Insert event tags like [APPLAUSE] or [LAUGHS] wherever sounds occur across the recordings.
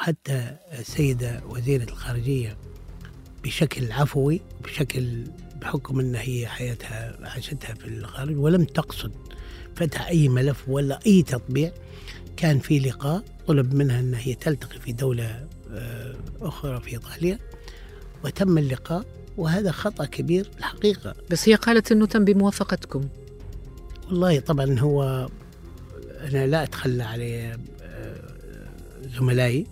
وحتى السيدة وزيرة الخارجية بشكل عفوي بشكل بحكم أن هي حياتها عاشتها في الخارج ولم تقصد فتح أي ملف ولا أي تطبيع كان في لقاء طلب منها أن هي تلتقي في دولة آه، أخرى في إيطاليا وتم اللقاء وهذا خطأ كبير الحقيقة. بس هي قالت أنه تم بموافقتكم. والله طبعا هو أنا لا أتخلى عليه زملائي؟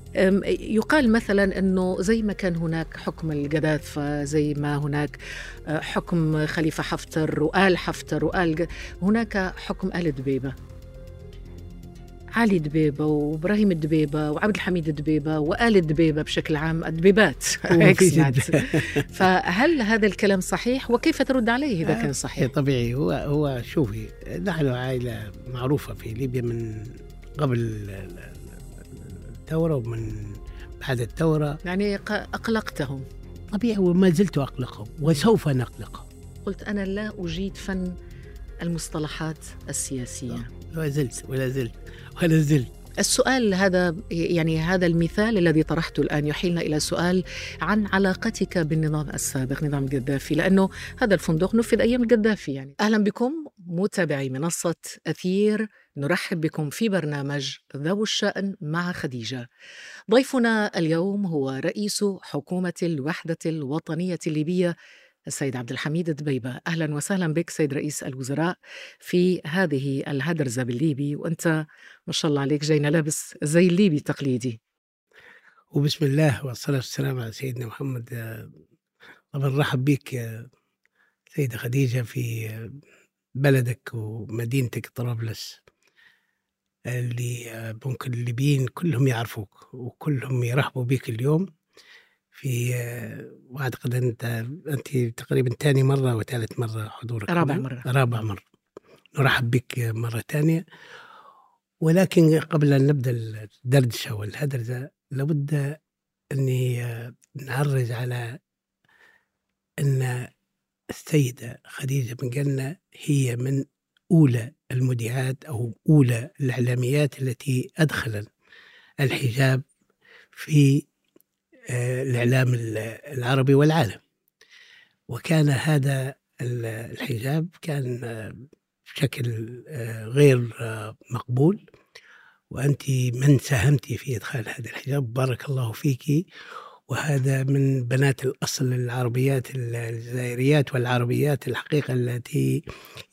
يقال مثلا إنه زي ما كان هناك حكم القذافة زي ما هناك آه، حكم خليفة حفتر وآل حفتر وآل هناك حكم آل دبيبة. علي دبيبة وإبراهيم الدبيبه وعبد الحميد الدبيبه وآل الدبيبه بشكل عام الدبيبات. [LAUGHS] فهل هذا الكلام صحيح؟ وكيف ترد عليه إذا كان صحيح؟ طبيعي. هو هو شوفي نحن عائلة معروفة في ليبيا من قبل الثورة ومن بعد الثورة يعني أقلقتهم. طبيعي وما زلت أقلقهم وسوف نقلقهم. قلت أنا لا أجيد فن المصطلحات السياسية. ولا زلت ولا زلت ولا زلت. السؤال هذا يعني هذا المثال الذي طرحته الآن يحيلنا إلى سؤال عن علاقتك بالنظام السابق نظام القذافي لأنه هذا الفندق نفذ أيام القذافي يعني أهلا بكم متابعي منصة أثير نرحب بكم في برنامج ذو الشأن مع خديجة. ضيفنا اليوم هو رئيس حكومة الوحدة الوطنية الليبية السيد عبد الحميد دبيبة أهلا وسهلا بك سيد رئيس الوزراء في هذه الهدرزة بالليبي وأنت ما شاء الله عليك جاينا لابس زي الليبي التقليدي. وبسم الله والصلاة والسلام على سيدنا محمد. طبعا رحب بك سيدة خديجة في بلدك ومدينتك طرابلس اللي ممكن الليبيين كلهم يعرفوك وكلهم يرحبوا بك اليوم. في واعتقد أنت أنت تقريبا ثاني مرة وثالث مرة حضورك رابع مرة. رابع مرة. نرحب بك مرة ثانية ولكن قبل أن نبدأ الدردشة والهدرزه لابد أني نعرج على أن السيدة خديجة بن جنة هي من أولى المذيعات أو أولى الإعلاميات التي ادخل الحجاب في الإعلام العربي والعالم. وكان هذا الحجاب كان آه، بشكل آه، غير مقبول. وأنت من ساهمت في إدخال هذا الحجاب بارك الله فيك. وهذا من بنات الأصل العربيات الجزائريات والعربيات الحقيقة التي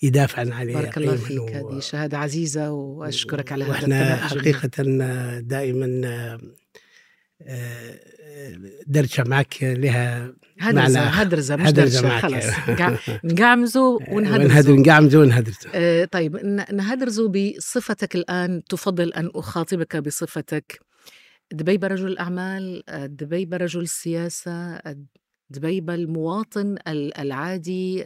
يدافعن عليها بارك الله فيك. و... هذه شهادة عزيزة وأشكرك على هذا وإحنا حقيقة دائما درجة معك لها هدرزة هدرزة مش درجة خلاص. [LAUGHS] نقعمزوا ونهدرزوا نقعمزوا ونهدرزوا آه طيب نهدرزوا بصفتك الآن. تفضل أن أخاطبك بصفتك. دبيبة رجل الأعمال دبيبة رجل السياسة دبيبة المواطن العادي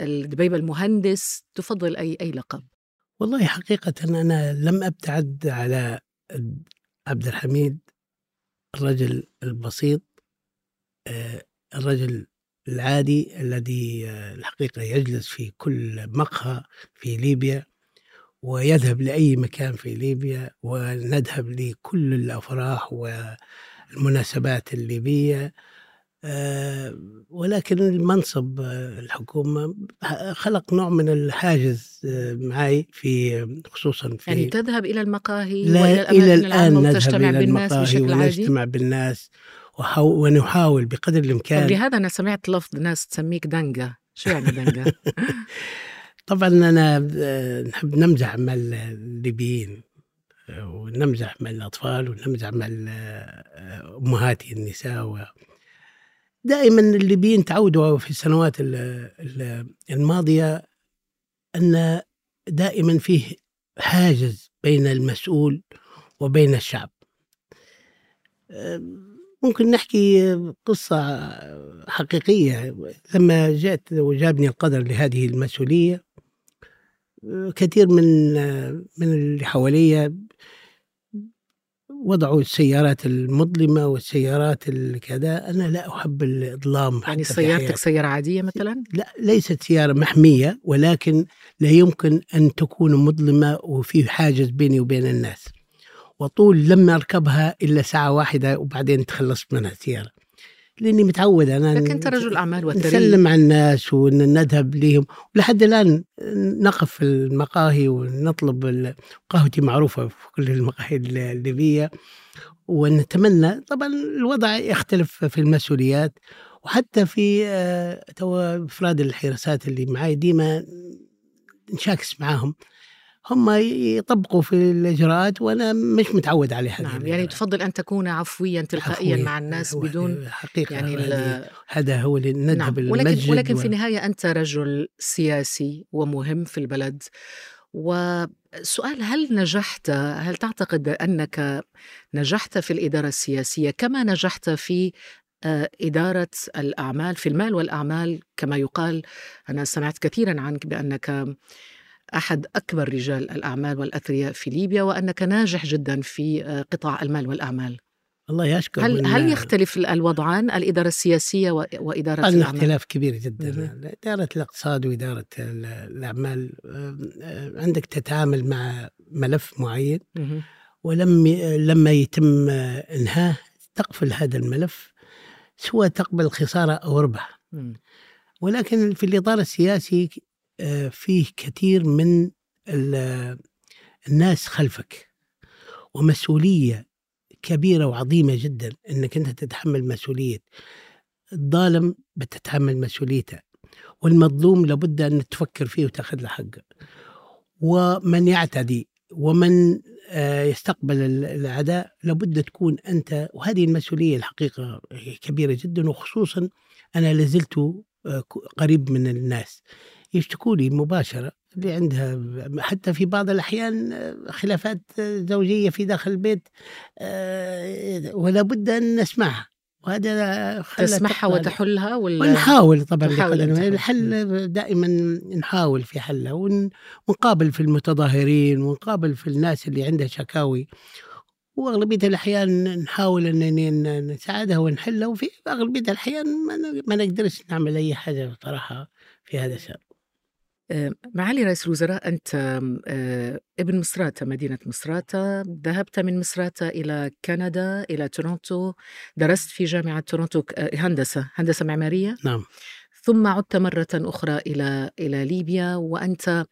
دبيبة المهندس. تفضل أي أي لقب؟ والله حقيقة أنا لم أبتعد على عبد الحميد الرجل البسيط آه، الرجل العادي الذي آه، الحقيقة يجلس في كل مقهى في ليبيا ويذهب لأي مكان في ليبيا ونذهب لكل الأفراح والمناسبات الليبية. ولكن المنصب آه، الحكومة خلق نوع من الحاجز آه، معي في خصوصا في يعني تذهب إلى المقاهي لا إلى الآن نذهب إلى المقاهي ونجتمع بالناس ونحاول بقدر الإمكان. لهذا أنا سمعت لفظ ناس تسميك دنجة شو يعني دنجة؟ [LAUGHS] طبعا أنا نحب نمزح مع الليبيين ونمزح مع الأطفال ونمزح مع أمهاتي النساء دائما الليبيين تعودوا في السنوات الماضية أن دائما فيه حاجز بين المسؤول وبين الشعب. ممكن نحكي قصة حقيقية. لما جاءت وجابني القدر لهذه المسؤولية كثير من من اللي حواليا وضعوا السيارات المظلمة والسيارات الكذا. أنا لا أحب الإظلام يعني سيارتك سيارة عادية مثلا؟ لا ليست سيارة محمية ولكن لا يمكن أن تكون مظلمة وفي حاجز بيني وبين الناس. وطول لم أركبها إلا ساعة واحدة وبعدين تخلصت منها السيارة. لأني متعود أنا لكن انت رجل أعمال وثري نسلم على الناس ونذهب لهم ولحد الآن نقف في المقاهي ونطلب قهوتي معروفة في كل المقاهي الليبية ونتمنى. طبعا الوضع يختلف في المسؤوليات وحتى في آه، تو أفراد الحراسات اللي معي ديما نشاكس معاهم. هم يطبقوا في الإجراءات وأنا مش متعود على هذه نعم يعني تفضل أن تكون عفويا تلقائيا عفوية مع الناس بدون حقيقة يعني هذا هو اللي نذهب نعم. ولكن ولكن و... في النهاية أنت رجل سياسي ومهم في البلد. وسؤال هل نجحت هل تعتقد أنك نجحت في الإدارة السياسية كما نجحت في آه، إدارة الأعمال في المال والأعمال؟ كما يقال أنا سمعت كثيرا عنك بأنك أحد أكبر رجال الأعمال والأثرياء في ليبيا وأنك ناجح جدا في آه، قطاع المال والأعمال. الله يشكر هل هل يختلف الوضعان؟ الإدارة السياسية وإدارة الأعمال؟ اختلاف كبير جدا. إدارة الاقتصاد وإدارة الأعمال آه، عندك تتعامل مع ملف معين. ولم لما يتم إنهاه تقفل هذا الملف سواء تقبل خسارة أو ربح. ولكن في الإطار السياسي آه، فيه كثير من الناس خلفك. ومسؤولية كبيرة وعظيمة جدا أنك أنت تتحمل مسؤولية. الظالم بتتحمل مسؤوليته. والمظلوم لابد أن تفكر فيه وتأخذ له حقه. ومن يعتدي ومن آه، يستقبل العداء لابد تكون أنت وهذه المسؤولية الحقيقة كبيرة جدا وخصوصا أنا لازلت آه، قريب من الناس. يشتكوا لي مباشرة اللي عندها حتى في بعض الأحيان خلافات زوجية في داخل البيت آه، ولا بد أن نسمعها. وهذا تسمعها وتحلها ولا ونحاول طبعا الحل دائما نحاول في حلها ونقابل في المتظاهرين ونقابل في الناس اللي عندها شكاوي. وأغلبية الأحيان نحاول أن نساعدها ونحلها وفي أغلبية الأحيان ما نقدرش نعمل أي حاجة بصراحة في هذا الشأن. آه، معالي رئيس الوزراء أنت آه، ابن مصراتة مدينة مصراتة ذهبت من مصراتة إلى كندا إلى تورونتو. درست في جامعة تورونتو آه، هندسة هندسة معمارية. نعم. ثم عدت مرة أخرى إلى إلى ليبيا. وأنت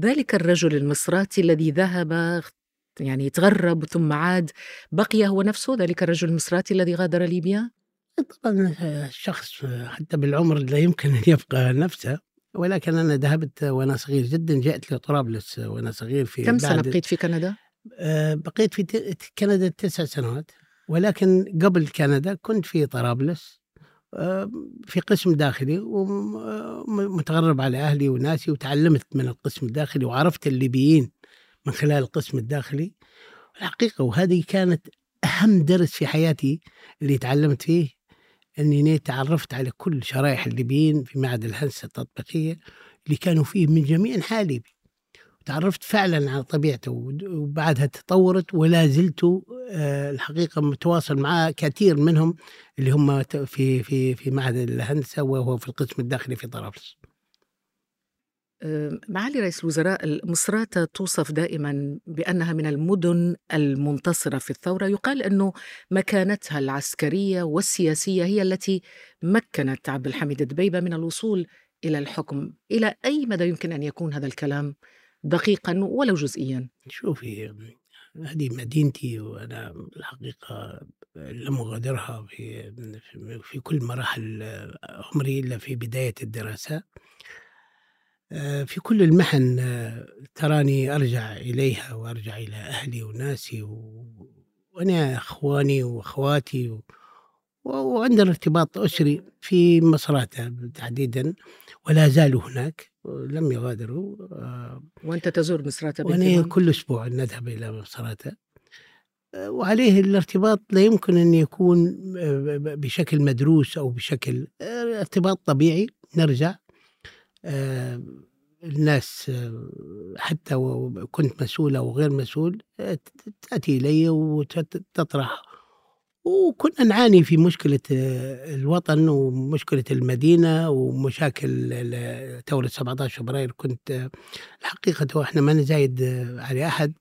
ذلك الرجل المصراتي الذي ذهب يعني تغرب ثم عاد. بقي هو نفسه ذلك الرجل المصراتي الذي غادر ليبيا؟ طبعا الشخص حتى بالعمر لا يمكن أن يبقى نفسه. ولكن أنا ذهبت وأنا صغير جدا جئت لطرابلس وأنا صغير في كم سنة بقيت في كندا؟ آه بقيت في كندا تسع سنوات ولكن قبل كندا كنت في طرابلس آه في قسم داخلي ومتغرب على أهلي وناسي وتعلمت من القسم الداخلي وعرفت الليبيين من خلال القسم الداخلي الحقيقة وهذه كانت أهم درس في حياتي اللي تعلمت فيه أني تعرفت على كل شرائح الليبيين في معهد الهندسة التطبيقية اللي كانوا فيه من جميع أنحاء ليبيا تعرفت فعلا على طبيعته وبعدها تطورت ولا زلت آه، الحقيقة متواصل مع كثير منهم اللي هم في في في معهد الهندسة وهو في القسم الداخلي في طرابلس. معالي رئيس الوزراء مصراتة توصف دائما بأنها من المدن المنتصرة في الثورة. يقال أنه مكانتها العسكرية والسياسية هي التي مكنت عبد الحميد دبيبة من الوصول إلى الحكم. إلى أي مدى يمكن أن يكون هذا الكلام دقيقا ولو جزئيا؟ شوفي هذه مدينتي وأنا الحقيقة لم أغادرها في, في كل مراحل عمري إلا في بداية الدراسة. آه، في كل المحن آه، تراني أرجع إليها وأرجع إلى أهلي وناسي و... وأنا أخواني وأخواتي و... وعندنا ارتباط أسري في مصراتة تحديدا ولا زالوا هناك لم يغادروا آه، وأنت تزور مصراتة وأنا كل أسبوع نذهب إلى مصراتة وعليه الارتباط لا يمكن أن يكون بشكل مدروس أو بشكل ارتباط طبيعي نرجع. آه، الناس آه، حتى كنت مسؤول أو غير مسؤول آه، تأتي إلي وتطرح وكنا نعاني في مشكلة آه، الوطن ومشكلة المدينة ومشاكل ثورة 17 فبراير كنت آه، الحقيقة إحنا ما نزايد آه، على أحد.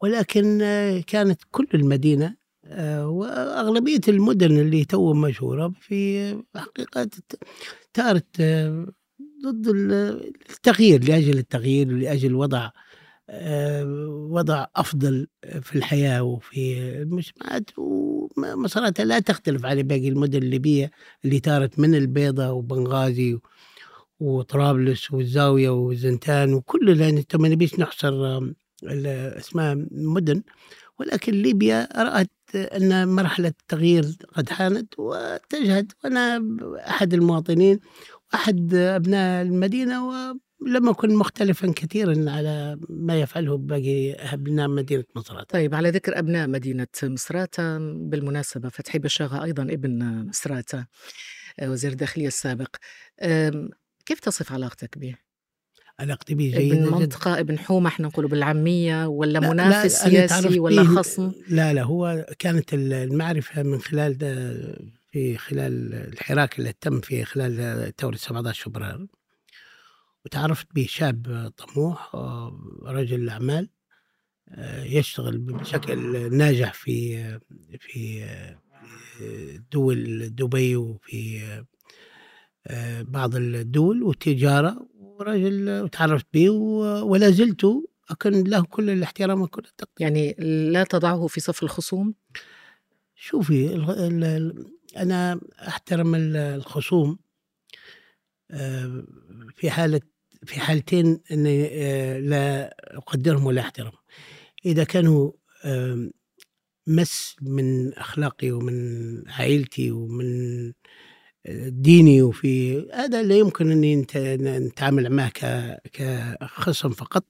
ولكن آه، كانت كل المدينة آه، وأغلبية المدن اللي تو مشهورة في آه، حقيقة تارت آه، ضد ال- التغيير لأجل التغيير ولأجل وضع آه، وضع أفضل في الحياة وفي المجتمعات ومساراتها لا تختلف على باقي المدن الليبية اللي تارت من البيضة وبنغازي وطرابلس والزاوية وزنتان وكل لأن أنت ما نبيش نحصر ال- أسماء مدن. ولكن ليبيا رأت أن مرحلة التغيير قد حانت واتجهت وأنا أحد المواطنين وأحد أبناء المدينة ولم أكن مختلفا كثيرا على ما يفعله باقي أبناء مدينة مصرات طيب على ذكر أبناء مدينة مصراتة بالمناسبة فتحي بشاغة أيضا ابن مصراتة آه، وزير الداخلية السابق كيف تصف علاقتك به؟ علاقتي به ابن جيدة جدا منطقة ابن حومة إحنا نقول بالعامية ولا لا- منافس لا، سياسي ولا خصم؟ لا لا هو كانت المعرفة من خلال في خلال الحراك اللي تم في خلال ثورة 17 فبراير. وتعرفت به شاب طموح آه، رجل أعمال آه، يشتغل بشكل ناجح في في آه، دول دبي وفي بعض الدول والتجارة ورجل وتعرفت به ولا زلت أكن له كل الاحترام وكل التقدير يعني لا تضعه في صف الخصوم؟ شوفي أنا أحترم ال- الخصوم آه، في حالة في حالتين أني آه، لا أقدرهم ولا أحترمهم إذا كانوا مس من أخلاقي ومن عائلتي ومن آه، ديني وفي هذا لا يمكن أني نت- نتعامل معه كخصم فقط.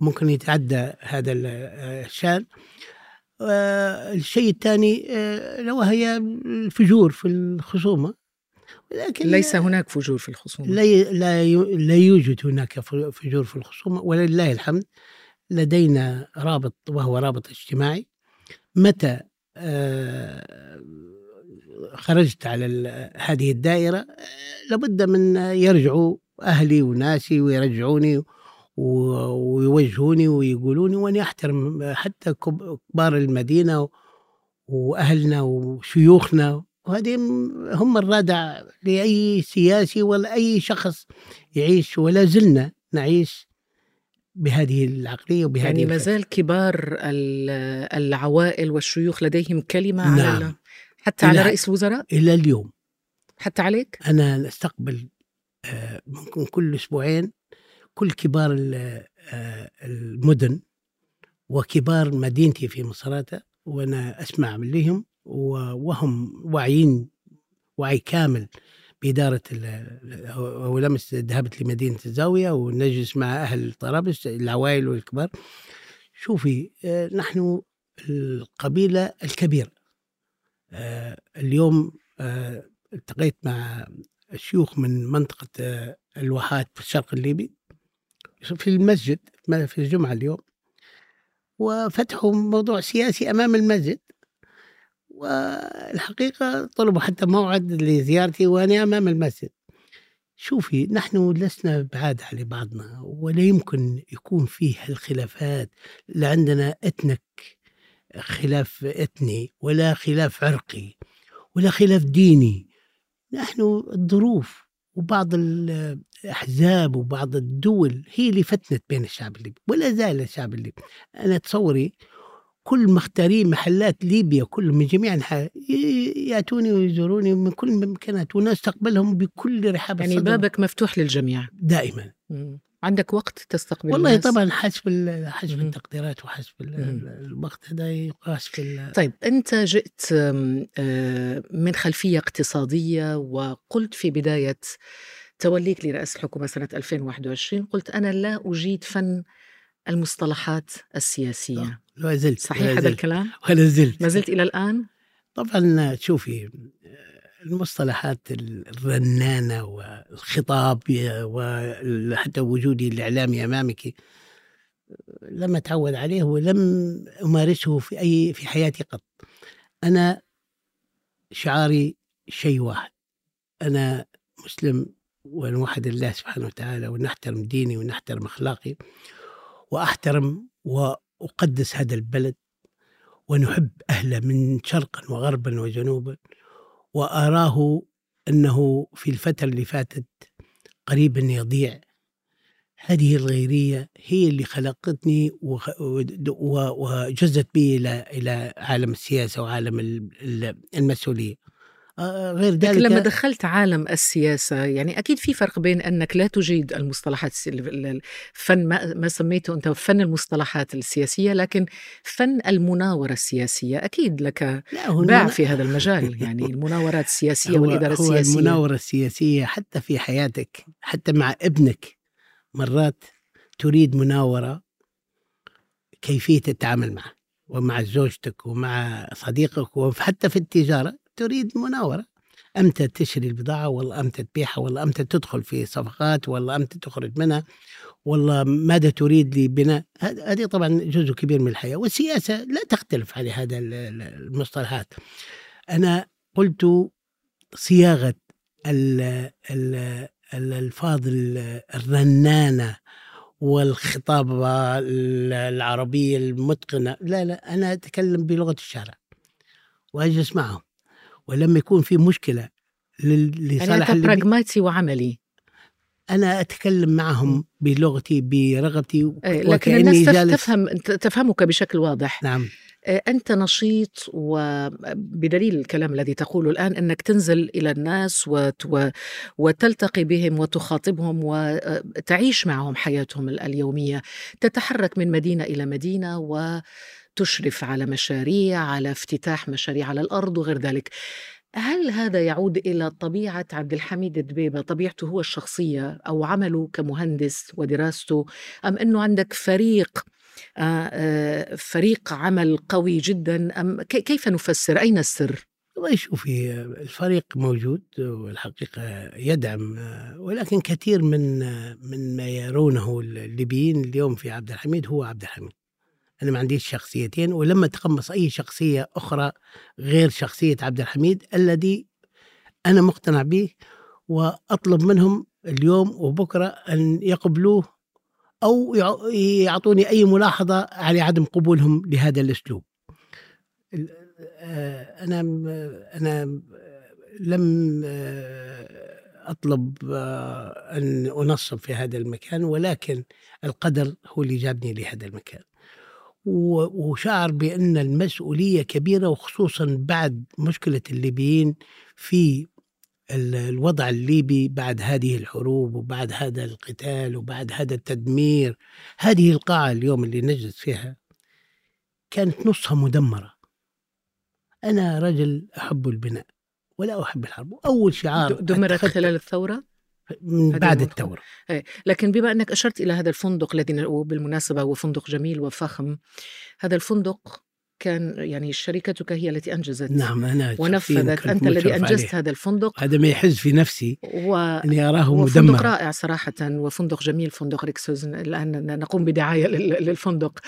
ممكن يتعدى هذا ال- الشأن. الشيء الثاني آه، لو هي الفجور في الخصومة. لكن ليس هناك فجور في الخصوم لا لا لا يوجد هناك فجور في الخصومة. ولله الحمد لدينا رابط وهو رابط اجتماعي. متى آه، خرجت على هذه الدائرة؟ آه، لابد من يرجعوا أهلي وناسي ويرجعوني ويوجهوني ويقولوني وأنا أحترم حتى كب- كبار المدينة وأهلنا وشيوخنا. وهذه هم الرادع لأي سياسي ولا أي شخص يعيش ولا زلنا نعيش بهذه العقلية وبهذه يعني ما. زال كبار ال- العوائل والشيوخ لديهم كلمة نعم. على حتى على رئيس الوزراء؟ إلى اليوم. حتى عليك؟ أنا نستقبل آه، ممكن كل أسبوعين كل كبار آه، المدن وكبار مدينتي في مصراتة وأنا أسمع لهم وهم واعيين وعي كامل بإدارة أمس ذهبت لمدينة الزاوية ونجلس مع أهل طرابلس العوائل والكبار. شوفي آه، نحن القبيلة الكبيرة. آه، اليوم التقيت مع شيوخ من منطقة الواحات في الشرق الليبي. في المسجد في الجمعة اليوم وفتحوا موضوع سياسي أمام المسجد. والحقيقة طلبوا حتى موعد لزيارتي وأنا أمام المسجد. شوفي نحن لسنا بعاد على بعضنا ولا يمكن يكون فيه الخلافات لا عندنا إتنك خلاف اثني ولا خلاف عرقي ولا خلاف ديني. نحن الظروف وبعض الأحزاب وبعض الدول هي اللي فتنت بين الشعب الليبي ولا زال الشعب الليبي أنا تصوري كل مختارين محلات ليبيا كلهم من جميع أنحاء ي- يأتوني ويزوروني من كل الممكنات ونستقبلهم بكل رحاب يعني الصدر بابك مفتوح للجميع دائما مم. عندك وقت تستقبل والله الناس؟ طبعا حسب حسب. التقديرات وحسب الوقت هذا يقاس في طيب أنت جئت آه، من خلفية اقتصادية وقلت في بداية توليك لرئاسة الحكومة سنة 2021 قلت أنا لا أجيد فن المصطلحات السياسية. لا زلت صحيح هذا الكلام؟ [LAUGHS] ولا زلت. ما زلت إلى الآن؟ طبعا شوفي المصطلحات الرنانة والخطاب وحتى وجودي الإعلامي أمامك لم أتعود عليه ولم أمارسه في أي في حياتي قط. أنا شعاري شيء واحد. أنا مسلم ونوحد الله سبحانه وتعالى ونحترم ديني ونحترم أخلاقي وأحترم وأقدس هذا البلد ونحب أهله من شرقا وغربا وجنوبا وأراه أنه في الفترة اللي فاتت قريبا يضيع. هذه الغيرية هي اللي خلقتني وجزت بي إلى إلى عالم السياسة وعالم المسؤولية. غير ذلك لكن لما دخلت عالم السياسة يعني أكيد في فرق بين أنك لا تجيد المصطلحات الفن ما سميته أنت فن المصطلحات السياسية لكن فن المناورة السياسية أكيد لك باع في هذا المجال. [LAUGHS] يعني المناورات السياسية والإدارة هو السياسية. المناورة السياسية حتى في حياتك حتى مع ابنك مرات تريد مناورة كيفية التعامل معه ومع زوجتك ومع صديقك وحتى في التجارة. تريد مناورة؟ أمتى تشري البضاعة؟ والله أمتى تبيعها؟ والله أمتى تدخل في صفقات؟ والله أمتى تخرج منها؟ والله ماذا تريد لبناء؟ هذه طبعا جزء كبير من الحياة. والسياسة لا تختلف على هذا المصطلحات. أنا قلت صياغة الألفاظ الرنانة والخطابة العربية المتقنة. لا لا أنا أتكلم بلغة الشارع. وأجلس معهم. ولما يكون في مشكلة لصالح يعني براغماتي وعملي. أنا أتكلم معهم بلغتي برغبتي إيه، لكن الناس جالس. تفهم تفهمك بشكل واضح. نعم. إيه، أنت نشيط وبدليل الكلام الذي تقوله الآن أنك تنزل إلى الناس وت... وتلتقي بهم وتخاطبهم وتعيش معهم حياتهم اليومية. تتحرك من مدينة إلى مدينة و تشرف على مشاريع على افتتاح مشاريع على الأرض وغير ذلك. هل هذا يعود إلى طبيعة عبد الحميد دبيبه طبيعته هو الشخصية أو عمله كمهندس ودراسته؟ أم أنه عندك فريق آه، آه، فريق عمل قوي جدا؟ أم كيف نفسر؟ أين السر؟ والله شوفي الفريق موجود والحقيقة يدعم ولكن كثير من من ما يرونه الليبيين اليوم في عبد الحميد هو عبد الحميد. أنا ما عنديش شخصيتين ولما تقمص أي شخصية أخرى غير شخصية عبد الحميد الذي أنا مقتنع به وأطلب منهم اليوم وبكرة أن يقبلوه أو يعطوني أي ملاحظة على عدم قبولهم لهذا الأسلوب. آه، أنا أنا لم آه، أطلب آه، أن أنصب في هذا المكان ولكن القدر هو اللي جابني لهذا المكان. وشعر بأن المسؤولية كبيرة وخصوصا بعد مشكلة الليبيين في الوضع الليبي بعد هذه الحروب وبعد هذا القتال وبعد هذا التدمير. هذه القاعة اليوم اللي نجلس فيها كانت نصها مدمرة. أنا رجل أحب البناء ولا أحب الحرب. أول شعار دمرت خلال الثورة؟ من بعد الثورة. إيه، لكن بما أنك أشرت إلى هذا الفندق الذي بالمناسبة هو فندق جميل وفخم هذا الفندق كان يعني شركتك هي التي أنجزت نعم أنا ونفذت. أنت الذي أنجزت عليه. هذا الفندق. هذا ما يحز في نفسي و... إني أراه مدمر فندق رائع صراحة وفندق جميل فندق ريكسوز الان نقوم بدعاية للفندق.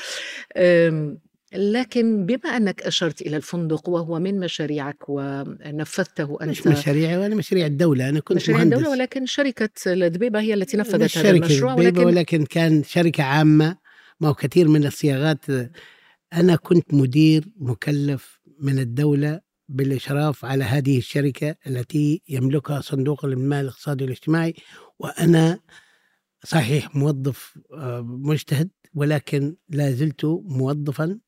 لكن بما أنك أشرت إلى الفندق وهو من مشاريعك ونفذته أنت مش مشاريعي وأنا مشاريع الدولة أنا كنت مشاريع مهندس. الدولة ولكن شركة الدبيبة هي التي نفذت هذا المشروع ولكن ولكن كان شركة عامة ما هو كثير من الصياغات. أنا كنت مدير مكلف من الدولة بالإشراف على هذه الشركة التي يملكها صندوق المال الاقتصادي والاجتماعي وأنا صحيح موظف آه، مجتهد ولكن لا زلت موظفا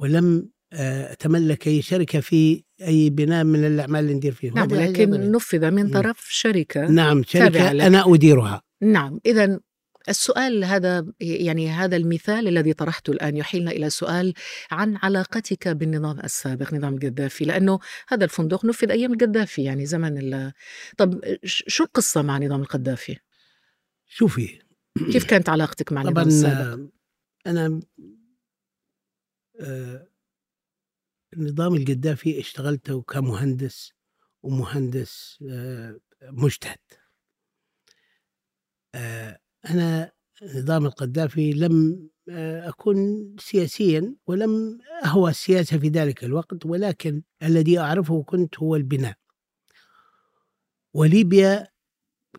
ولم آه، أتملك أي شركة في أي بناء من الأعمال اللي ندير فيه نعم لكن نفذ من طرف شركة نعم شركة أنا أديرها. نعم إذا السؤال هذا يعني هذا المثال الذي طرحته الآن يحيلنا إلى سؤال عن علاقتك بالنظام السابق نظام القذافي لأنه هذا الفندق نفذ أيام القذافي يعني زمن ال... طب شو القصة مع نظام القذافي؟ شوفي. كيف كانت علاقتك مع النظام السابق؟ أنا آه، النظام القذافي اشتغلته كمهندس ومهندس آه، مجتهد. آه، أنا نظام القذافي لم آه، أكون سياسيا ولم أهوى السياسة في ذلك الوقت ولكن الذي أعرفه كنت هو البناء. وليبيا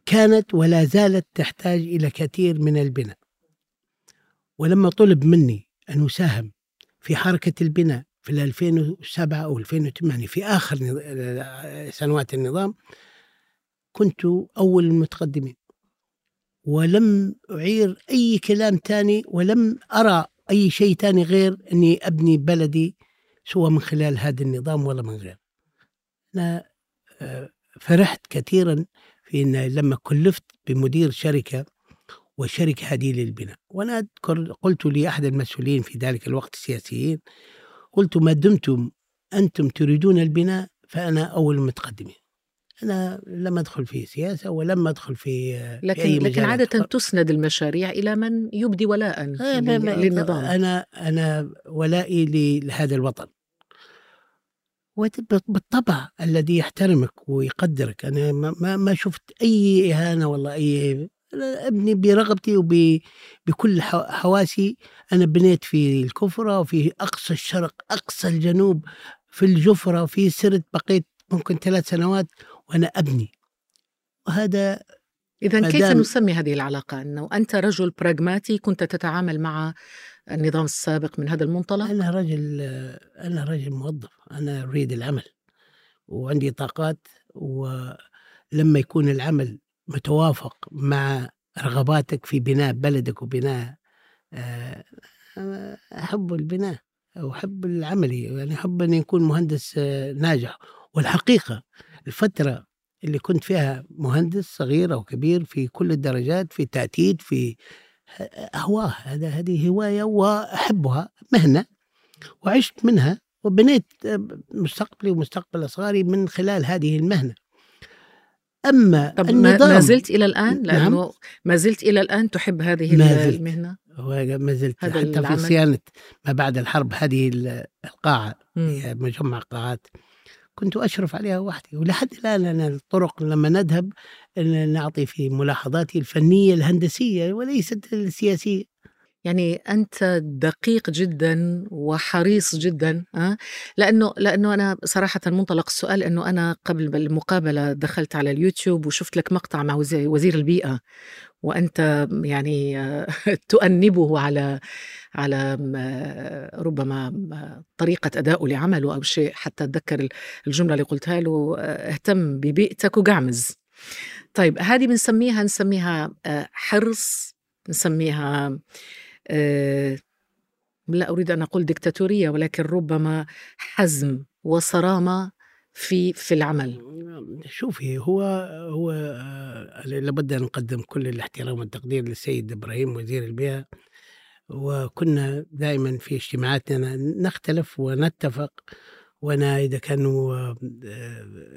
كانت ولا زالت تحتاج إلى كثير من البناء. ولما طلب مني أن أساهم في حركة البناء في 2007 أو 2008 في آخر سنوات النظام كنت أول المتقدمين. ولم أعير أي كلام تاني ولم أرى أي شيء تاني غير أني أبني بلدي سواء من خلال هذا النظام ولا من غير. أنا آه، فرحت كثيرا في أن لما كلفت بمدير شركة والشركة هذه للبناء. وأنا أذكر قلت لأحد المسؤولين في ذلك الوقت السياسيين قلت ما دمتم أنتم تريدون البناء فأنا أول المتقدمين. أنا لم أدخل في سياسة ولم أدخل في لكن في أي لكن عادة مجالات. تسند المشاريع إلى من يبدي ولاء آه، للنظام. أنا أنا ولائي لهذا الوطن. بالطبع الذي يحترمك ويقدرك. أنا ما, ما, ما شفت أي إهانة والله أي أنا أبني برغبتي وبكل حواسي أنا بنيت في الكفرة وفي أقصى الشرق أقصى الجنوب في الجفرة في سرت بقيت ممكن ثلاث سنوات وأنا أبني وهذا إذا كيف نسمي هذه العلاقة؟ أنه أنت رجل براغماتي كنت تتعامل مع النظام السابق من هذا المنطلق أنا رجل أنا رجل موظف أنا أريد العمل وعندي طاقات ولما يكون العمل متوافق مع رغباتك في بناء بلدك وبناء آه، أحب البناء وأحب العملي يعني أحب أن يكون مهندس آه، ناجح. والحقيقة الفترة اللي كنت فيها مهندس صغير أو كبير في كل الدرجات في تأتيت في هواه هذا هذه هواية وأحبها مهنة وعشت منها وبنيت مستقبلي ومستقبل أصغاري من خلال هذه المهنة. أما طب ما, النظام ما زلت إلى الآن؟ نعم. لأنه ما زلت إلى الآن تحب هذه ما زلت. المهنة؟ هو ما زلت هذا حتى في العمل. صيانة ما بعد الحرب هذه ال- القاعة. هي مجمع قاعات كنت أشرف عليها وحدي ولحد الآن أنا الطرق لما نذهب نعطي في ملاحظاتي الفنية الهندسية وليست السياسية يعني أنت دقيق جدا وحريص جدا أه؟ لأنه لأنه أنا صراحة منطلق السؤال أنه أنا قبل المقابلة دخلت على اليوتيوب وشفت لك مقطع مع وزير البيئة وأنت يعني [LAUGHS] تؤنبه على على ربما طريقة أدائه لعمله أو شيء حتى أتذكر الجملة اللي قلتها له اهتم ببيئتك وقعمز طيب هذه بنسميها نسميها آه، حرص نسميها لا أريد أن أقول ديكتاتورية ولكن ربما حزم وصرامة في في العمل. شوفي هو هو آه، لابد أن نقدم كل الاحترام والتقدير للسيد إبراهيم وزير البيئة. وكنا دائما في اجتماعاتنا نختلف ونتفق وأنا إذا كانوا آه،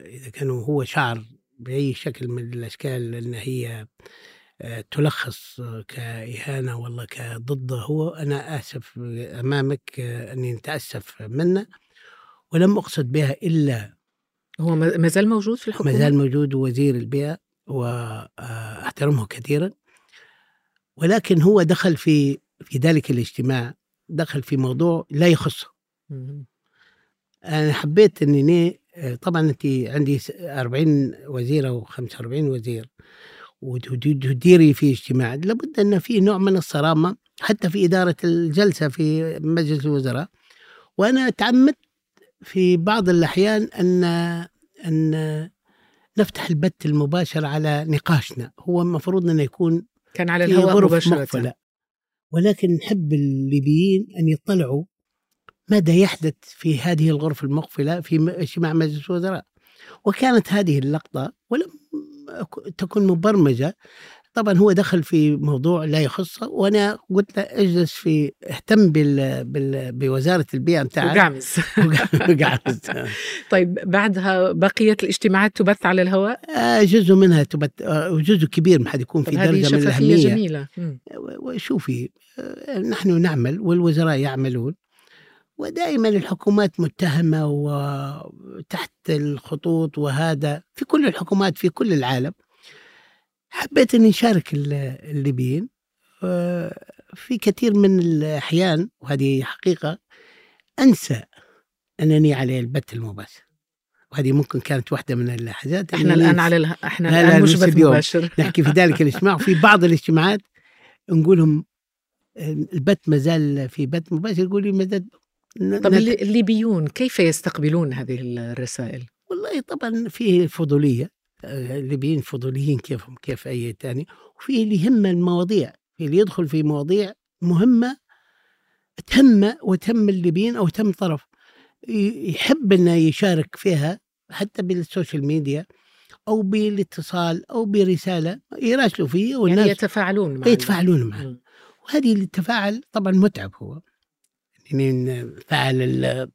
إذا كانوا هو شعر بأي شكل من الأشكال ان هي آه، تلخص كإهانة والله كضده هو أنا آسف أمامك آه، أني نتأسف منه ولم أقصد بها إلا هو ما زال موجود في الحكومة؟ ما زال موجود وزير البيئة وأحترمه كثيرا ولكن هو دخل في في ذلك الاجتماع دخل في موضوع لا يخصه. أنا حبيت أني طبعا أنت عندي 40 وزير أو 45 وزير. وتديري في اجتماع لابد أن في نوع من الصرامة حتى في إدارة الجلسة في مجلس الوزراء. وأنا تعمدت في بعض الأحيان أن أن نفتح البث المباشر على نقاشنا. هو المفروض أنه يكون كان على الهواء مباشرة. مقفلة. ولكن نحب الليبيين أن يطلعوا ماذا يحدث في هذه الغرف المقفلة في اجتماع مجلس الوزراء. وكانت هذه اللقطة ولم تكن مبرمجة. طبعا هو دخل في موضوع لا يخصه وأنا قلت له اجلس في اهتم بال, بال بوزارة البيئة بتاعك. وقعمز [LAUGHS] وقعد [LAUGHS] طيب بعدها بقيت الاجتماعات تبث على الهواء؟ آه، جزء منها آه، وجزء كبير ما حد يكون في درجة من الأهمية. جميلة. مم. وشوفي آه، نحن نعمل والوزراء يعملون. ودائما الحكومات متهمة وتحت الخطوط وهذا في كل الحكومات في كل العالم. حبيت إني أشارك ال- الليبيين. آه، في كثير من الأحيان وهذه حقيقة أنسى أنني على البث المباشر. وهذه ممكن كانت واحدة من اللحظات إحنا الآن على اله... إحنا لا، الآن مش بث. مباشر. [LAUGHS] نحكي في ذلك الاجتماع. وفي بعض الاجتماعات نقولهم البث ما زال في بث مباشر. يقول لي طب نت- اللي- الليبيون كيف يستقبلون هذه الرسائل؟ والله طبعا فيه فضولية آه، الليبيين فضوليين كيفهم كيف أي تاني وفي اللي يهم المواضيع في اللي يدخل في مواضيع مهمة تهمه وتهم الليبيين أو تهم طرف يحب إنه يشارك فيها حتى بالسوشيال ميديا أو بالاتصال أو برسالة يراسلوا فيه يعني والناس يتفاعلون مع يتفاعلون معه. وهذه التفاعل طبعا متعب هو يعني نفعل ال-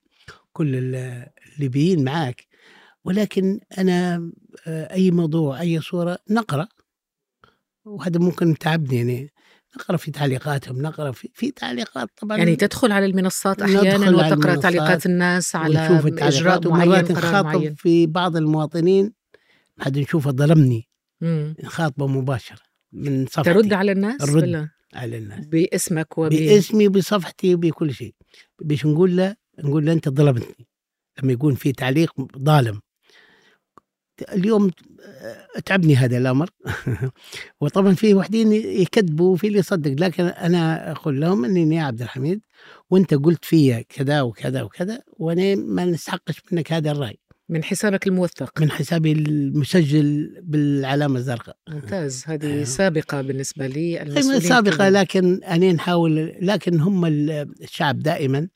كل ال- الليبيين معك ولكن أنا آه، أي موضوع أي صورة نقرأ. وهذا ممكن تعبني يعني. نقرأ في تعليقاتهم نقرأ في, في تعليقات طبعا يعني تدخل على المنصات أحيانا وتقرأ تعليقات الناس على إجراء معين قرار معين. نخاطب في بعض المواطنين. بعد نشوفه ظلمني. نخاطبه مباشرة من صفحتي. ترد على الناس الرد. ولا؟ على الناس. باسمك وب باسمي بصفحتي بكل شيء. باش نقول له نقول له أنت ظلمتني. لما يكون في تعليق ظالم. اليوم آه، تعبني هذا الأمر. [LAUGHS] وطبعا في وحدين يكذبوا وفي اللي يصدق. لكن أنا أقول لهم إني يا عبد الحميد وأنت قلت فيا كذا وكذا وكذا وأنا ما نستحقش منك هذا الرأي. من حسابك الموثق. من حسابي المسجل بالعلامة الزرقاء. ممتاز. هذه أيوه. سابقة بالنسبة لي المسؤولين سابقة. لكن أنا نحاول لكن هم ال- الشعب دائما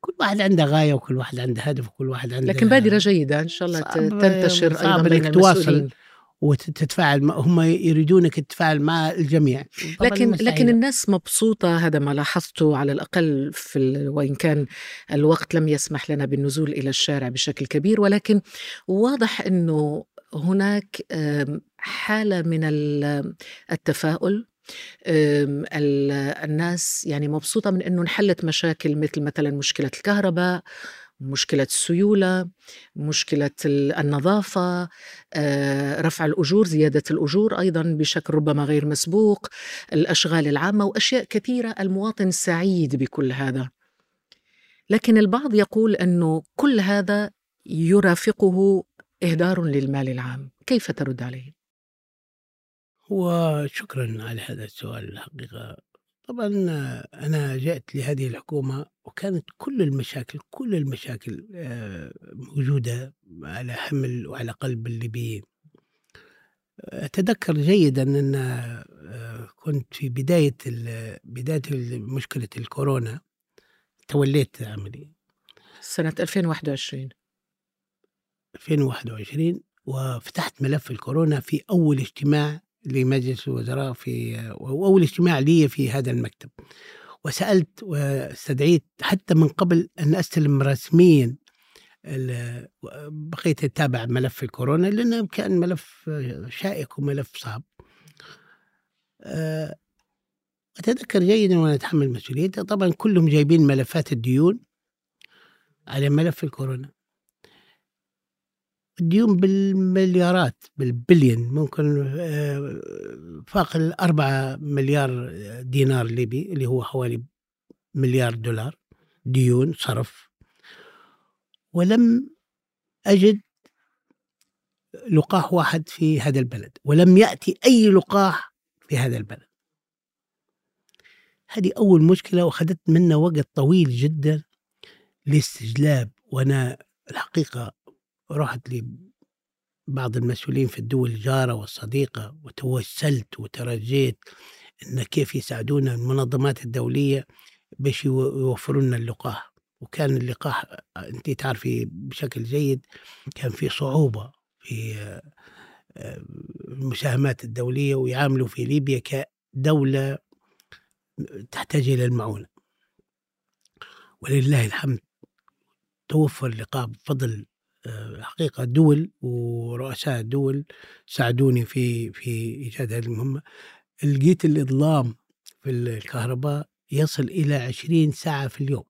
كل واحد عنده غاية وكل واحد عنده هدف وكل واحد عنده لكن بادرة جيدة. إن شاء الله تنتشر أيضا بين إنك تواصل. المسؤولين. وتتفاعل هم يريدونك تتفاعل مع الجميع. لكن مستحيل. لكن الناس مبسوطة هذا ما لاحظته على الأقل في ال... وإن كان الوقت لم يسمح لنا بالنزول إلى الشارع بشكل كبير. ولكن واضح أنه هناك آم، حالة من ال- التفاؤل. الناس يعني مبسوطة من أنه انحلت مشاكل مثل مثلا مشكلة الكهرباء مشكلة السيولة مشكلة ال- النظافة آه، رفع الأجور زيادة الأجور أيضا بشكل ربما غير مسبوق الأشغال العامة وأشياء كثيرة المواطن سعيد بكل هذا. لكن البعض يقول أنه كل هذا يرافقه إهدار للمال العام. كيف ترد عليه؟ وشكرا على هذا السؤال الحقيقة. طبعا أنا جئت لهذه الحكومة وكانت كل المشاكل كل المشاكل آه، موجودة على حمل وعلى قلب الليبيين أتذكر جيدا أن آه، كنت في بداية بداية مشكلة الكورونا توليت عملي. سنة 2021 2021 وفتحت ملف الكورونا في أول اجتماع لمجلس الوزراء في وأول اجتماع لي في هذا المكتب. وسألت واستدعيت حتى من قبل أن أستلم رسميا بقيت أتابع ملف الكورونا لأنه كان ملف شائك وملف صعب. أه، أتذكر جيدا وأنا أتحمل مسؤوليته طبعا كلهم جايبين ملفات الديون على ملف الكورونا. الديون بالمليارات بالبليون ممكن آه، فاق الأربعة مليار دينار ليبي اللي هو حوالي مليار دولار ديون صرف. ولم أجد لقاح واحد في هذا البلد ولم يأتي أي لقاح في هذا البلد. هذه أول مشكلة وأخذت منا وقت طويل جدا لاستجلاب وأنا الحقيقة رحت لبعض المسؤولين في الدول الجارة والصديقة وتوسلت وترجيت أن كيف يساعدونا المنظمات الدولية باش يو- يوفروا لنا اللقاح. وكان اللقاح أنت تعرفي بشكل جيد كان في صعوبة في آه، المساهمات الدولية ويعاملوا في ليبيا كدولة تحتاج إلى المعونة. ولله الحمد توفر اللقاح بفضل حقيقة دول ورؤساء دول ساعدوني في في إيجاد هذه المهمة. لقيت الإظلام في الكهرباء يصل إلى 20 ساعة في اليوم.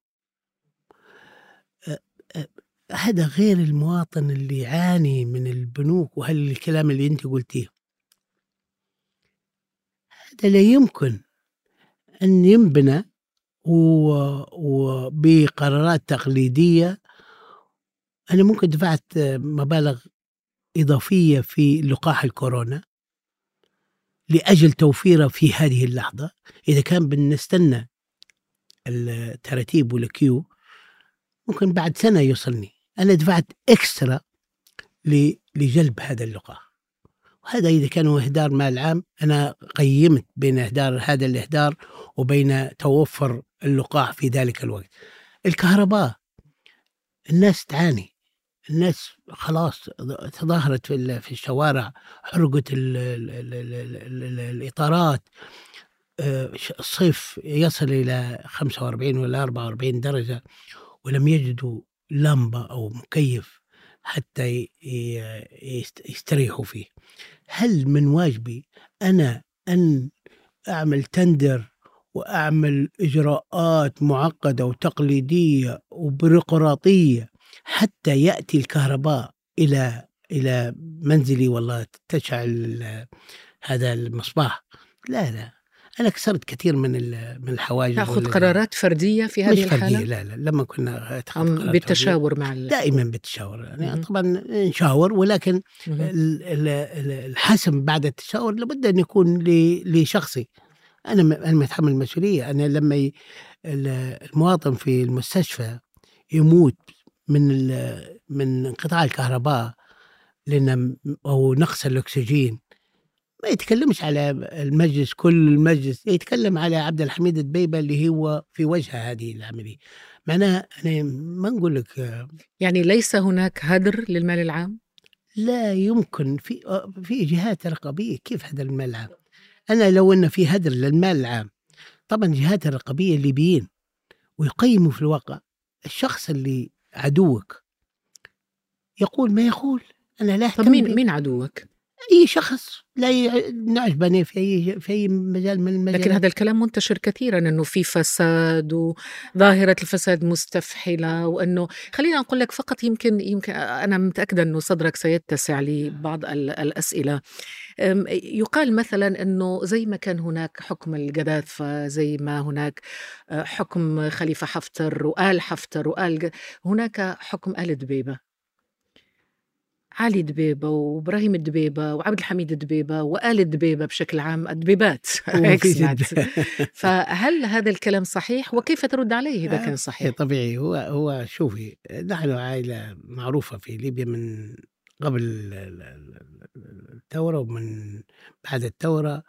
هذا غير المواطن اللي يعاني من البنوك وهالكلام اللي أنت قلتيه. هذا لا يمكن أن ينبنى وبقرارات تقليدية أنا ممكن دفعت مبالغ إضافية في لقاح الكورونا لأجل توفيره في هذه اللحظة. إذا كان بنستنى التراتيب وال queue ممكن بعد سنة يوصلني. أنا دفعت extra لجلب هذا اللقاح. وهذا إذا كان إهدار مال عام أنا قيمت بين إهدار هذا الإهدار وبين توفر اللقاح في ذلك الوقت. الكهرباء الناس تعاني. الناس خلاص تظاهرت في في الشوارع حرقت ال ال ال ال ال الإطارات. آه، الصيف يصل إلى 45 ولا 44 درجة ولم يجدوا لمبة أو مكيف حتى يستريحوا فيه. هل من واجبي أنا أن أعمل تندر وأعمل إجراءات معقدة وتقليدية وبيروقراطية حتى يأتي الكهرباء إلى إلى منزلي والله تشعل هذا المصباح. لا لا أنا كسرت كثير من من الحواجز تاخذ قرارات فردية في هذه مش الحالة؟ فردية لا لا لما كنا بالتشاور مع. دائما بالتشاور يعني طبعا نشاور ولكن الحسم بعد التشاور لابد أن يكون لشخصي. أنا أنا متحمل المسؤولية. أنا لما المواطن في المستشفى يموت من من انقطاع الكهرباء لأن أو نقص الأكسجين. ما يتكلمش على المجلس كل المجلس يتكلم على عبد الحميد الدبيبة اللي هو في وجه هذه العملية. معناها أنا ما نقول لك يعني ليس هناك هدر للمال العام؟ لا يمكن. في في جهات رقابية. كيف هدر المال العام؟ أنا لو أن في هدر للمال العام طبعا جهات الرقابيه الليبيين ويقيموا في الواقع الشخص اللي عدوك يقول ما يقول أنا لا طب مين مين عدوك؟ أي شخص لا نعجبني في أي في أي مجال من المجالات. لكن هذا الكلام منتشر كثيرا إنه في فساد وظاهرة الفساد مستفحلة وإنه خلينا أقول لك فقط يمكن يمكن أنا متأكدة إنه صدرك سيتسع لبعض الأسئلة. يقال مثلا إنه زي ما كان هناك حكم القذافة زي ما هناك حكم خليفة حفتر وآل حفتر وآل هناك حكم آل دبيبة. علي دبيبة وإبراهيم الدبيبة وعبد الحميد الدبيبة وآل الدبيبة بشكل عام الدبيبات. [LAUGHS] [LAUGHS] فهل هذا الكلام صحيح؟ وكيف ترد عليه إذا كان إيه، صحيح؟ طبيعي. هو هو شوفي نحن عائلة معروفة في ليبيا من قبل الثورة ومن بعد الثورة.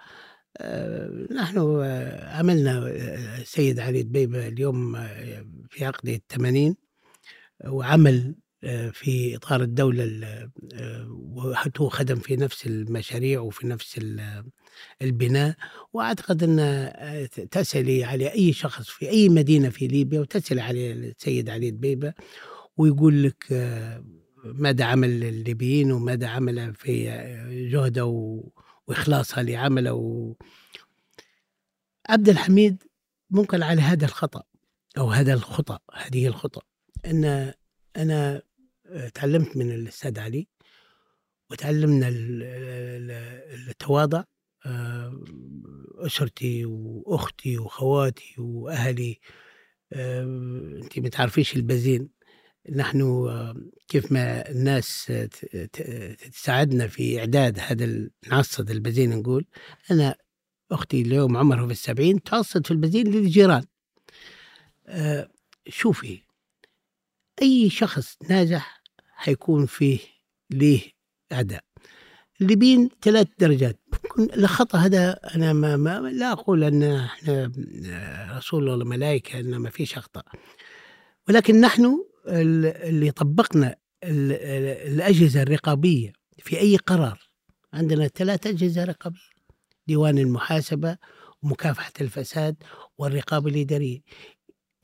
آه، نحن عملنا السيد علي دبيبة اليوم في عقد الثمانين. وعمل آه، في إطار الدولة آه، وحتى خدم في نفس المشاريع وفي نفس البناء. وأعتقد أن آه، تسألي على أي شخص في أي مدينة في ليبيا وتسألي على السيد علي دبيبة ويقول لك ماذا عمل الليبيين وماذا عمل في جهده وإخلاصها لعمله و... عبد الحميد ممكن على هذا الخطأ أو هذا الخطأ هذه الخطأ. أن أنا تعلمت من الأستاذ علي وتعلمنا التواضع آه، أسرتي وأختي وخواتي وأهلي آه، أنت ما تعرفيش البزين. نحن آه، كيف ما الناس تساعدنا في إعداد هذا نعصد البزين نقول أنا أختي اليوم عمرها في السبعين تعصد في البزين للجيران. شوفي أي شخص ناجح حيكون فيه ليه أعداء الليبيين ثلاث درجات الخطأ هذا أنا ما, ما لا أقول أن إحنا رسول الله ملائكة أن ما فيش أخطاء ولكن نحن اللي طبقنا الأجهزة الرقابية في أي قرار. عندنا ثلاث أجهزة رقابية ديوان المحاسبة ومكافحة الفساد والرقابة الإدارية.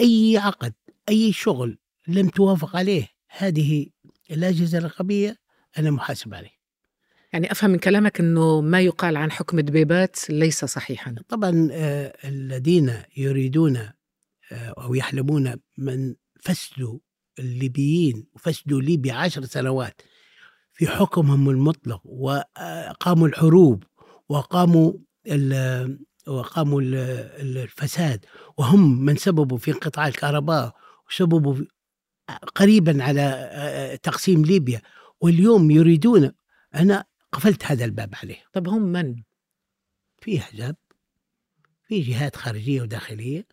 أي عقد أي شغل لم توافق عليه هذه الأجهزة الرقابية أنا محاسب عليه. يعني أفهم من كلامك أنه ما يقال عن حكم دبيبات ليس صحيحا. طبعا آه، الذين يريدون آه، أو يحلمون من فسدوا الليبيين وفسدوا ليبيا عشر سنوات في حكمهم المطلق وقاموا الحروب وقاموا وقاموا ال- ال- الفساد وهم من سببوا في انقطاع الكهرباء وسببوا قريبا على آه، تقسيم ليبيا واليوم يريدون أنا قفلت هذا الباب عليه طب هم من؟ في احزاب في جهات خارجية وداخلية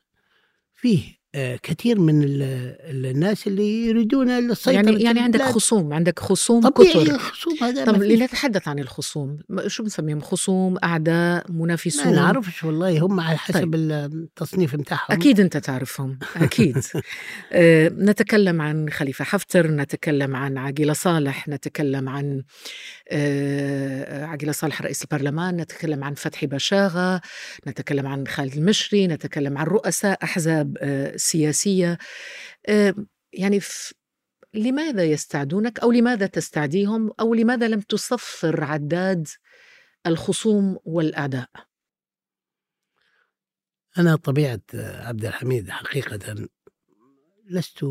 فيه كثير من ال- ال- الناس اللي يريدون السيطرة يعني يعني عندك. خصوم عندك خصوم طبيعي كثر خصوم هذا طب ما. لنتحدث عن الخصوم ما- شو بنسميهم خصوم أعداء ما منافسون نعرفش والله هم على حسب طيب. التصنيف بتاعهم أكيد أنت تعرفهم أكيد [LAUGHS] آه، نتكلم عن خليفة حفتر نتكلم عن عقيلة صالح نتكلم عن آه، عقيلة صالح رئيس البرلمان نتكلم عن فتحي بشاغة نتكلم عن خالد المشري نتكلم عن رؤساء أحزاب آه، سياسية. آه، يعني لماذا يستعدونك أو لماذا تستعديهم أو لماذا لم تصفر عداد الخصوم والأعداء؟ أنا طبيعة عبد الحميد حقيقة لست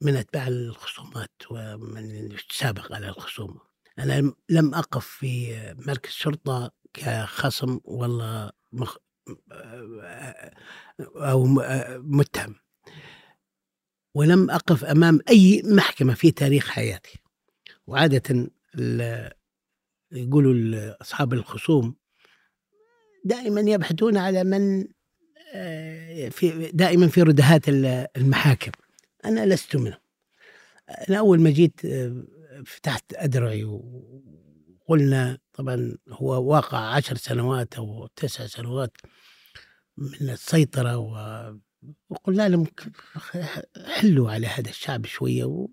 من أتباع الخصومات ومن يتسابق على الخصومة أنا لم- أقف في مركز شرطة كخصم والله مخ أو متهم. ولم أقف أمام أي محكمة في تاريخ حياتي. وعادة يقولوا أصحاب الخصوم دائما يبحثون على من في دائما في ردهات ال- المحاكم. أنا لست منهم. أنا أول ما جيت فتحت ادرعي وقلنا طبعا هو واقع عشر سنوات أو تسع سنوات من السيطرة و وقلنا لهم حلوا على هذا الشعب شوية و...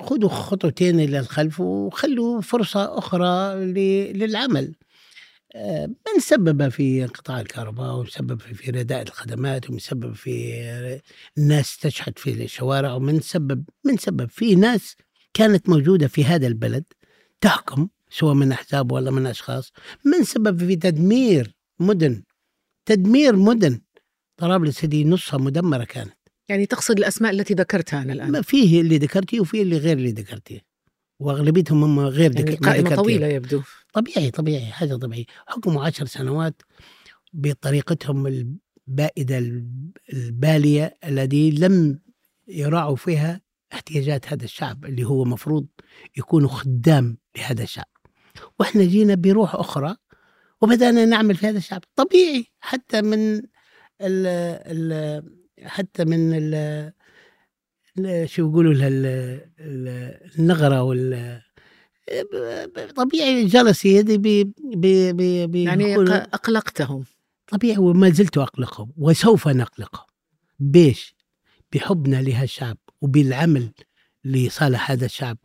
خذوا خطوتين إلى الخلف وخلوا فرصة أخرى ل- للعمل. من سبب في انقطاع الكهرباء ومسبب في في رداء الخدمات ومسبب في آه، الناس تشحت في الشوارع ومن سبب من سبب في ناس كانت موجودة في هذا البلد تحكم سواء من أحزاب ولا من أشخاص. من سبب في تدمير مدن تدمير مدن. طرابلس هذه نصها مدمرة كانت. يعني تقصد الأسماء التي ذكرتها أنا الآن. ما فيه اللي ذكرتيه وفيه اللي غير اللي ذكرتيه وأغلبيتهم هم غير يعني ذك- ما قائمة ذكرتيه. طويلة يبدو. طبيعي طبيعي حاجة طبيعي حكموا عشر سنوات بطريقتهم البائدة البالية الذي لم يراعوا فيها احتياجات هذا الشعب اللي هو مفروض يكونوا خدام لهذا الشعب. وإحنا جينا بروح أخرى وبدأنا نعمل في هذا الشعب. طبيعي حتى من ال ال حتى من ال شو يقولوا لها ال- ال- النغرة وال طبيعي بي بي بي بي يعني أقلقتهم طبيعي وما زلت أقلقهم وسوف نقلقهم بيش؟ بحبنا لهالشعب وبالعمل لصالح هذا الشعب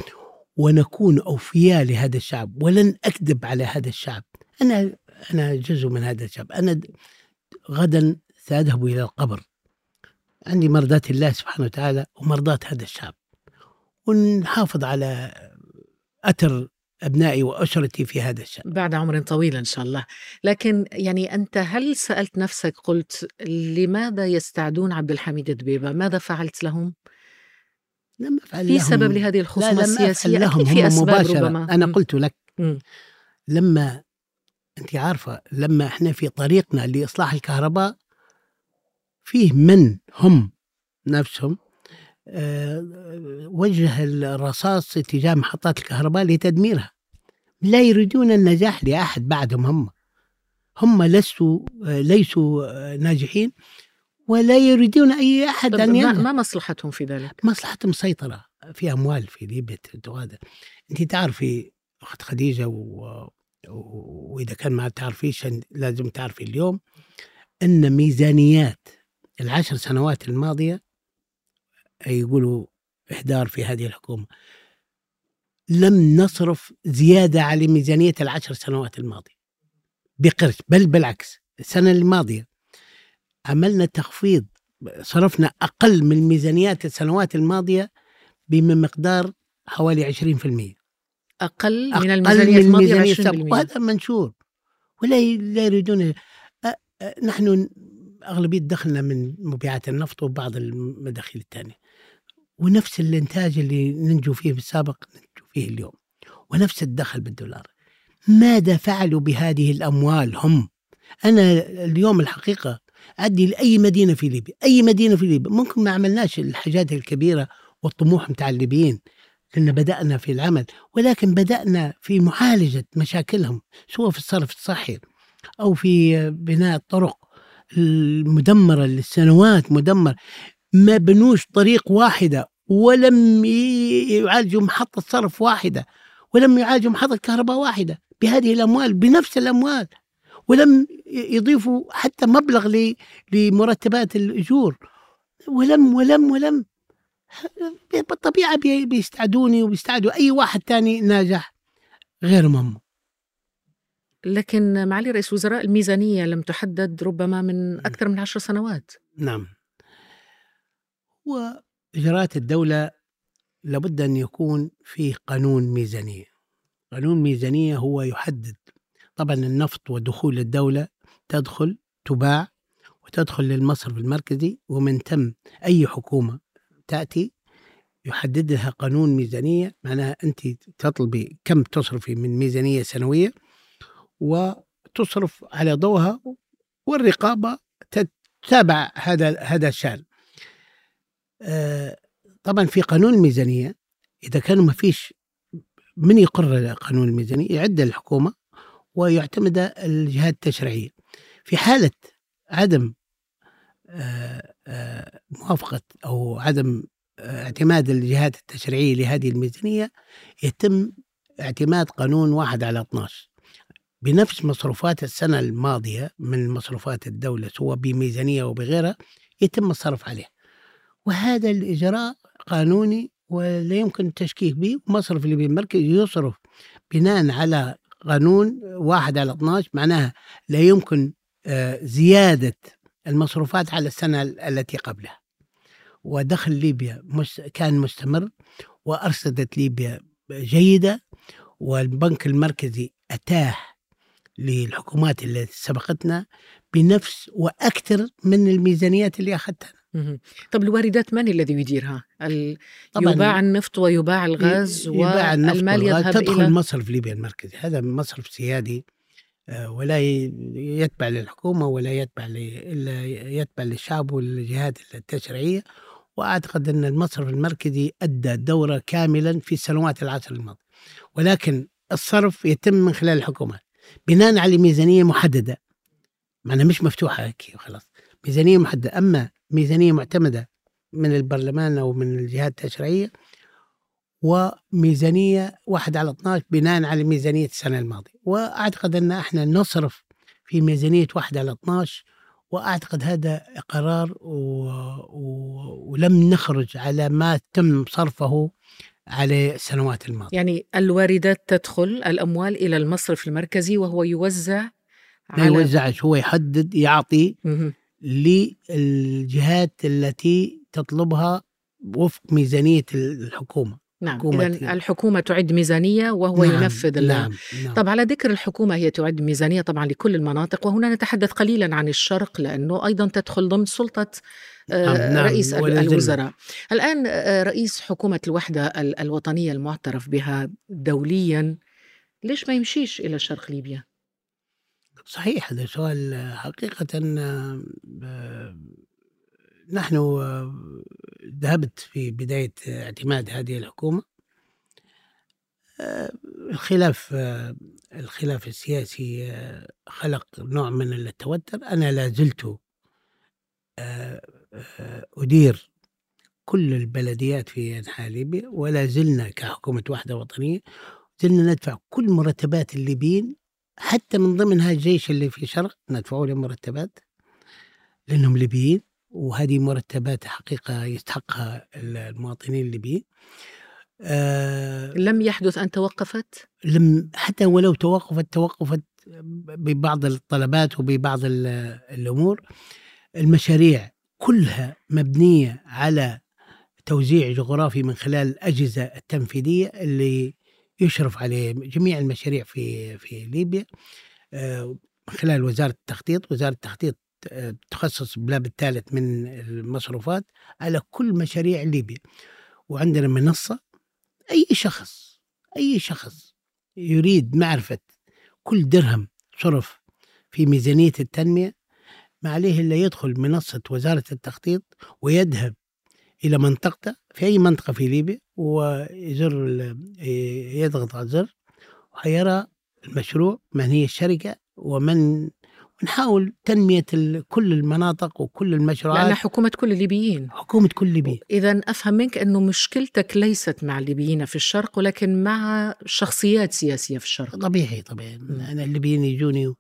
ونكون أوفياء لهذا الشعب ولن أكذب على هذا الشعب. أنا أنا جزء من هذا الشعب. أنا د- غدا سأذهب إلى القبر. عندي مرضاة الله سبحانه وتعالى ومرضاة هذا الشعب. ونحافظ على أثر أبنائي وأسرتي في هذا الشعب بعد عمر طويل إن شاء الله. لكن يعني أنت هل سألت نفسك قلت لماذا يستعدون عبد الحميد دبيبة؟ ماذا فعلت لهم؟ لم أفعل في لهم. سبب لهذه الخصومة لا السياسية؟ لهم أكيد في أسباب مباشرة. ربما. أنا. قلت لك مم. لما أنت عارفة لما إحنا في طريقنا لإصلاح الكهرباء فيه من هم نفسهم وجه الرصاص اتجاه محطات الكهرباء لتدميرها. لا يريدون النجاح لأحد بعدهم هم. هم لسوا آه، ليسوا آه، ناجحين ولا يريدون أي أحد أن ما, ينجح. ما مصلحتهم في ذلك؟ مصلحتهم مسيطرة في أموال في ليبيا وهذا أنت تعرفي أخت خديجة. و... وإذا كان ما تعرفيش لازم تعرفي اليوم أن ميزانيات العشر سنوات الماضية يقولوا إهدار في هذه الحكومة. لم نصرف زيادة على ميزانية العشر سنوات الماضية. بقرش بل بالعكس السنة الماضية عملنا تخفيض صرفنا أقل من ميزانيات السنوات الماضية بمقدار حوالي 20% أقل من أقل من الماضية الميزانية 20% السابقة وهذا منشور. ولا لا يريدون نحن أغلبية دخلنا من مبيعات النفط وبعض المداخيل الثانية ونفس الإنتاج اللي ننجو فيه بالسابق ننجو فيه اليوم. ونفس الدخل بالدولار. ماذا فعلوا بهذه الأموال هم؟ أنا اليوم الحقيقة أدي لأي مدينة في ليبيا أي مدينة في ليبيا. ممكن ما عملناش الحاجات الكبيرة والطموح متاع الليبيين. لأن بدأنا في العمل ولكن بدأنا في معالجة مشاكلهم سواء في الصرف الصحي أو في بناء الطرق المدمرة للسنوات مدمر. ما بنوش طريق واحدة ولم يعالجوا محطة صرف واحدة ولم يعالجوا محطة كهرباء واحدة بهذه الأموال بنفس الأموال ولم يضيفوا حتى مبلغ لمرتبات الأجور ولم ولم ولم. بالطبيعة بيستعدوني وبيستعدوا أي واحد تاني ناجح غير مهم لكن معالي رئيس وزراء الميزانية لم تحدد ربما من أكثر من عشر سنوات. نعم. وإجراءات الدولة لابد أن يكون فيه قانون ميزانية. قانون ميزانية هو يحدد. طبعا النفط ودخول الدولة تدخل تباع وتدخل للمصرف المركزي ومن تم أي حكومة تأتي يحدد لها قانون ميزانية. معناها أنت تطلبي كم تصرفي من ميزانية سنوية وتصرف على ضوءها والرقابة تتابع هذا هذا الشأن. طبعا في قانون الميزانية إذا كان ما فيش من يقرر قانون الميزانية؟ يعد الحكومة ويعتمد الجهات التشريعية. في حالة عدم آه، آه، موافقة أو عدم اعتماد الجهات التشريعية لهذه الميزانية يتم اعتماد قانون واحد على 12 بنفس مصروفات السنة الماضية من مصروفات الدولة سواء بميزانية أو بغيرها يتم الصرف عليه وهذا الإجراء قانوني ولا يمكن التشكيك به مصرف اللي بالمركز يصرف بناء على قانون واحد على 12 معناها لا يمكن آه، زيادة المصروفات على السنة التي قبلها. ودخل ليبيا كان مستمر وأرصدت ليبيا جيدة والبنك المركزي أتاح للحكومات التي سبقتنا بنفس وأكثر من الميزانيات اللي أخذتها. طب الواردات من الذي يديرها؟ يباع النفط ويباع الغاز والمال يذهب تدخل إلى مصرف ليبيا المركزي. هذا مصرف سيادي آه، ولا يتبع للحكومة ولا يتبع إلا يتبع للشعب والجهات التشريعية. وأعتقد أن المصرف المركزي أدى دورة كاملا في السنوات العشر الماضية ولكن الصرف يتم من خلال الحكومات بناء على ميزانية محددة. معناها مش مفتوحة هيك وخلاص ميزانية محددة. أما ميزانية معتمدة من البرلمان أو من الجهات التشريعية وميزانية واحد على 12 بناء على ميزانية السنة الماضية. وأعتقد أن إحنا نصرف في ميزانية واحد على 12 وأعتقد هذا قرار و... و... ولم نخرج على ما تم صرفه على السنوات الماضية. يعني الواردات تدخل الأموال إلى المصرف المركزي وهو يوزع على ما يوزعش هو يحدد يعطي للجهات التي تطلبها وفق ميزانية الحكومة. نعم إذا الحكومة تعد ميزانية وهو نعم ينفذ نعم نعم طب على ذكر الحكومة هي تعد ميزانية طبعا لكل المناطق وهنا نتحدث قليلا عن الشرق لأنه أيضا تدخل ضمن سلطة آه، نعم نعم رئيس الوزراء الآن آه، رئيس حكومة الوحدة الوطنية المعترف بها دوليا ليش ما يمشيش إلى شرق ليبيا؟ صحيح هذا سؤال حقيقة نحن ذهبت في بداية اعتماد هذه الحكومة. الخلاف الخلاف السياسي خلق نوع من التوتر. أنا لا زلت أدير كل البلديات في أنحاء ليبيا ولا زلنا كحكومة وحدة وطنية زلنا ندفع كل مرتبات الليبيين حتى من ضمنها الجيش اللي في شرق ندفعوا له مرتبات لأنهم ليبيين وهذه مرتبات حقيقة يستحقها المواطنين الليبيين آه لم يحدث أن توقفت؟ لم حتى ولو توقفت توقفت ببعض الطلبات وببعض الأمور المشاريع كلها مبنية على توزيع جغرافي من خلال الأجهزة التنفيذية اللي يشرف عليه جميع المشاريع في في ليبيا. آه، خلال وزارة التخطيط وزارة التخطيط تخصص بلاب الثالث من المصروفات على كل مشاريع ليبيا. وعندنا منصة أي شخص أي شخص يريد معرفة كل درهم صرف في ميزانية التنمية ما عليه إلا يدخل منصة وزارة التخطيط ويذهب إلى منطقته في أي منطقة في ليبيا ويزر يضغط على الزر ويرى المشروع من هي الشركة ومن ونحاول تنمية كل المناطق وكل المشروعات. لأن حكومة كل الليبيين. حكومة كل ليبيا إذا أفهم منك أنه مشكلتك ليست مع الليبيين في الشرق ولكن مع شخصيات سياسية في الشرق. طبيعي طبيعي. أنا الليبيين يجوني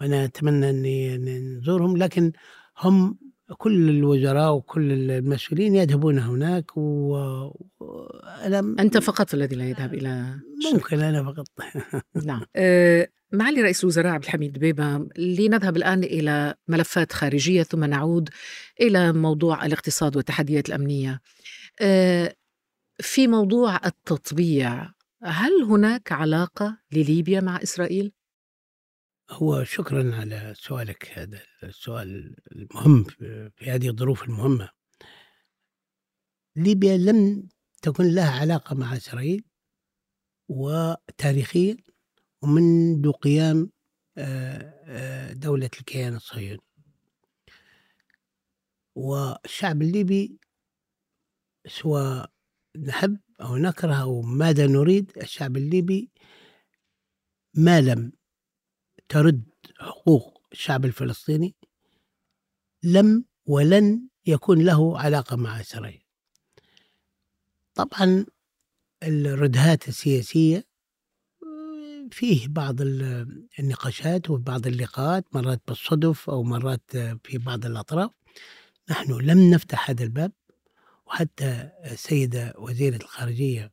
وأنا أتمنى أني نزورهم لكن هم كل الوزراء وكل المسؤولين يذهبون هناك و... أنا أنت فقط الذي لا يذهب إلى ممكن أنا فقط. [LAUGHS] نعم. أه معالي رئيس الوزراء عبد الحميد دبيبة لنذهب الآن إلى ملفات خارجية ثم نعود إلى موضوع الاقتصاد والتحديات الأمنية. أه في موضوع التطبيع هل هناك علاقة لليبيا مع إسرائيل؟ هو شكرا على سؤالك هذا السؤال المهم في هذه الظروف المهمة. ليبيا لم تكن لها علاقة مع إسرائيل وتاريخيا ومنذ قيام دولة الكيان الصهيوني. والشعب الليبي سواء نحب أو نكره أو ماذا نريد الشعب الليبي ما لم ترد حقوق الشعب الفلسطيني لم ولن يكون له علاقة مع إسرائيل. طبعا الردهات السياسية فيه بعض النقاشات وبعض اللقاءات مرات بالصدف أو مرات في بعض الأطراف. نحن لم نفتح هذا الباب وحتى السيدة وزيرة الخارجية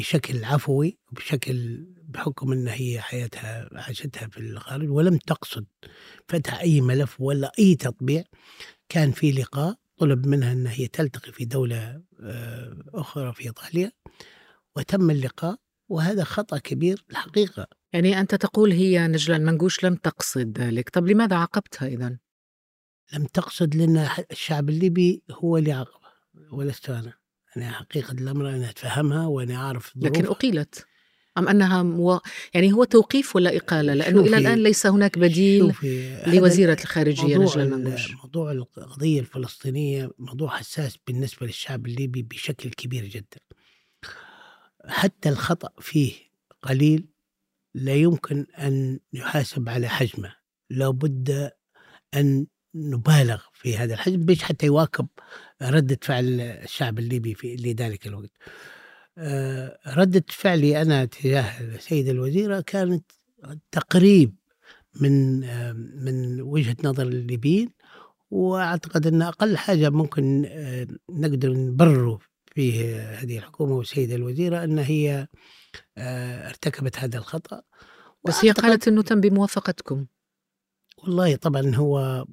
بشكل عفوي وبشكل بحكم إن هي حياتها عاشتها في الخارج ولم تقصد فتح أي ملف ولا أي تطبيع. كان في لقاء طلب منها إن هي تلتقي في دولة آه، أخرى في إيطاليا وتم اللقاء وهذا خطأ كبير الحقيقة. يعني أنت تقول هي نجلة المنقوش لم تقصد ذلك طب لماذا عاقبتها إذا؟ لم تقصد لأن الشعب الليبي هو اللي عاقبها ولست أنا. أنا حقيقة الأمر أنا أتفهمها وأنا أعرف لكن أقيلت؟ أم أنها مو... يعني هو توقيف ولا إقالة؟ لأنه إلى الآن ليس هناك بديل لوزيرة الخارجية نجلة المنقوش موضوع القضية الفلسطينية موضوع حساس بالنسبة للشعب الليبي بشكل كبير جدا. حتى الخطأ فيه قليل لا يمكن أن يحاسب على حجمه. لابد أن نبالغ في هذا الحجم بيش حتى يواكب ردة فعل الشعب الليبي في لذلك الوقت. آه، ردة فعلي أنا تجاه السيدة الوزيرة كانت تقريب من آه، من وجهة نظر الليبيين وأعتقد أن أقل حاجة ممكن آه، نقدر نبرر فيه هذه الحكومة والسيده الوزيره أن هي ارتكبت هذا الخطأ. بس هي قالت أنه تم بموافقتكم. والله طبعا هو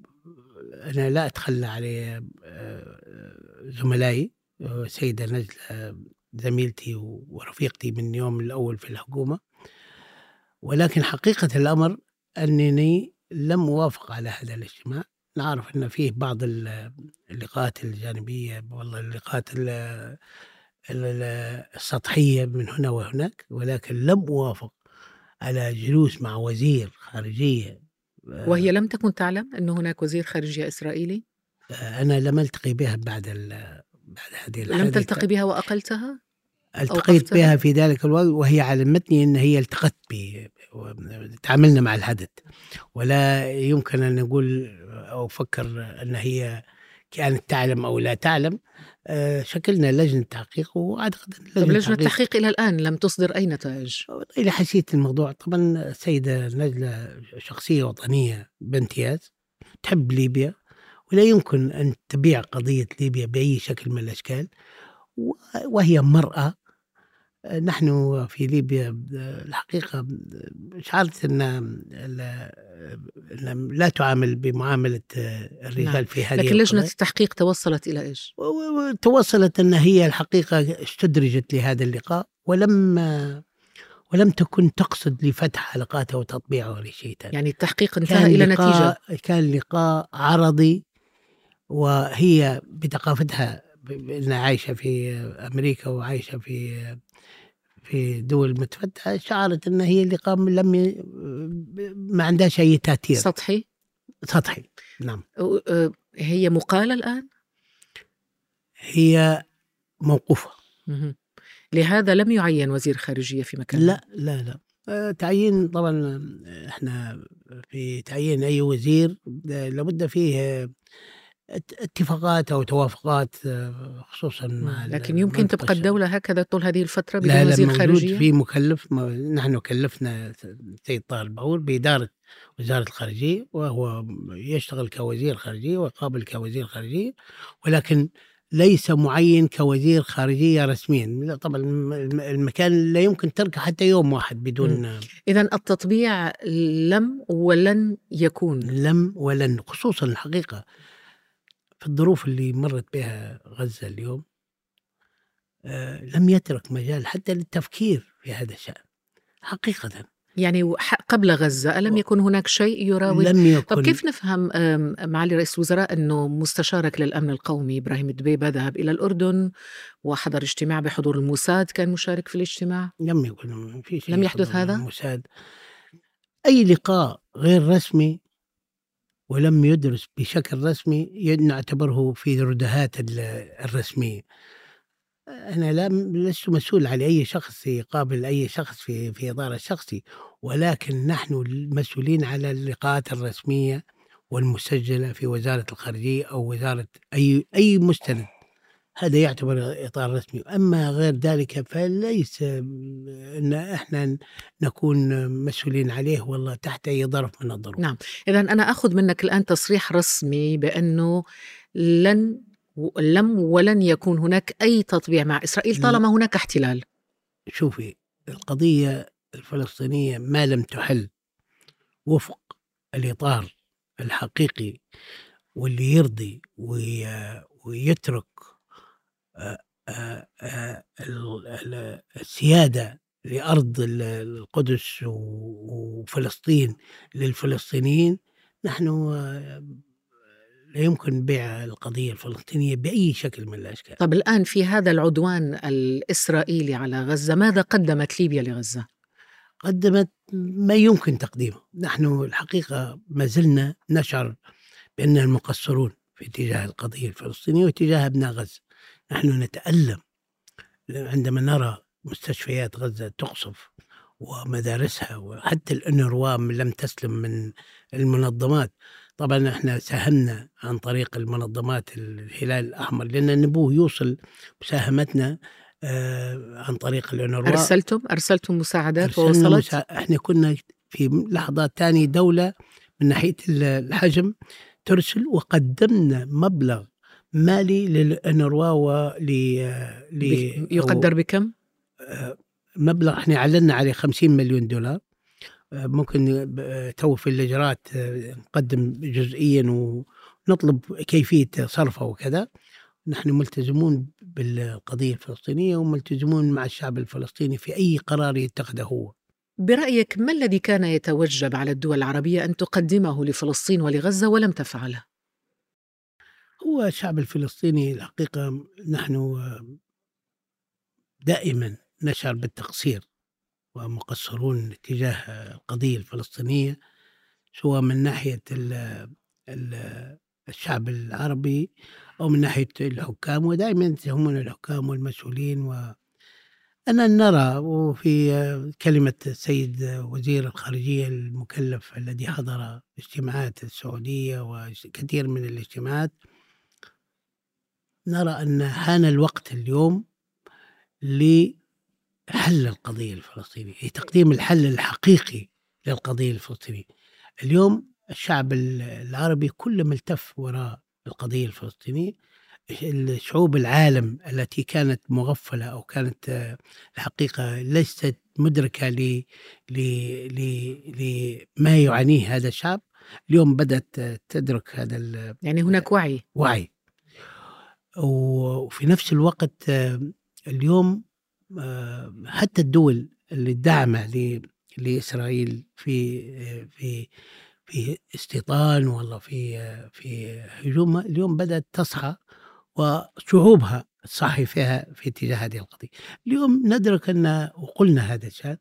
أنا لا أتخلى عليه آه، زملائي سيدة نجلة زميلتي ورفيقتي من يوم الأول في الحكومة. ولكن حقيقة الأمر أنني لم أوافق على هذا الاجتماع. نعرف أن فيه بعض اللقاءات الجانبية والله اللقاءات السطحية من هنا وهناك ولكن لم أوافق على جلوس مع وزير خارجية وهي لم تكن تعلم أن هناك وزير خارجية إسرائيلي؟ أنا لم ألتقي بها بعد بعد هذه لم تلتقي بها وأقلتها؟ التقيت بها في ذلك الوقت وهي علمتني أن هي التقت بي تعاملنا مع الحدث. ولا يمكن أن نقول أو أفكر أن هي كانت تعلم أو لا تعلم. آه، شكلنا لجنة تحقيق وأعتقد لجنة, لجنة التحقيق إلى الآن لم تصدر أي نتائج؟ إلى حسيت الموضوع. طبعا السيده نجلة شخصية وطنية بامتياز تحب ليبيا ولا يمكن أن تبيع قضية ليبيا بأي شكل من الأشكال وهي مرأة نحن في ليبيا الحقيقة شعرت أن لا تعامل بمعاملة الرجال نعم. في هذه لكن لجنة التحقيق توصلت إلى إيش؟ توصلت أن هي الحقيقة استدرجت لهذا اللقاء ولم ولم تكن تقصد لفتح حلقاته وتطبيعه لشيء يعني التحقيق انتهى إلى نتيجة كان لقاء عرضي وهي بثقافتها إنها عايشة في أمريكا وعايشة في في دول متفتحة شعرت أن هي اللي قام لم ي... ما عندهاش أي تأثير. سطحي؟ سطحي نعم. آه، هي مقالة الآن؟ هي موقوفة. لهذا لم يعين وزير خارجية في مكان لا لا لا. آه، تعيين طبعا آه، إحنا في تعيين أي وزير لابد فيه اتفاقات أو توافقات آه، خصوصا مع لكن يمكن تبقى. الدولة هكذا طول هذه الفترة بدون وزير خارجية؟ في مكلف ما- نحن كلفنا السيد طاهر البعور بإدارة وزارة الخارجية وهو يشتغل كوزير خارجية ويقابل كوزير خارجية ولكن ليس معين كوزير خارجية رسميا. طبعا الم- الم- المكان لا يمكن تركه حتى يوم واحد بدون إذا التطبيع لم ولن يكون. لم ولن خصوصا الحقيقة. في الظروف اللي مرت بها غزة اليوم آه، لم يترك مجال حتى للتفكير في هذا الشأن حقيقة. يعني قبل غزة ألم يكن هناك شيء يراود؟ لم يكن. طب كيف نفهم معالي رئيس الوزراء أنه مستشارك للأمن القومي إبراهيم الدبيبة ذهب إلى الأردن وحضر اجتماع بحضور الموساد كان مشارك في الاجتماع؟ لم يكن في شيء لم يحدث هذا؟ الموساد. أي لقاء غير رسمي ولم يدرس بشكل رسمي نعتبره في ردهات ال- الرسمية. أنا لا لست مسؤول على أي شخص يقابل أي شخص في في إطار الشخصي ولكن نحن المسؤولين على اللقاءات الرسمية والمسجلة في وزارة الخارجية أو وزارة أي أي مستند. هذا يعتبر إطار رسمي. أما غير ذلك فليس أن إحنا نكون مسؤولين عليه والله تحت أي ظرف من الظروف. نعم. إذا أنا أخذ منك الآن تصريح رسمي بأنه لن لم ولن يكون هناك أي تطبيع مع إسرائيل طالما هناك احتلال. شوفي القضية الفلسطينية ما لم تحل وفق الإطار الحقيقي واللي يرضي وي- ويترك آه، آه، آه، ال- ال- السيادة لأرض ال- القدس وفلسطين للفلسطينيين نحن آه، لا يمكن بيع القضية الفلسطينية بأي شكل من الأشكال. طب الآن في هذا العدوان الإسرائيلي على غزة ماذا قدمت ليبيا لغزة؟ قدمت ما يمكن تقديمه. نحن الحقيقة ما زلنا نشعر بأننا المقصرون في اتجاه القضية الفلسطينية واتجاه أبناء غزة. نحن نتألم عندما نرى مستشفيات غزة تقصف ومدارسها وحتى الأنروا لم تسلم من المنظمات. طبعا إحنا ساهمنا عن طريق المنظمات الهلال الأحمر لأن نبوه يوصل مساهمتنا آه، عن طريق الأنروا. أرسلتم؟ أرسلتم مساعدات ووصلت؟ مسا... إحنا كنا في لحظات تانية دولة من ناحية ال- الحجم ترسل وقدمنا مبلغ مالي للأنروا ول ل... يقدر بكم؟ آه، مبلغ إحنا اعلنا عليه 50 مليون دولار آه، ممكن تو في الاجراءات آه، نقدم جزئيا ونطلب كيفية صرفه وكذا نحن ملتزمون بالقضية الفلسطينية وملتزمون مع الشعب الفلسطيني في أي قرار يتخذه هو برأيك ما الذي كان يتوجب على الدول العربية أن تقدمه لفلسطين ولغزة ولم تفعله؟ هو الشعب الفلسطيني الحقيقة نحن دائما نشعر بالتقصير ومقصرون تجاه القضية الفلسطينية سواء من ناحية ال ال الشعب العربي أو من ناحية الحكام ودائما يتهمون الحكام والمسؤولين. و أنا نرى وفي كلمة السيد وزير الخارجية المكلف الذي حضر اجتماعات السعودية وكثير من الاجتماعات نرى أن حان الوقت اليوم لحل القضية الفلسطينية لتقديم الحل الحقيقي للقضية الفلسطينية. اليوم الشعب العربي كله ملتف وراء القضية الفلسطينية. الشعوب العالم التي كانت مغفلة أو كانت الحقيقة ليست مدركة ل ل ل لما يعانيه هذا الشعب. اليوم بدأت تدرك هذا ال- يعني هناك وعي. وعي. وفي نفس الوقت آه، اليوم آه، حتى الدول اللي داعمة ل- لإسرائيل في آه، في في استيطان والله في في هجومها اليوم بدأت تصحى وشعوبها الصحي فيها في اتجاه هذه القضية. اليوم ندرك أن وقلنا هذا الشيء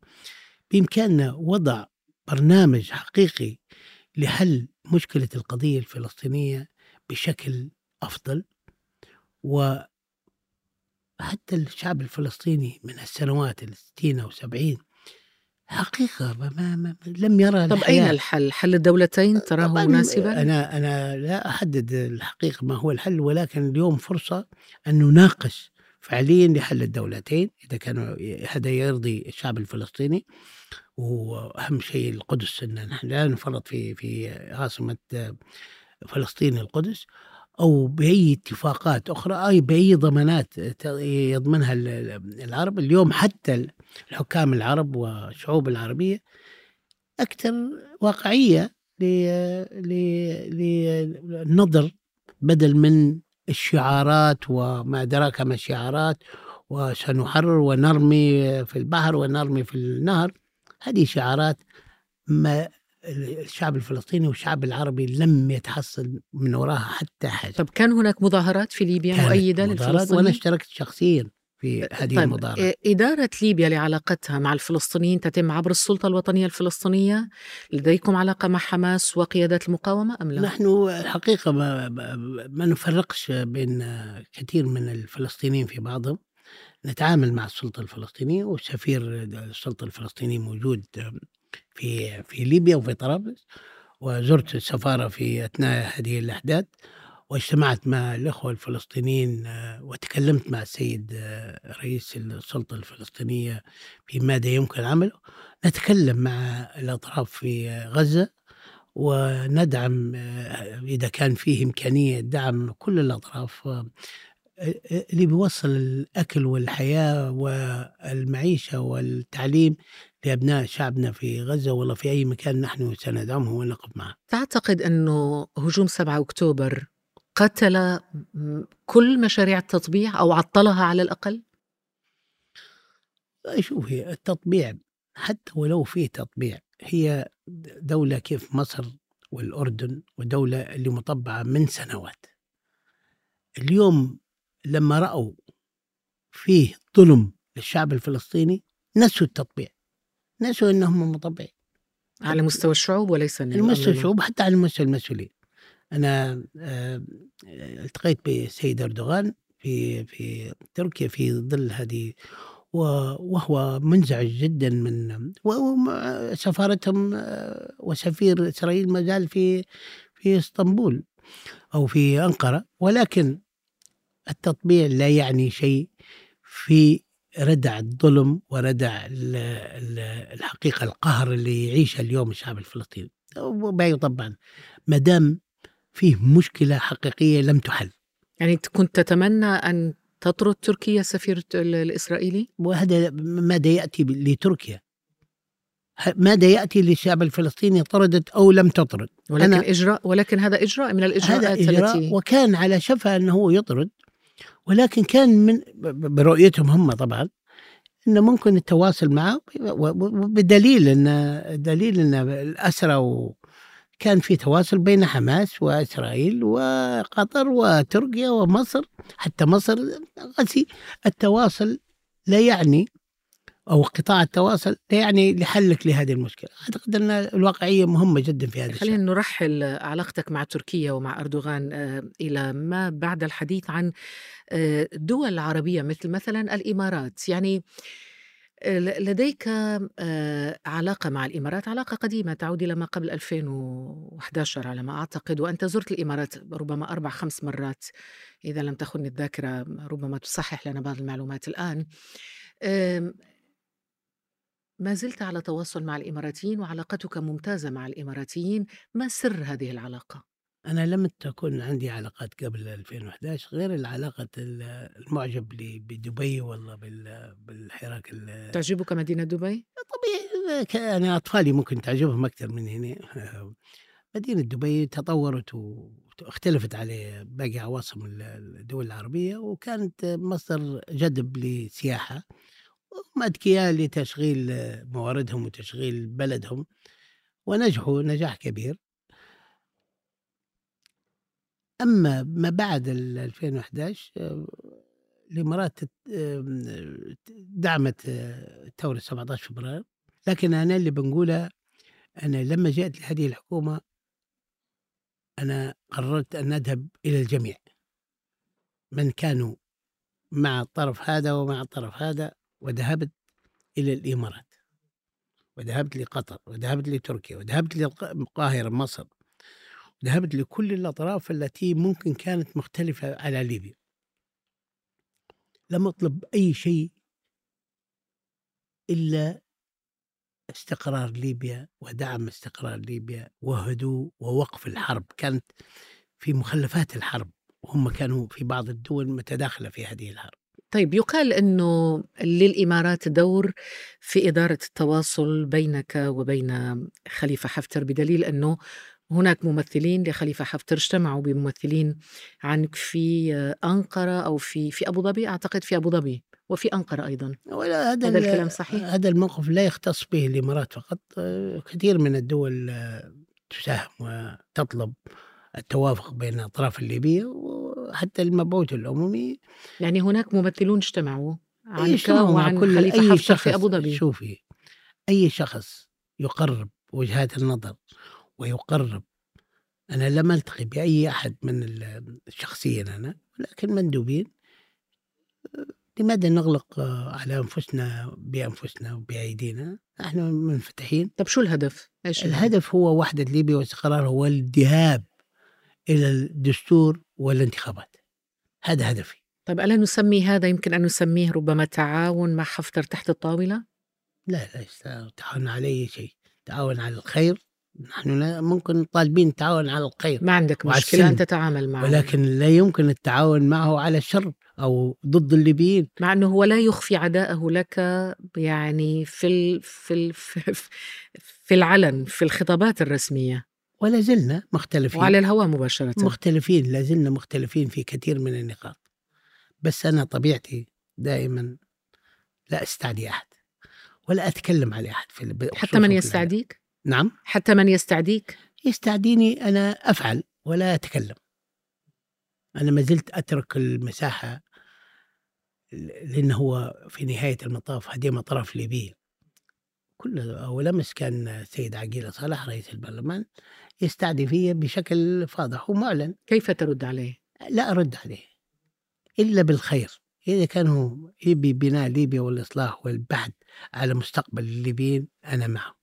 بإمكاننا وضع برنامج حقيقي لحل مشكلة القضية الفلسطينية بشكل أفضل. وحتى الشعب الفلسطيني من السنوات الستين أو سبعين حقيقة ما ما لم يرى طب الحياة. أين الحل؟ حل الدولتين تراه مناسبا؟ أنا أنا لا أحدد الحقيقة ما هو الحل ولكن اليوم فرصة أن نناقش فعليا لحل الدولتين إذا كان هذا يرضي الشعب الفلسطيني وأهم شيء القدس أن نحن لا نفرط في في عاصمة فلسطين القدس أو بأي اتفاقات أخرى أي بأي ضمانات يضمنها العرب. اليوم حتى الحكام العرب والشعوب العربية أكثر واقعية للنظر بدل من الشعارات وما أدراك ما الشعارات وسنحرر ونرمي في البحر ونرمي في النهر. هذه شعارات ما الشعب الفلسطيني والشعب العربي لم يتحصل من وراها حتى حاجة طب كان هناك مظاهرات في ليبيا مؤيدة للفلسطينيين؟ وأنا اشتركت شخصيا في هذه طيب المظاهرات إدارة ليبيا لعلاقتها مع الفلسطينيين تتم عبر السلطة الوطنية الفلسطينية لديكم علاقة مع حماس وقيادات المقاومة أم لا؟ نحن الحقيقة ما, ما نفرقش بين كثير من الفلسطينيين في بعضهم نتعامل مع السلطة الفلسطينية وسفير السلطة الفلسطينية موجود في في ليبيا وفي طرابلس وزرت السفارة في أثناء هذه الأحداث واجتمعت مع الإخوة الفلسطينيين آه، وتكلمت مع السيد آه، رئيس السلطة الفلسطينية في ماذا يمكن عمله. نتكلم مع الأطراف في غزة وندعم آه، إذا كان فيه إمكانية دعم كل الأطراف آه، اللي بيوصل الأكل والحياة والمعيشة والتعليم لأبناء شعبنا في غزة ولا في أي مكان نحن سندعمه ونقف معه. تعتقد أنه هجوم 7 أكتوبر قتل كل مشاريع التطبيع أو عطلها على الأقل؟ شوفي التطبيع حتى ولو فيه تطبيع هي دولة كيف مصر والأردن ودولة اللي مطبعة من سنوات اليوم لما رأوا فيه ظلم للشعب الفلسطيني نسوا التطبيع. نسوا إنهم مطبعين. على مستوى الشعوب وليس المستوى الأمن. الشعوب حتى على مستوى المسؤولين. أنا آه، التقيت بالسيد أردوغان في في تركيا في ظل هذه وهو منزعج جدا من وسفارتهم آه، وسفير إسرائيل ما زال في في إسطنبول أو في أنقرة. ولكن التطبيع لا يعني شيء في ردع الظلم وردع ال- ال- الحقيقة القهر اللي يعيشه اليوم الشعب الفلسطيني. طبعا ما دام فيه مشكلة حقيقية لم تحل. يعني كنت تتمنى أن تطرد تركيا السفير ال- الإسرائيلي؟ وهذا ماذا يأتي لتركيا؟ ماذا يأتي للشعب الفلسطيني طردت أو لم تطرد؟ ولكن أنا- إجراء ولكن هذا إجراء من هذا الإجراءات إجراء التي وكان على شفا أنه يطرد. ولكن كان من برؤيتهم هم طبعا إنه ممكن التواصل معه بدليل إن دليل إن الأسرى كان في تواصل بين حماس وإسرائيل وقطر وتركيا ومصر حتى مصر التواصل لا يعني أو قطاع التواصل يعني لحلك لهذه المشكلة. أعتقد أن الواقعية مهمة جدا في هذا الشيء. خلينا نرحل علاقتك مع تركيا ومع أردوغان آه، إلى ما بعد الحديث عن آه، دول عربية مثل مثلا الإمارات. يعني آه، لديك علاقة مع الإمارات علاقة قديمة تعود إلى ما قبل 2011 على ما أعتقد وأنت زرت الإمارات ربما أربع خمس مرات. إذا لم تخني الذاكرة ربما تصحح لنا بعض المعلومات الآن. ما زلت على تواصل مع الإماراتيين وعلاقتك ممتازة مع الإماراتيين ما سر هذه العلاقة؟ أنا لم تكن عندي علاقات قبل 2011 غير العلاقة ال- المعجب لي بدبي والله بال- بالحراك ال- تعجبك مدينة دبي؟ طبيعي أنا أطفالي ممكن تعجبهم أكثر من هنا مدينة دبي تطورت واختلفت على باقي عواصم ال- الدول العربية وكانت مصدر جذب لسياحة وهم أذكياء لتشغيل مواردهم وتشغيل بلدهم ونجحوا نجاح كبير. أما ما بعد ال 2011 آه، الإمارات دعمت ثوره 17 فبراير. لكن أنا اللي بنقوله أنا لما جاءت هذه الحكومة أنا قررت أن أذهب إلى الجميع. من كانوا مع الطرف هذا ومع الطرف هذا وذهبت إلى الإمارات وذهبت لقطر وذهبت لتركيا وذهبت للقاهرة مصر ذهبت لكل الأطراف التي ممكن كانت مختلفة على ليبيا. لم أطلب أي شيء إلا استقرار ليبيا ودعم استقرار ليبيا وهدوء ووقف الحرب. كانت في مخلفات الحرب وهم كانوا في بعض الدول متداخلة في هذه الحرب. طيب يقال إنه للإمارات دور في إدارة التواصل بينك وبين خليفة حفتر بدليل إنه هناك ممثلين لخليفة حفتر اجتمعوا بممثلين عنك في أنقرة أو في في أبو ظبي؟ أعتقد في أبو ظبي وفي أنقرة أيضا. ولا هذا, هذا الكلام صحيح؟ هذا الموقف لا يختص به الإمارات فقط. كثير من الدول تساهم وتطلب التوافق بين الأطراف الليبية وحتى المبعوث العمومي. يعني هناك ممثلون اجتمعوا عنك وعن كل خليفة أي شخص في أبو ظبي شوفي أي شخص يقرب وجهات النظر ويقرب أنا لم ألتقي بأي أحد من شخصيا أنا لكن مندوبين. لماذا نغلق على أنفسنا بأنفسنا وبأيدينا؟ نحن منفتحين. طب شو الهدف؟ إيش الهدف؟ هو وحدة ليبيا واستقرارها والذهاب إلى الدستور والانتخابات. هذا هدفي. طيب ألا نسمي هذا؟ يمكن أن نسميه ربما تعاون مع حفتر تحت الطاولة؟ لا لا تعاون على أي شيء. تعاون على الخير. نحن ممكن طالبين التعاون على الخير. ما عندك مشكلة أن تتعامل معه. ولكن لا يمكن التعاون معه على الشر أو ضد الليبيين. مع أنه هو لا يخفي عداءه لك يعني في ال في ال في العلن في الخطابات الرسمية. ولا زلنا مختلفين. وعلى الهواء مباشرة. مختلفين لا زلنا مختلفين في كثير من النقاط. بس أنا طبيعتي دائما لا أستعدي أحد ولا أتكلم على أحد في حتى من يستعديك؟ نعم. حتى من يستعديك؟ يستعديني أنا أفعل ولا أتكلم. أنا ما زلت أترك المساحة لأنه هو في نهاية المطاف هذه مطرف ليبية كل أول أمس كان السيد عقيلة صالح رئيس البرلمان يستعدي فيه بشكل فاضح ومعلن. كيف ترد عليه؟ لا أرد عليه إلا بالخير. إذا كان هو يبي بناء ليبيا والإصلاح والبحث على مستقبل الليبيين أنا معه.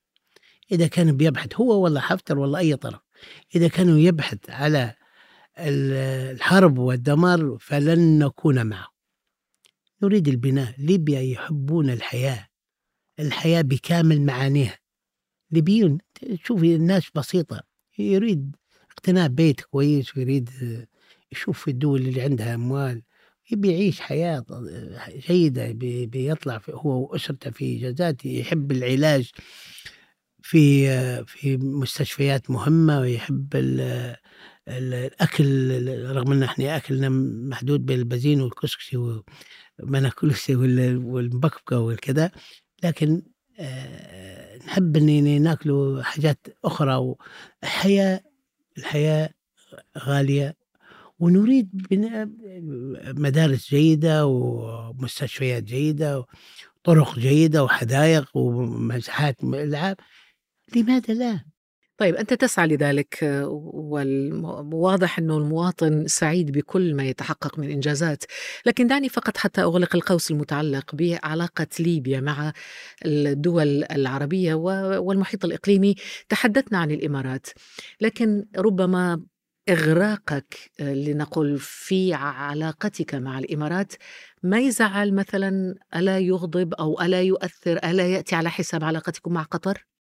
إذا كان بيبحث هو ولا حفتر ولا أي طرف إذا كانوا يبحث على الحرب والدمار فلن نكون معه. نريد البناء. ليبيا يحبون الحياة. الحياة بكامل معانيها. ليبيون شوفي الناس بسيطة يريد اقتناء بيت كويس ويريد يشوف في الدول اللي عندها أموال يبي يعيش حياة جيدة بيطلع هو وأسرته في إجازات يحب العلاج في في مستشفيات مهمة ويحب الأكل رغم أن إحنا أكلنا محدود بين البزين والكسكسي وما ناكلش [LAUGHS] والمبكبكة والكذا لكن نحب أن ناكلوا حاجات أخرى الحياة الحياة غالية ونريد بناء مدارس جيدة ومستشفيات جيدة وطرق جيدة وحدائق ومساحات ألعاب لماذا لا؟ طيب أنت تسعى لذلك والواضح أنه المواطن سعيد بكل ما يتحقق من إنجازات لكن دعني فقط حتى أغلق القوس المتعلق بعلاقة ليبيا مع الدول العربية والمحيط الإقليمي تحدثنا عن الإمارات لكن ربما إغراقك لنقل في علاقتك مع الإمارات ما يزعل مثلا ألا يغضب أو ألا يؤثر ألا يأتي على حساب علاقتكم مع قطر؟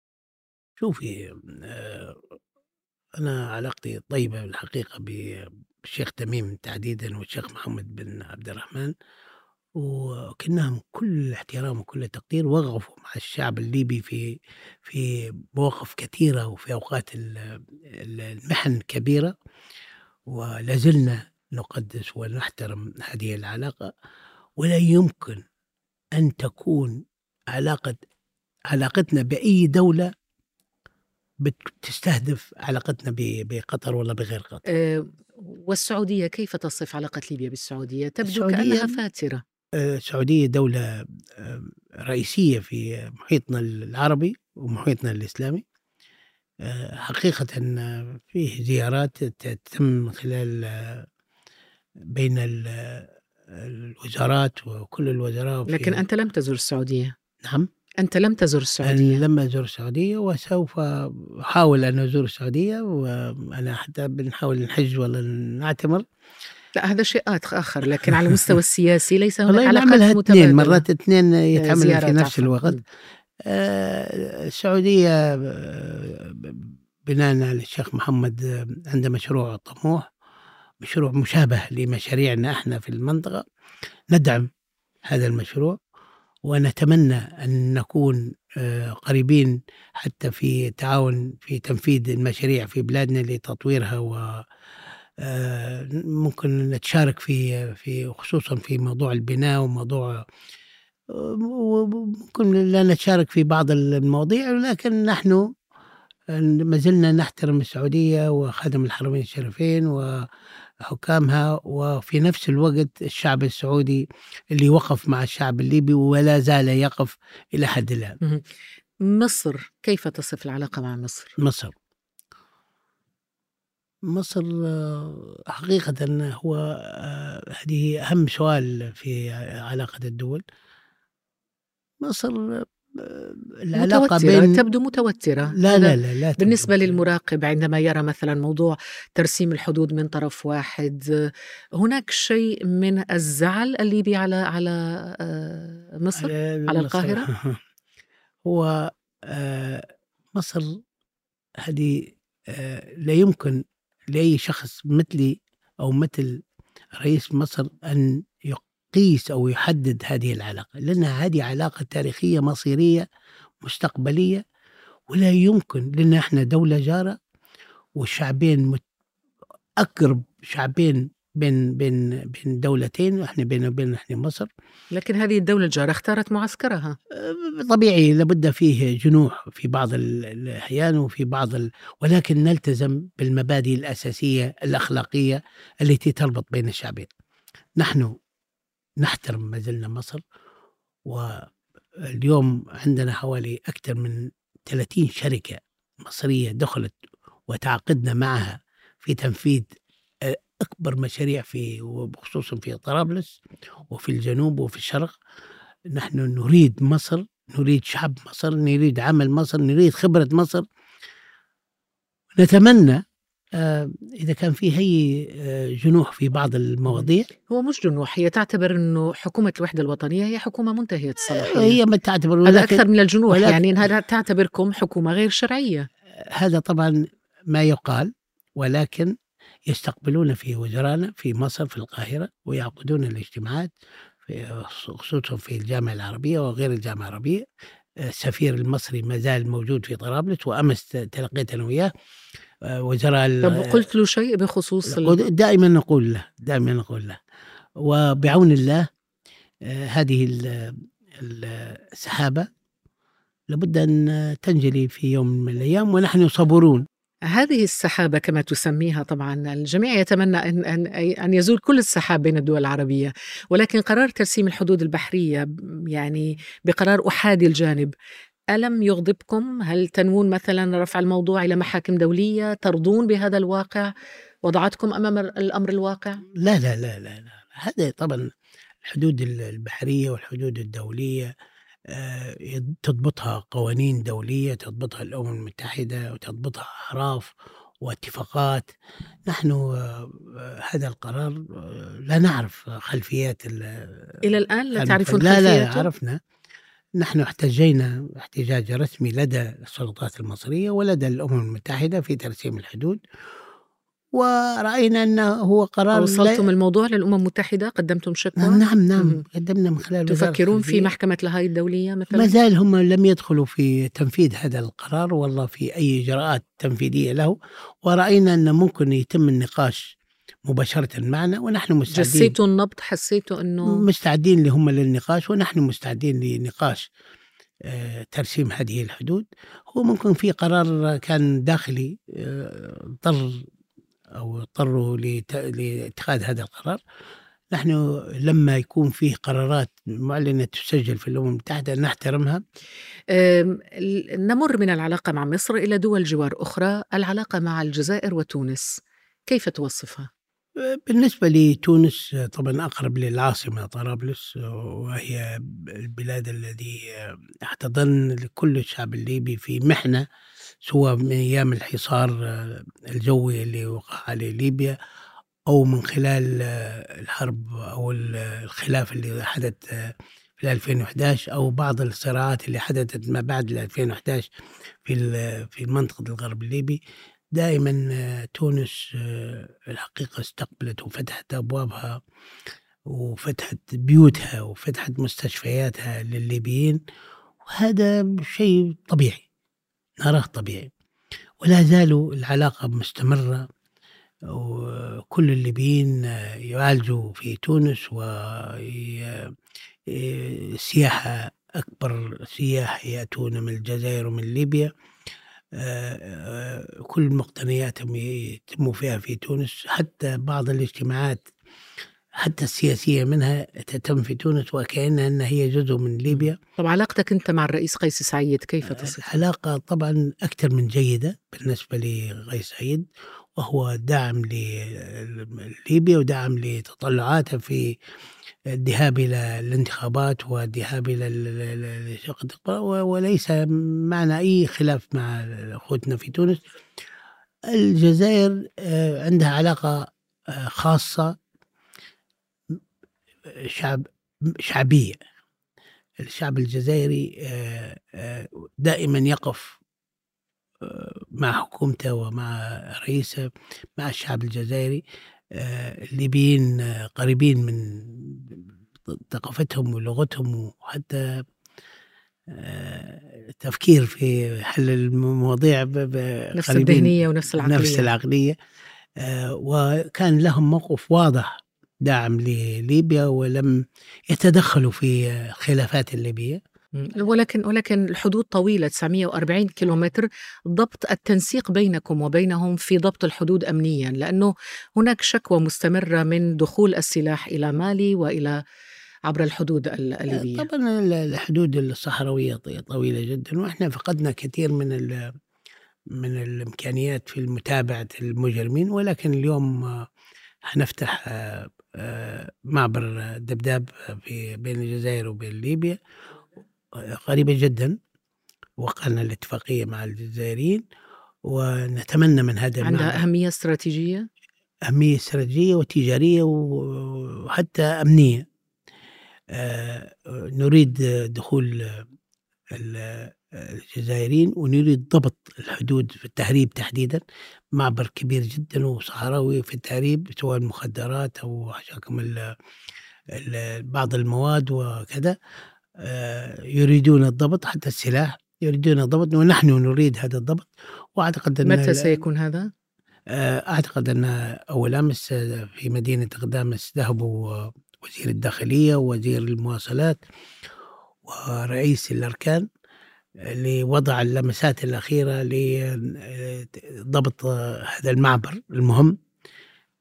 شوفي آه، أنا علاقتي طيبة بالحقيقة بالشيخ تميم تحديدا والشيخ محمد بن عبد الرحمن وكناهم كل الاحترام وكل التقدير وقفوا مع الشعب الليبي في في مواقف كثيرة وفي أوقات المحن كبيرة ولازلنا نقدس ونحترم هذه العلاقة ولا يمكن أن تكون علاقة علاقتنا بأي دولة بتستهدف علاقتنا ب- بقطر ولا بغير قطر؟ آه، والسعودية كيف تصف علاقة ليبيا بالسعودية؟ تبدو السعودية- كأنها فاترة. آه، السعودية دولة آه، رئيسية في محيطنا العربي ومحيطنا الإسلامي. آه، حقيقة فيه زيارات تتم من خلال بين ال- الوزارات وكل الوزراء لكن أنت لم تزر السعودية. نعم. أنت لم تزر السعودية. أنا لم أزور السعودية وسوف أحاول أن أزور السعودية وأنا حتى بنحاول نحج ولا نعتمر. لا هذا شيء آخ- آخر لكن على المستوى السياسي ليس هناك علاقات نعملها متبادلة. اثنين مرات اثنين آه، يتعمل في نفس. الوقت. آه، السعودية آه، بناء على الشيخ محمد عنده مشروع طموح مشروع مشابه لمشاريعنا إحنا في المنطقة ندعم هذا المشروع. ونتمنى أن نكون آه، قريبين حتى في تعاون في تنفيذ المشاريع في بلادنا لتطويرها و آه، ممكن نتشارك في في خصوصا في موضوع البناء وموضوع وممكن لا نتشارك في بعض المواضيع ولكن نحن ما زلنا نحترم السعودية وخادم الحرمين الشريفين وحكامها وفي نفس الوقت الشعب السعودي اللي وقف مع الشعب الليبي ولا زال يقف إلى حد الآن. مصر كيف تصف العلاقة مع مصر؟ مصر مصر آه، حقيقة هو آه، هذه أهم سؤال في علاقة الدول مصر العلاقة متوترة بين تبدو متوترة لا لا لا, لا بالنسبة تبدو. للمراقب عندما يرى مثلا موضوع ترسيم الحدود من طرف واحد هناك شيء من الزعل الليبي على على آه، مصر على مصر. القاهرة؟ [LAUGHS] هو آه، مصر هذه آه، لا يمكن لأي شخص مثلي أو مثل رئيس مصر أن يقيس أو يحدد هذه العلاقة لأنها هذه علاقة تاريخية مصيرية مستقبلية ولا يمكن لأن إحنا دولة جارة والشعبين مت- أقرب شعبين بين بين بين دولتين إحنا بين وبين إحنا مصر. لكن هذه الدولة الجارة اختارت معسكرها. طبيعي لابد فيه جنوح في بعض ال- الأحيان وفي بعض ال... ولكن نلتزم بالمبادئ الأساسية الأخلاقية التي تربط بين الشعبين. نحن نحترم ما زلنا مصر واليوم عندنا حوالي أكثر من 30 شركة مصرية دخلت وتعاقدنا معها في تنفيذ آه، أكبر مشاريع في وخصوصا في طرابلس وفي الجنوب وفي الشرق. نحن نريد مصر نريد شعب مصر نريد عمل مصر نريد خبرة مصر. نتمنى إذا كان في هي آه، جنوح في بعض المواضيع. هو مش جنوح هي تعتبر أنه حكومة الوحدة الوطنية هي حكومة منتهية الصلاحية. هي ما تعتبر هذا أكثر من الجنوح يعني أنها تعتبركم حكومة غير شرعية. هذا طبعا ما يقال ولكن يستقبلون في وزرانا في مصر في القاهرة ويعقدون الاجتماعات في خصوصا في الجامعة العربية وغير الجامعة العربية. السفير المصري ما زال موجود في طرابلس وأمس تلقيت أنا وياه. آه، وزراء ال- طب قلت له شيء بخصوص. دائما نقول له دائما نقول له وبعون الله آه، هذه ال- ال- السحابة لابد أن تنجلي في يوم من الأيام ونحن صبورون هذه السحابة كما تسميها طبعا الجميع يتمنى أن, أن, أن يزول كل السحاب بين الدول العربية ولكن قرار ترسيم الحدود البحرية يعني بقرار أحادي الجانب ألم يغضبكم؟ هل تنوون مثلا رفع الموضوع إلى محاكم دولية؟ ترضون بهذا الواقع؟ وضعتكم أمام الأمر الواقع؟ لا لا لا لا, لا. هذا طبعا الحدود البحرية والحدود الدولية آه، تضبطها قوانين دولية تضبطها الأمم المتحدة وتضبطها أعراف واتفاقات نحن آه، هذا القرار آه، لا نعرف خلفيات ال- إلى الآن لا تعرفون لا لا خلفيته؟ عرفنا نحن احتجينا احتجاج رسمي لدى السلطات المصرية ولدى الأمم المتحدة في ترسيم الحدود ورأينا أنه هو قرار وصلتم الموضوع للأمم المتحدة؟ قدمتم شكوى؟ نعم نعم. قدمنا من خلال تفكرون في. محكمة لاهاي الدولية مثلا؟ ما زال هم لم يدخلوا في تنفيذ هذا القرار والله في أي إجراءات تنفيذية له ورأينا أن ممكن يتم النقاش مباشرة معنا ونحن مستعدين. جسيتوا النبض حسيتوا أنه مستعدين لهم للنقاش ونحن مستعدين لنقاش آه، ترسيم هذه الحدود. هو ممكن في قرار كان داخلي آه، اضطر أو اضطروا لاتخاذ هذا القرار. نحن لما يكون فيه قرارات معلنة تسجل في الأمم المتحدة نحترمها. نمر من العلاقة مع مصر إلى دول جوار أخرى العلاقة مع الجزائر وتونس. كيف توصفها؟ بالنسبة لتونس طبعا أقرب للعاصمة طرابلس وهي البلاد الذي أحتضن لكل الشعب الليبي في محنة سواء من أيام الحصار الجوي اللي وقع عليه ليبيا أو من خلال الحرب أو الخلاف اللي حدث في 2011 أو بعض الصراعات اللي حدثت ما بعد 2011 في في منطقة الغرب الليبي. دائما آه، تونس آه، الحقيقة استقبلت وفتحت أبوابها وفتحت بيوتها وفتحت مستشفياتها للليبيين وهذا شيء طبيعي نراه طبيعي. ولا زالوا العلاقة مستمرة وكل الليبيين آه، يعالجوا في تونس وسياحة أكبر سياح يأتون من الجزائر ومن ليبيا. كل المقتنيات يتم فيها في تونس. حتى بعض الاجتماعات حتى السياسية منها تتم في تونس وكأنها أنها هي جزء من ليبيا. طب علاقتك أنت مع الرئيس قيس سعيد كيف تصف؟ علاقة طبعا أكثر من جيدة بالنسبة لقيس سعيد وهو داعم لليبيا وداعم لتطلعاتها في الذهاب إلى الانتخابات والذهاب إلى شق وليس معنا أي خلاف مع أخوتنا في تونس. الجزائر آه، عندها علاقة آه، خاصة شعب شعبية. الشعب الجزائري آه، دائما يقف مع حكومته ومع رئيسه مع الشعب الجزائري. الليبيين قريبين من ثقافتهم ولغتهم وحتى تفكير في حل المواضيع نفس الذهنية ونفس العقلية. نفس العقلية وكان لهم موقف واضح داعم لليبيا ولم يتدخلوا في الخلافات الليبية. ولكن ولكن الحدود طويلة 940 كيلومتر ضبط التنسيق بينكم وبينهم في ضبط الحدود امنيا لأنه هناك شكوى مستمرة من دخول السلاح إلى مالي وإلى عبر الحدود الليبية. طبعا الحدود الصحراوية طويلة جدا وإحنا فقدنا كثير من من الإمكانيات في متابعة المجرمين ولكن اليوم حنفتح معبر دبداب في بين الجزائر وبين ليبيا قريبة جدا وقعنا الاتفاقية مع الجزائريين ونتمنى من هذا عندها أهمية استراتيجية؟ أهمية استراتيجية وتجارية وحتى أمنية آه، نريد دخول الجزائريين ونريد ضبط الحدود في التهريب تحديدا معبر كبير جدا وصحراوي في التهريب سواء المخدرات أو حشاكم بعض المواد وكذا يريدون الضبط حتى السلاح يريدون الضبط ونحن نريد هذا الضبط وأعتقد أن متى سيكون هذا؟ آه، أعتقد أن أول أمس في مدينة غدامس ذهبوا وزير الداخلية ووزير المواصلات ورئيس الأركان لوضع اللمسات الأخيرة لضبط هذا المعبر المهم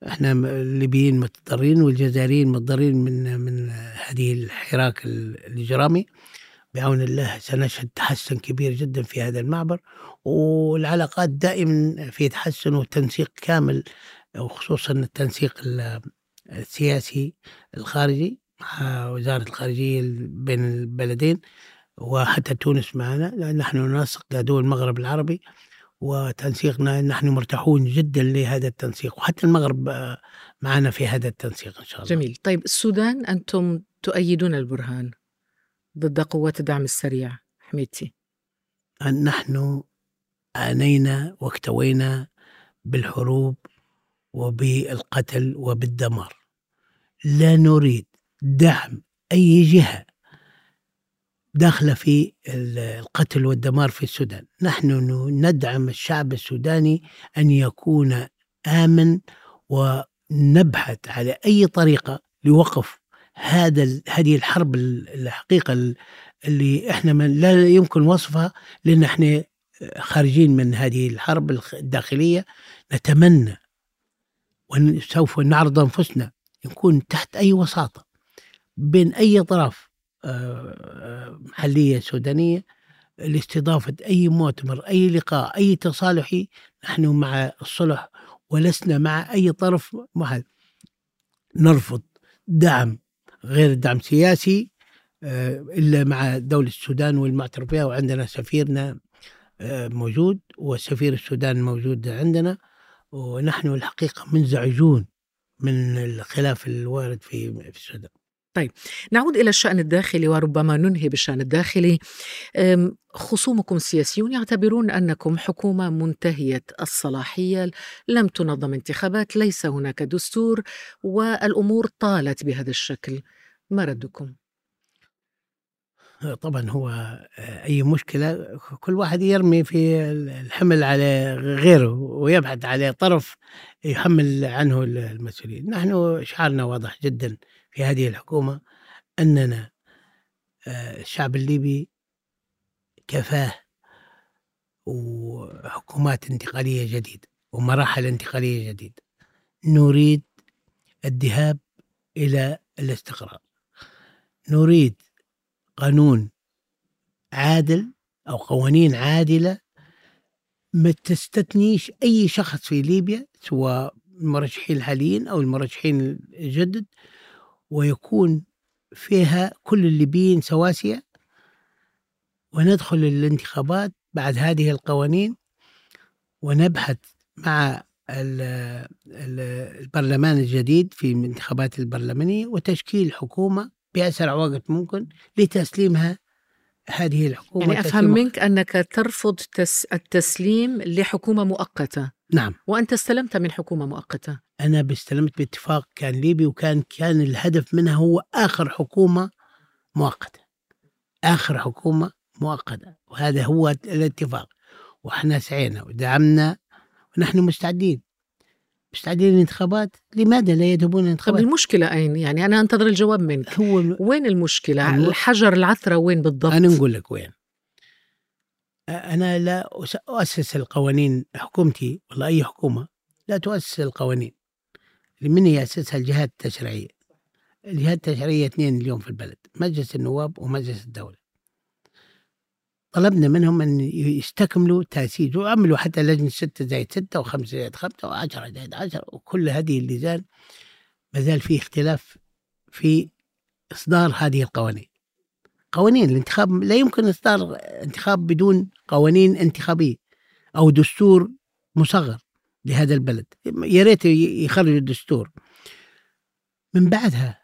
إحنا الليبيين متضررين والجزائريين متضررين من من هذه الحراك الإجرامي. بعون الله سنشهد تحسن كبير جدا في هذا المعبر والعلاقات دائما في تحسن وتنسيق كامل وخصوصا التنسيق السياسي الخارجي مع وزارة الخارجية بين البلدين وحتى تونس معنا نحن ننسق دول المغرب العربي. وتنسيقنا نحن مرتاحون جدا لهذا التنسيق وحتى المغرب آه، معنا في هذا التنسيق إن شاء الله. جميل. طيب السودان أنتم تؤيدون البرهان ضد قوات الدعم السريع حميدتي. نحن عانينا واكتوينا بالحروب وبالقتل وبالدمار. لا نريد دعم أي جهة داخلة في القتل والدمار في السودان. نحن ندعم الشعب السوداني أن يكون آمن ونبحث على أي طريقة لوقف هذا هذه الحرب الحقيقة اللي إحنا لا يمكن وصفها لأن إحنا خارجين من هذه الحرب الداخلية. نتمنى وسوف نعرض أنفسنا نكون تحت أي وساطة بين أي طرف محلية سودانية لاستضافة أي مؤتمر أي لقاء أي تصالحي نحن مع الصلح ولسنا مع أي طرف محل نرفض دعم غير دعم سياسي آه، إلا مع دولة السودان والمعترف بها وعندنا سفيرنا آه، موجود وسفير السودان موجود عندنا ونحن الحقيقة منزعجون من الخلاف الوارد في السودان. طيب نعود إلى الشأن الداخلي وربما ننهي بالشأن الداخلي. خصومكم السياسيون يعتبرون أنكم حكومة منتهية الصلاحية لم تنظم انتخابات ليس هناك دستور والأمور طالت بهذا الشكل. ما ردكم؟ طبعا هو أي مشكلة كل واحد يرمي في الحمل على غيره ويبحث على طرف يحمل عنه المسؤولين. نحن شعارنا واضح جدا. في هذه الحكومة أننا آه، الشعب الليبي كفاه وحكومات انتقالية جديدة ومراحل انتقالية جديدة. نريد الذهاب إلى الاستقرار. نريد قانون عادل أو قوانين عادلة ما تستثنيش أي شخص في ليبيا سواء المرشحين الحاليين أو المرشحين الجدد ويكون فيها كل الليبيين سواسية وندخل الانتخابات بعد هذه القوانين ونبحث مع البرلمان الجديد في الانتخابات البرلمانية وتشكيل حكومة بأسرع وقت ممكن لتسليمها هذه الحكومة يعني أفهم منك أنك ترفض تس التسليم لحكومة مؤقتة. نعم. وأنت استلمت من حكومة مؤقتة. أنا استلمت باتفاق كان ليبي وكان كان الهدف منها هو آخر حكومة مؤقتة. آخر حكومة مؤقتة وهذا هو الاتفاق. وإحنا سعينا ودعمنا ونحن مستعدين. مستعدين للانتخابات؟ لماذا لا يذهبون للانتخابات؟ طب المشكلة أين؟ يعني أنا أنتظر الجواب منك. هو وين المشكلة؟ الحجر العثرة وين بالضبط؟ أنا نقول لك وين. أنا لا أؤسس القوانين حكومتي ولا أي حكومة لا تؤسس القوانين. من يأسسها الجهات التشريعية. الجهات التشريعية اثنين اليوم في البلد مجلس النواب ومجلس الدولة. طلبنا منهم أن يستكملوا تأسيس وعملوا حتى لجنة ستة زائد ستة وخمسة زائد خمسة وعشرة زائد عشرة وكل هذه اللجان ما زال في اختلاف في إصدار هذه القوانين. قوانين الانتخاب لا يمكن إصدار انتخاب بدون قوانين انتخابية أو دستور مصغر. لهذا البلد. يا ريت يخرجوا الدستور. من بعدها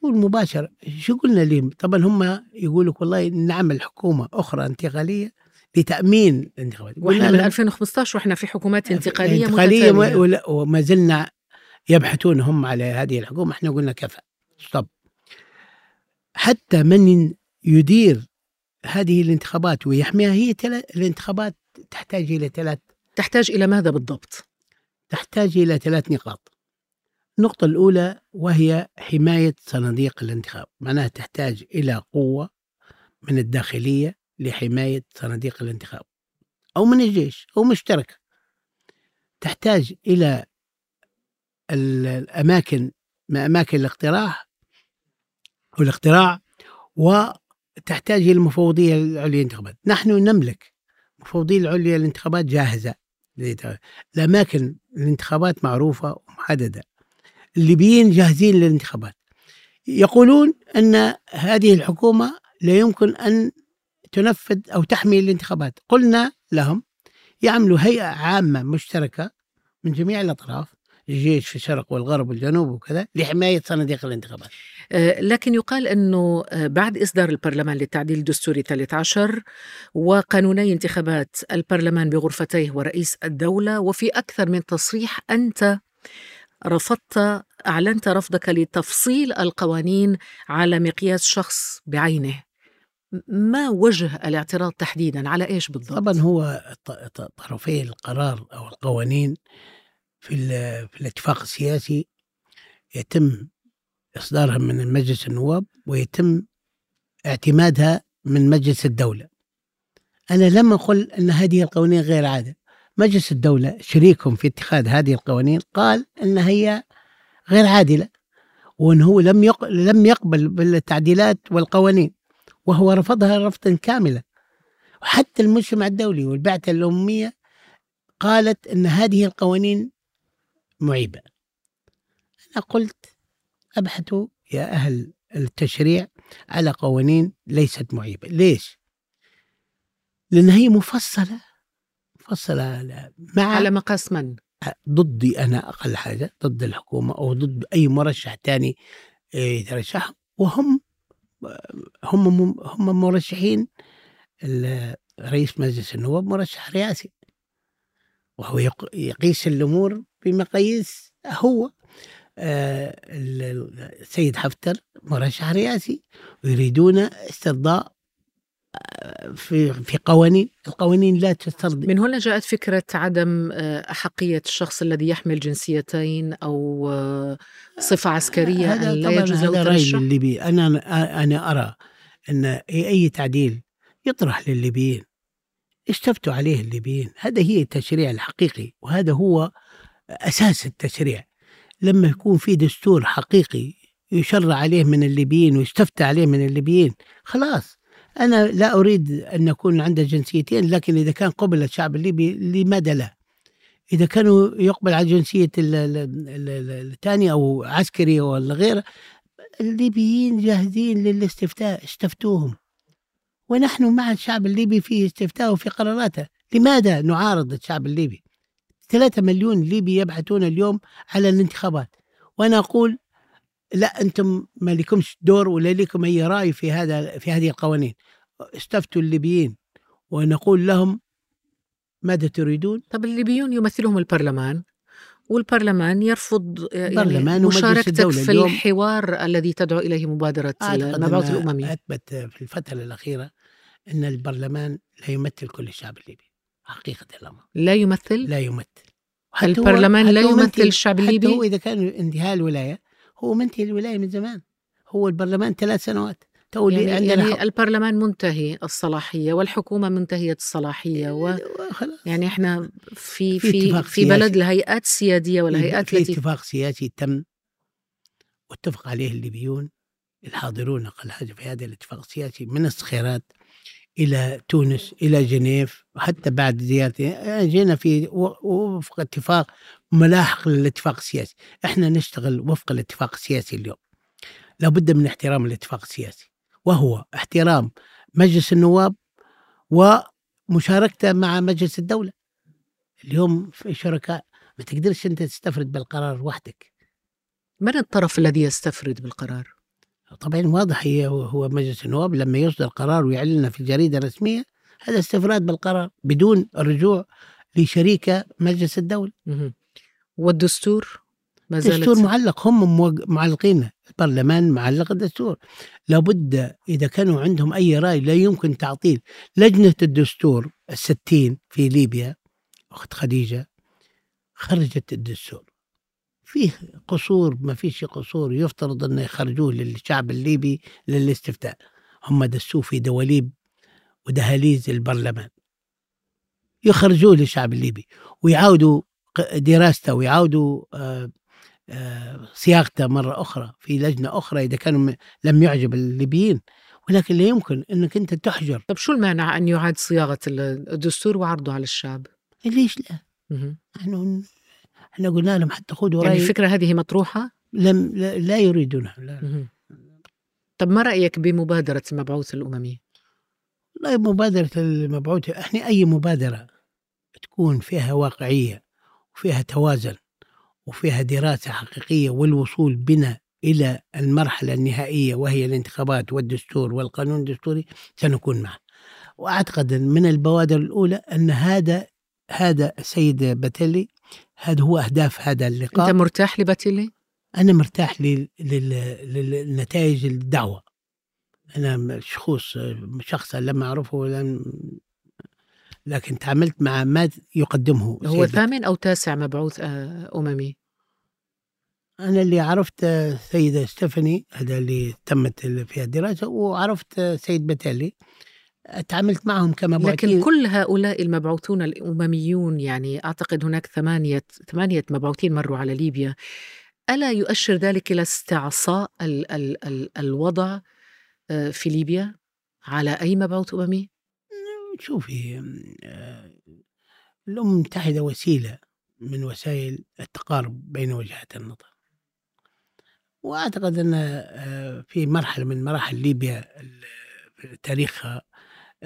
طول مباشر شو قلنا لهم؟ طبعا هم يقولوا والله نعمل حكومة أخرى انتقالية لتأمين الانتخابات وإحنا من 2015 وإحنا في حكومات انتقالية انتقالية وما زلنا يبحثون هم على هذه الحكومة. إحنا قلنا كفى. ستوب حتى من يدير هذه الانتخابات ويحميها هي الانتخابات تحتاج إلى ثلاث تحتاج إلى ماذا بالضبط؟ تحتاج إلى ثلاث نقاط. النقطة الأولى وهي حماية صناديق الانتخاب معناها تحتاج إلى قوة من الداخلية لحماية صناديق الانتخاب أو من الجيش أو مشتركة. تحتاج إلى الأماكن أماكن الاقتراح والاقتراع وتحتاج إلى المفوضية العليا للانتخابات. نحن نملك المفوضية العليا للانتخابات جاهزة. الأماكن الانتخابات معروفة ومحددة. الليبيين جاهزين للانتخابات. يقولون أن هذه الحكومة لا يمكن أن تنفذ أو تحمي الانتخابات. قلنا لهم يعملوا هيئة عامة مشتركة من جميع الأطراف الجيش في الشرق والغرب والجنوب وكذا لحماية صناديق الانتخابات. لكن يقال أنه آه، بعد إصدار البرلمان للتعديل الدستوري 13 وقانوني انتخابات البرلمان بغرفتيه ورئيس الدولة وفي أكثر من تصريح أنت رفضت أعلنت رفضك لتفصيل القوانين على مقياس شخص بعينه ما وجه الاعتراض تحديدا على إيش بالضبط؟ طبعا هو طرفي القرار أو القوانين في, في الاتفاق السياسي يتم إصدارها من مجلس النواب ويتم اعتمادها من مجلس الدولة. أنا لم أقل أن هذه القوانين غير عادة. مجلس الدولة شريكهم في اتخاذ هذه القوانين قال أن هي غير عادلة وأنه هو لم. لم يقبل بالتعديلات والقوانين وهو رفضها رفضا كاملا. وحتى المجتمع الدولي والبعثة الأممية قالت أن هذه القوانين معيبة. أنا قلت أبحثوا يا أهل التشريع على قوانين ليست معيبة ليش؟ لأن هي مفصلة مفصلة مع على مقاس من؟ ضدي أنا أقل حاجة ضد الحكومة أو ضد أي مرشح ثاني يترشح وهم هم هم مرشحين رئيس مجلس النواب مرشح رئاسي وهو يقيس الأمور بمقاييس هو آه، السيد حفتر مرشح رئاسي ويريدون استرضاء آه، في في قوانين القوانين لا تسترضي. من هنا جاءت فكرة عدم آه، أحقية الشخص الذي يحمل جنسيتين أو صفة عسكرية هذا أن لا يجوز له رأي الترشح الليبي أنا أنا أرى أن أي تعديل يطرح للليبيين. استفتوا عليه الليبيين. هذا هي التشريع الحقيقي وهذا هو أساس التشريع. لما يكون في دستور حقيقي يشرع عليه من الليبيين ويستفتى عليه من الليبيين خلاص. أنا لا أريد أن يكون عنده جنسيتين لكن إذا كان قبل الشعب الليبي لماذا لا؟ إذا كانوا يقبل على جنسية الثاني أو عسكري ولا غيره الليبيين جاهزين للاستفتاء استفتوهم. ونحن مع الشعب الليبي في استفتاء وفي قراراته. لماذا نعارض الشعب الليبي؟ ثلاثة مليون ليبي يبحثون اليوم على الانتخابات. وأنا أقول لا أنتم ما لكمش دور ولا لكم أي رأي في هذا في هذه القوانين. استفتوا الليبيين ونقول لهم ماذا تريدون؟ طب الليبيون يمثلهم البرلمان والبرلمان يرفض يعني برلمان مشاركتك في الحوار الذي تدعو إليه مبادرة أعتقد المبعوث أنها الأممي. أثبت في الفترة الأخيرة أن البرلمان لا يمثل كل الشعب الليبي. حقيقة الأمر. لا يمثل؟ لا يمثل. حتى البرلمان لا يمثل الشعب الليبي؟ هو إذا كان انتهاء الولاية هو منتهي الولاية من زمان. هو البرلمان ثلاث سنوات. تو يعني, عندنا يعني حق. البرلمان منتهي الصلاحية والحكومة منتهية الصلاحية و خلاص. يعني إحنا في في في في بلد. الهيئات السيادية والهيئات في التي اتفاق سياسي تم واتفق عليه الليبيون الحاضرون أقل حاجة في هذا الاتفاق السياسي من الصخيرات إلى تونس إلى جنيف وحتى بعد زيارتي. يعني جينا في وفق اتفاق ملاحق للاتفاق السياسي. إحنا نشتغل وفق الاتفاق السياسي اليوم. لابد من احترام الاتفاق السياسي. وهو احترام مجلس النواب ومشاركته مع مجلس الدولة. اليوم في شركاء ما تقدرش أنت تستفرد بالقرار وحدك. من الطرف الذي يستفرد بالقرار؟ طبعا واضح هي هو مجلس النواب لما يصدر قرار ويعلنه في الجريدة الرسمية هذا استفراد بالقرار بدون الرجوع لشريكة مجلس الدولة. والدستور؟ ما زالت؟ الدستور معلق هم معلقين البرلمان معلق الدستور. لابد إذا كانوا عندهم أي رأي لا يمكن تعطيل. لجنة الدستور الستين في ليبيا أخت خديجة خرجت الدستور. فيه قصور ما فيش قصور يفترض أنه يخرجوه للشعب الليبي للاستفتاء. هم دسوه في دواليب ودهاليز البرلمان. يخرجوه للشعب الليبي ويعاودوا دراسته ويعاودوا آه، آه، صياغته مرة أخرى في لجنة أخرى إذا كانوا لم يعجب الليبيين. ولكن لا يمكن أنك أنت تحجر. طب شو المانع أن يعاد صياغة الدستور وعرضه على الشعب؟ ليش لا؟ مهم. إحنا قلنا لهم حتى خذوا يعني رأي الفكرة هذه مطروحة؟ لم لا, لا يريدونها لا. مهم. طب ما رأيك بمبادرة المبعوث الأممي؟ والله مبادرة المبعوث إحنا أي مبادرة تكون فيها واقعية وفيها توازن وفيها دراسة حقيقية والوصول بنا إلى المرحلة النهائية وهي الانتخابات والدستور والقانون الدستوري سنكون معه وأعتقد أن من البوادر الأولى أن هذا هذا السيد باتيلي هذا هو أهداف هذا اللقاء أنت مرتاح لباتيلي؟ أنا مرتاح لل- لل- للنتائج الدعوة أنا شخوص شخصا لم أعرفه لم لكن تعاملت مع ما يقدمه هو ثامن أو تاسع مبعوث آه، أممي؟ أنا اللي عرفت السيدة ستيفاني هذا اللي تمت فيها الدراسة وعرفت سيد بتالي تعاملت معهم كمبعوثين لكن كل هؤلاء المبعوثون الأمميون يعني أعتقد هناك ثمانية ثمانية مبعوثين مروا على ليبيا ألا يؤشر ذلك إلى استعصاء ال ال ال الوضع آه، في ليبيا؟ على أي مبعوث أممي؟ شوفي آه، الأمم المتحدة وسيلة من وسائل التقارب بين وجهات النظر. وأعتقد أن آه، في مرحلة من مراحل ليبيا تاريخها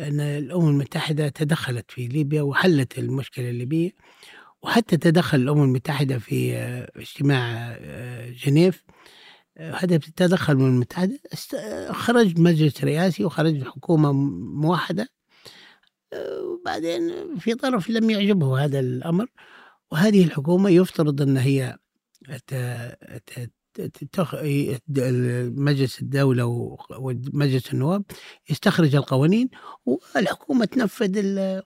أن الأمم المتحدة تدخلت في ليبيا وحلت المشكلة الليبية وحتى تدخل الأمم المتحدة في آه، اجتماع جنيف. هذا تدخل الأمم المتحدة خرج مجلس رئاسي وخرج حكومة موحدة. وبعدين في طرف لم يعجبه هذا الأمر. وهذه الحكومة يفترض أن هي مجلس الدولة ومجلس النواب يستخرج القوانين والحكومة تنفذ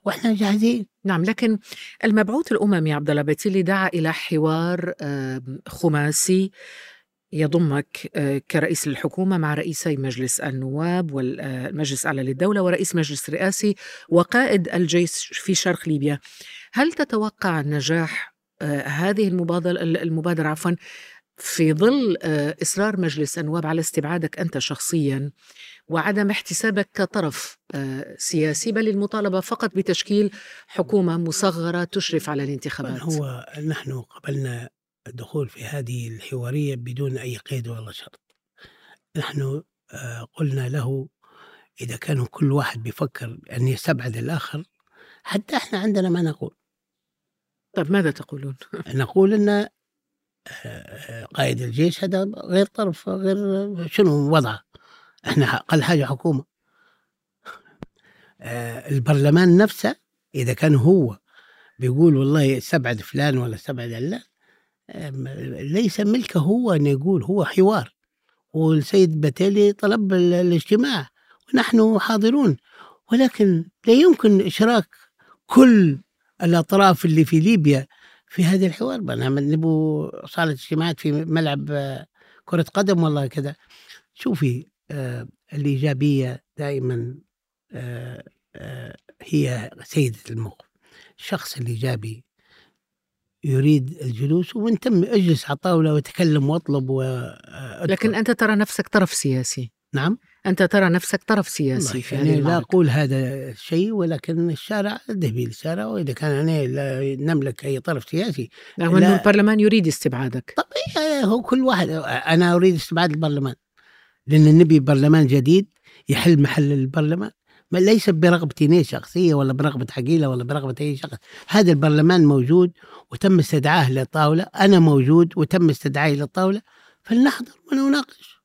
وإحنا جاهزين. نعم لكن المبعوث الأممي عبد الله بيتيلي دعا إلى حوار خماسي يضمك آه، كرئيس للحكومة مع رئيسي مجلس النواب والمجلس الأعلى للدولة ورئيس مجلس رئاسي وقائد الجيش في شرق ليبيا. هل تتوقع نجاح آه، هذه المبادرة المبادرة عفوا في ظل آه، إصرار مجلس النواب على استبعادك أنت شخصيا وعدم احتسابك كطرف سياسي بل المطالبة فقط بتشكيل حكومة مصغرة تشرف على الانتخابات. هو نحن قبلنا الدخول في هذه الحوارية بدون أي قيد ولا شرط. نحن آه، قلنا له إذا كان كل واحد بيفكر أن يستبعد الآخر حتى إحنا عندنا ما نقول. طيب ماذا تقولون؟ [LAUGHS] نقول أن آه، آه، قائد الجيش هذا غير طرف غير شنو وضعه إحنا أقل حاجة حكومة. البرلمان نفسه إذا كان هو بيقول والله استبعد فلان ولا استبعد علان ليس ملكه هو أن يقول هو حوار. والسيد بتالي طلب الاجتماع ونحن حاضرون. ولكن لا يمكن إشراك كل الأطراف اللي في ليبيا في هذا الحوار نبو صالة اجتماعات في ملعب آه، كرة قدم والله كذا شوفي آه الإيجابية دائما آه هي سيدة الموقف الشخص الإيجابي يريد الجلوس ومن تم اجلس على الطاولة وتكلم واطلب و لكن أنت ترى نفسك طرف سياسي. نعم. أنت ترى نفسك طرف سياسي في يعني لا أقول هذا الشيء ولكن الشارع ذهبي للشارع وإذا كان أنا لا نملك أي طرف سياسي. رغم أنه البرلمان يريد استبعادك. طبيعي هو كل واحد أنا أريد استبعاد البرلمان. لأن نبي برلمان جديد يحل محل البرلمان. ما ليس برغبتي شخصية ولا برغبة عقيلة ولا برغبة أي شخص. هذا البرلمان موجود وتم استدعاه للطاولة. أنا موجود وتم استدعائي للطاولة. فلنحضر ونناقش.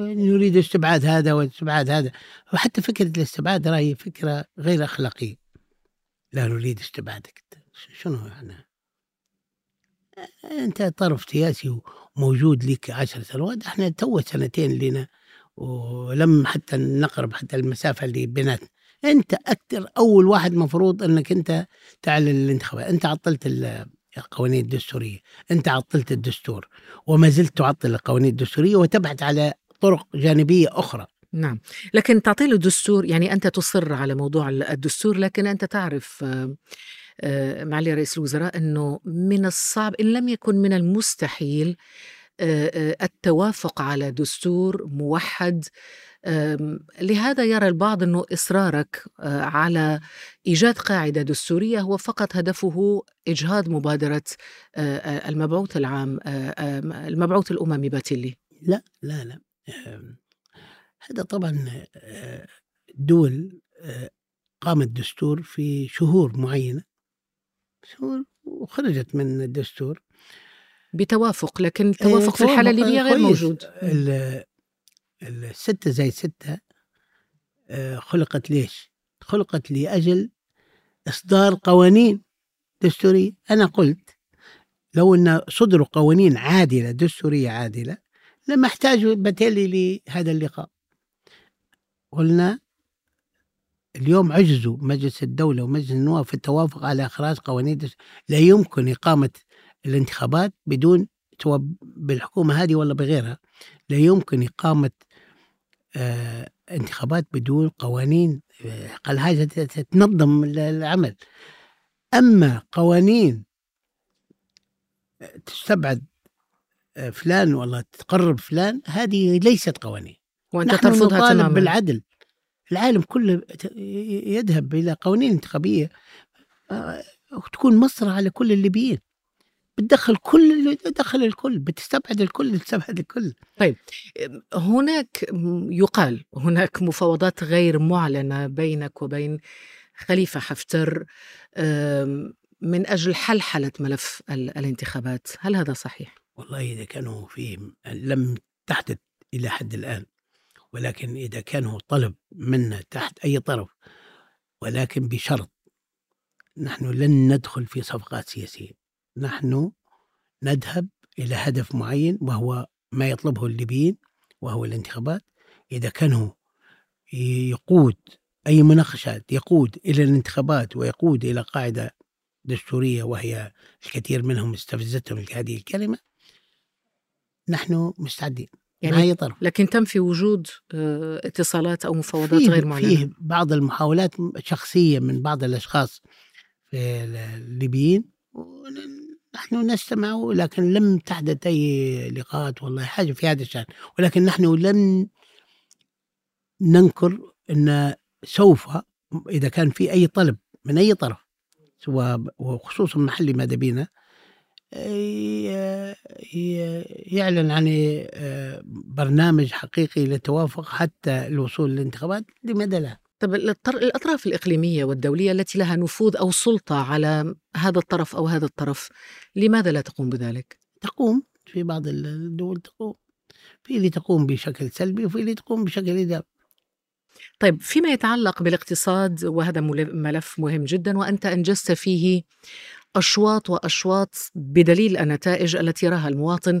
نريد استبعاد هذا واستبعاد هذا. وحتى فكرة الاستبعاد راهي فكرة غير أخلاقية. لا نريد استبعادك. شنو يعني أنت طرف سياسي وموجود لك عشر سنوات. إحنا تو سنتين لنا. ولم حتى نقرب حتى المسافة اللي بيناتنا. أنت أكثر أول واحد مفروض إنك أنت تعلن الانتخابات. أنت عطلت القوانين الدستورية. أنت عطلت الدستور وما زلت تعطل القوانين الدستورية وتبحث على طرق جانبية أخرى. نعم. لكن تعطيل الدستور يعني أنت تصر على موضوع الدستور لكن أنت تعرف آه، معالي رئيس الوزراء أنه من الصعب إن لم يكن من المستحيل التوافق على دستور موحد لهذا يرى البعض أنه إصرارك على إيجاد قاعدة دستورية هو فقط هدفه إجهاض مبادرة المبعوث العام المبعوث الاممي باتيلي لا لا لا. هذا طبعا دول قامت دستور في شهور معينة. شهور وخرجت من الدستور. بتوافق لكن التوافق في الحالة الليبية غير موجود. الستة زي ستة آه، خلقت ليش؟ خلقت لأجل إصدار قوانين. دستورية. أنا قلت لو أن صدروا قوانين عادلة دستورية عادلة لما أحتاج بتالي لهذا اللقاء. قلنا اليوم عجزوا مجلس الدولة ومجلس النواب في التوافق على إخراج قوانين لا يمكن إقامة الانتخابات بدون بالحكومة هذه ولا بغيرها. لا يمكن إقامة انتخابات بدون قوانين آه، أقل حاجة تنظم العمل. أما قوانين تستبعد آه، فلان والله تقرب فلان هذه ليست قوانين. وأنت ترفضها تماما. بالعدل. العالم كله يذهب إلى قوانين انتخابية آه، تكون مصر على كل الليبيين. بتدخل كل دخل الكل بتستبعد الكل بتستبعد الكل. طيب هناك يقال هناك مفاوضات غير معلنة بينك وبين خليفة حفتر من أجل حلحلة ملف الانتخابات. هل هذا صحيح؟ والله إذا كانوا في لم تحدث إلى حد الآن ولكن إذا كان طلب منا تحت أي طرف ولكن بشرط نحن لن ندخل في صفقات سياسية. نحن نذهب إلى هدف معين وهو ما يطلبه الليبيين وهو الانتخابات. إذا كان يقود أي مناقشات يقود إلى الانتخابات ويقود إلى قاعدة دستورية وهي الكثير منهم استفزتهم هذه الكلمة نحن مستعدين. يعني أي طرف لكن تم في وجود آه، اتصالات أو مفاوضات غير معلنة؟ فيه بعض المحاولات شخصية من بعض الأشخاص في الليبيين نحن نستمع لكن لم تحدث أي لقاءات والله حاجة في هذا الشأن ولكن نحن لن ننكر أن سوف إذا كان في أي طلب من أي طرف سواء وخصوصا محلي ماذا بينا يعلن عن آه، برنامج حقيقي للتوافق حتى الوصول للانتخابات لماذا لا؟ طب الأطراف الإقليمية والدولية التي لها نفوذ أو سلطة على هذا الطرف أو هذا الطرف لماذا لا تقوم بذلك؟ تقوم في بعض الدول تقوم في اللي تقوم بشكل سلبي وفي اللي تقوم بشكل إيجابي طيب فيما يتعلق بالاقتصاد وهذا ملف مهم جدا وأنت أنجزت فيه أشواط وأشواط بدليل النتائج التي يراها المواطن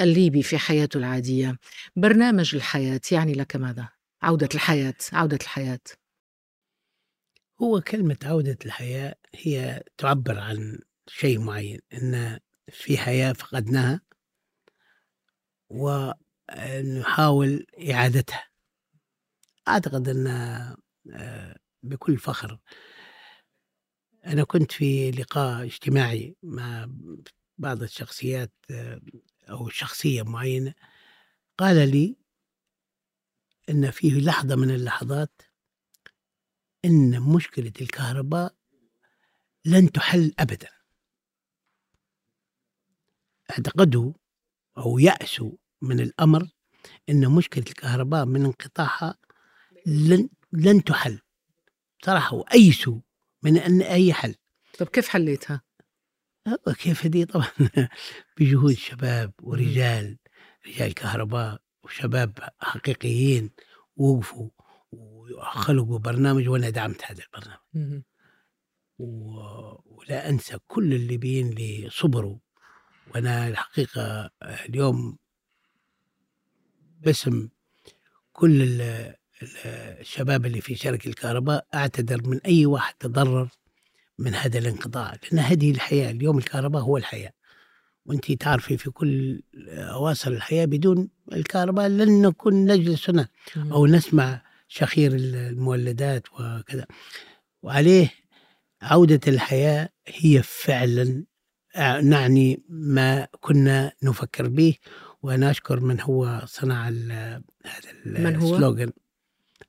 الليبي في حياته العادية برنامج الحياة يعني لك ماذا؟ عودة الحياة عودة الحياة. هو كلمة عودة الحياة هي تعبر عن شيء معين إن في حياة فقدناها ونحاول إعادتها. أعتقد أن آه، بكل فخر. أنا كنت في لقاء اجتماعي مع بعض الشخصيات آه، أو شخصية معينة قال لي أن في لحظة من اللحظات أن مشكلة الكهرباء لن تحل أبدا. اعتقدوا أو يأسوا من الأمر أن مشكلة الكهرباء من انقطاعها لن لن تحل. صراحة وأيسوا من أن أي حل. طب كيف حليتها؟ كيف دي طبعا [LAUGHS] بجهود شباب ورجال رجال كهرباء. وشباب حقيقيين وقفوا وخلقوا برنامج وأنا دعمت هذا البرنامج. و... ولا أنسى كل الليبيين اللي صبروا. وأنا الحقيقة اليوم باسم كل الشباب اللي في شركة الكهرباء أعتذر من أي واحد تضرر من هذا الانقطاع. لأن هذه الحياة اليوم الكهرباء هو الحياة. وانت تعرفي في كل أواصر الحياة بدون الكهرباء لن نكون نجلس هنا أو نسمع شخير المولدات وكذا. وعليه عودة الحياة هي فعلا نعني ما كنا نفكر به وأنا أشكر من هو صنع هذا السلوغن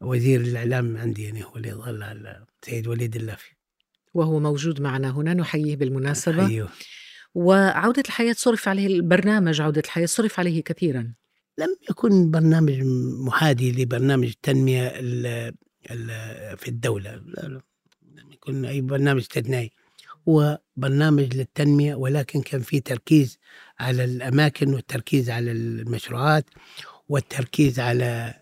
وزير الإعلام عندي يعني هو اللي ظل على سيد وليد اللافي. وهو موجود معنا هنا نحييه بالمناسبة. أيوه. وعودة الحياة صرف عليه البرنامج عودة الحياة صرف عليه كثيرا. لم يكن برنامج محادي لبرنامج التنمية في الدولة. لم يكن أي برنامج استثنائي. هو برنامج للتنمية ولكن كان فيه تركيز على الأماكن والتركيز على المشروعات والتركيز على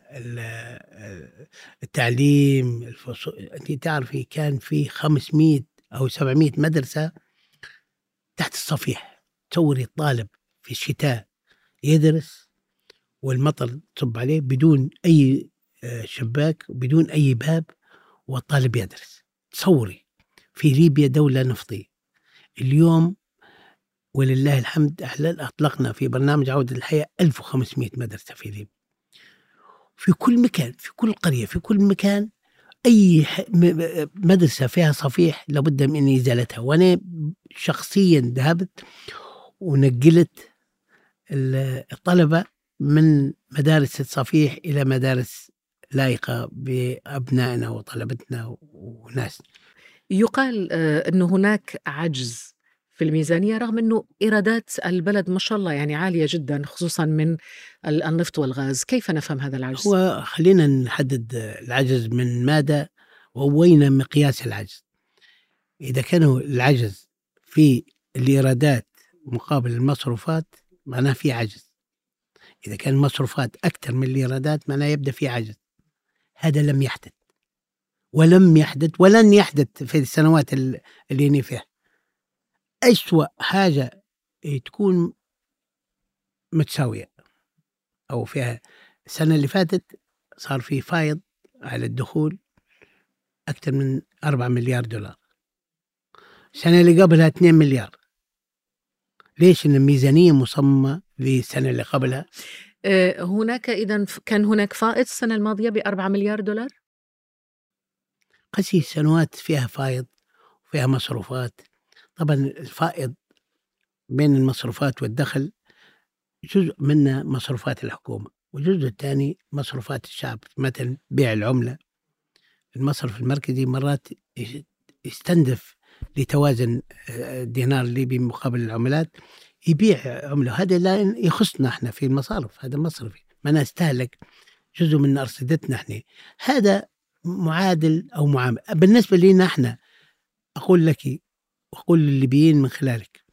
التعليم الفصول. أنت تعرفي كان في 500 أو 700 مدرسة تحت الصفيح تصوري الطالب في الشتاء يدرس والمطر تصب عليه بدون أي آه، شباك بدون أي باب والطالب يدرس. تصوري في ليبيا دولة نفطية. اليوم ولله الحمد أطلقنا في برنامج عودة الحياة 1500 مدرسة في ليبيا. في كل مكان في كل قرية في كل مكان أي مدرسة فيها صفيح لابد من إزالتها. وأنا شخصيا ذهبت ونقلت الطلبة من مدارس الصفيح إلى مدارس لائقة بأبنائنا وطلبتنا وناس. يقال آه، أنه هناك عجز في الميزانية رغم أنه إيرادات البلد ما شاء الله يعني عالية جدا خصوصا من النفط والغاز. كيف نفهم هذا العجز؟ هو خلينا نحدد العجز من ماذا ووين مقياس العجز. إذا كان العجز في الإيرادات مقابل المصروفات معناه في عجز. إذا كان المصروفات أكثر من الإيرادات معناه يبدأ في عجز. هذا لم يحدث. ولم يحدث ولن يحدث في السنوات اللي فيها. أسوأ حاجة تكون متساوية أو فيها. السنة اللي فاتت صار في فايض على الدخول أكثر من 4 مليار دولار. السنة اللي قبلها 2 مليار. ليش؟ إن الميزانية مصممة للسنة اللي قبلها. آه، هناك إذا كان هناك فائض السنة الماضية ب 4 مليار دولار؟ قسي سنوات فيها فائض وفيها مصروفات. طبعا الفائض بين المصروفات والدخل جزء منه مصروفات الحكومة والجزء الثاني مصروفات الشعب مثلا بيع العملة. المصرف المركزي مرات يستندف لتوازن آه، الدينار الليبي مقابل العملات يبيع عملة. هذا لا يخصنا إحنا في المصارف هذا مصرفي. ما نستهلك جزء من أرصدتنا إحنا. هذا معادل أو معامل. بالنسبة لنا إحنا أقول لك واقول للليبيين من خلالك.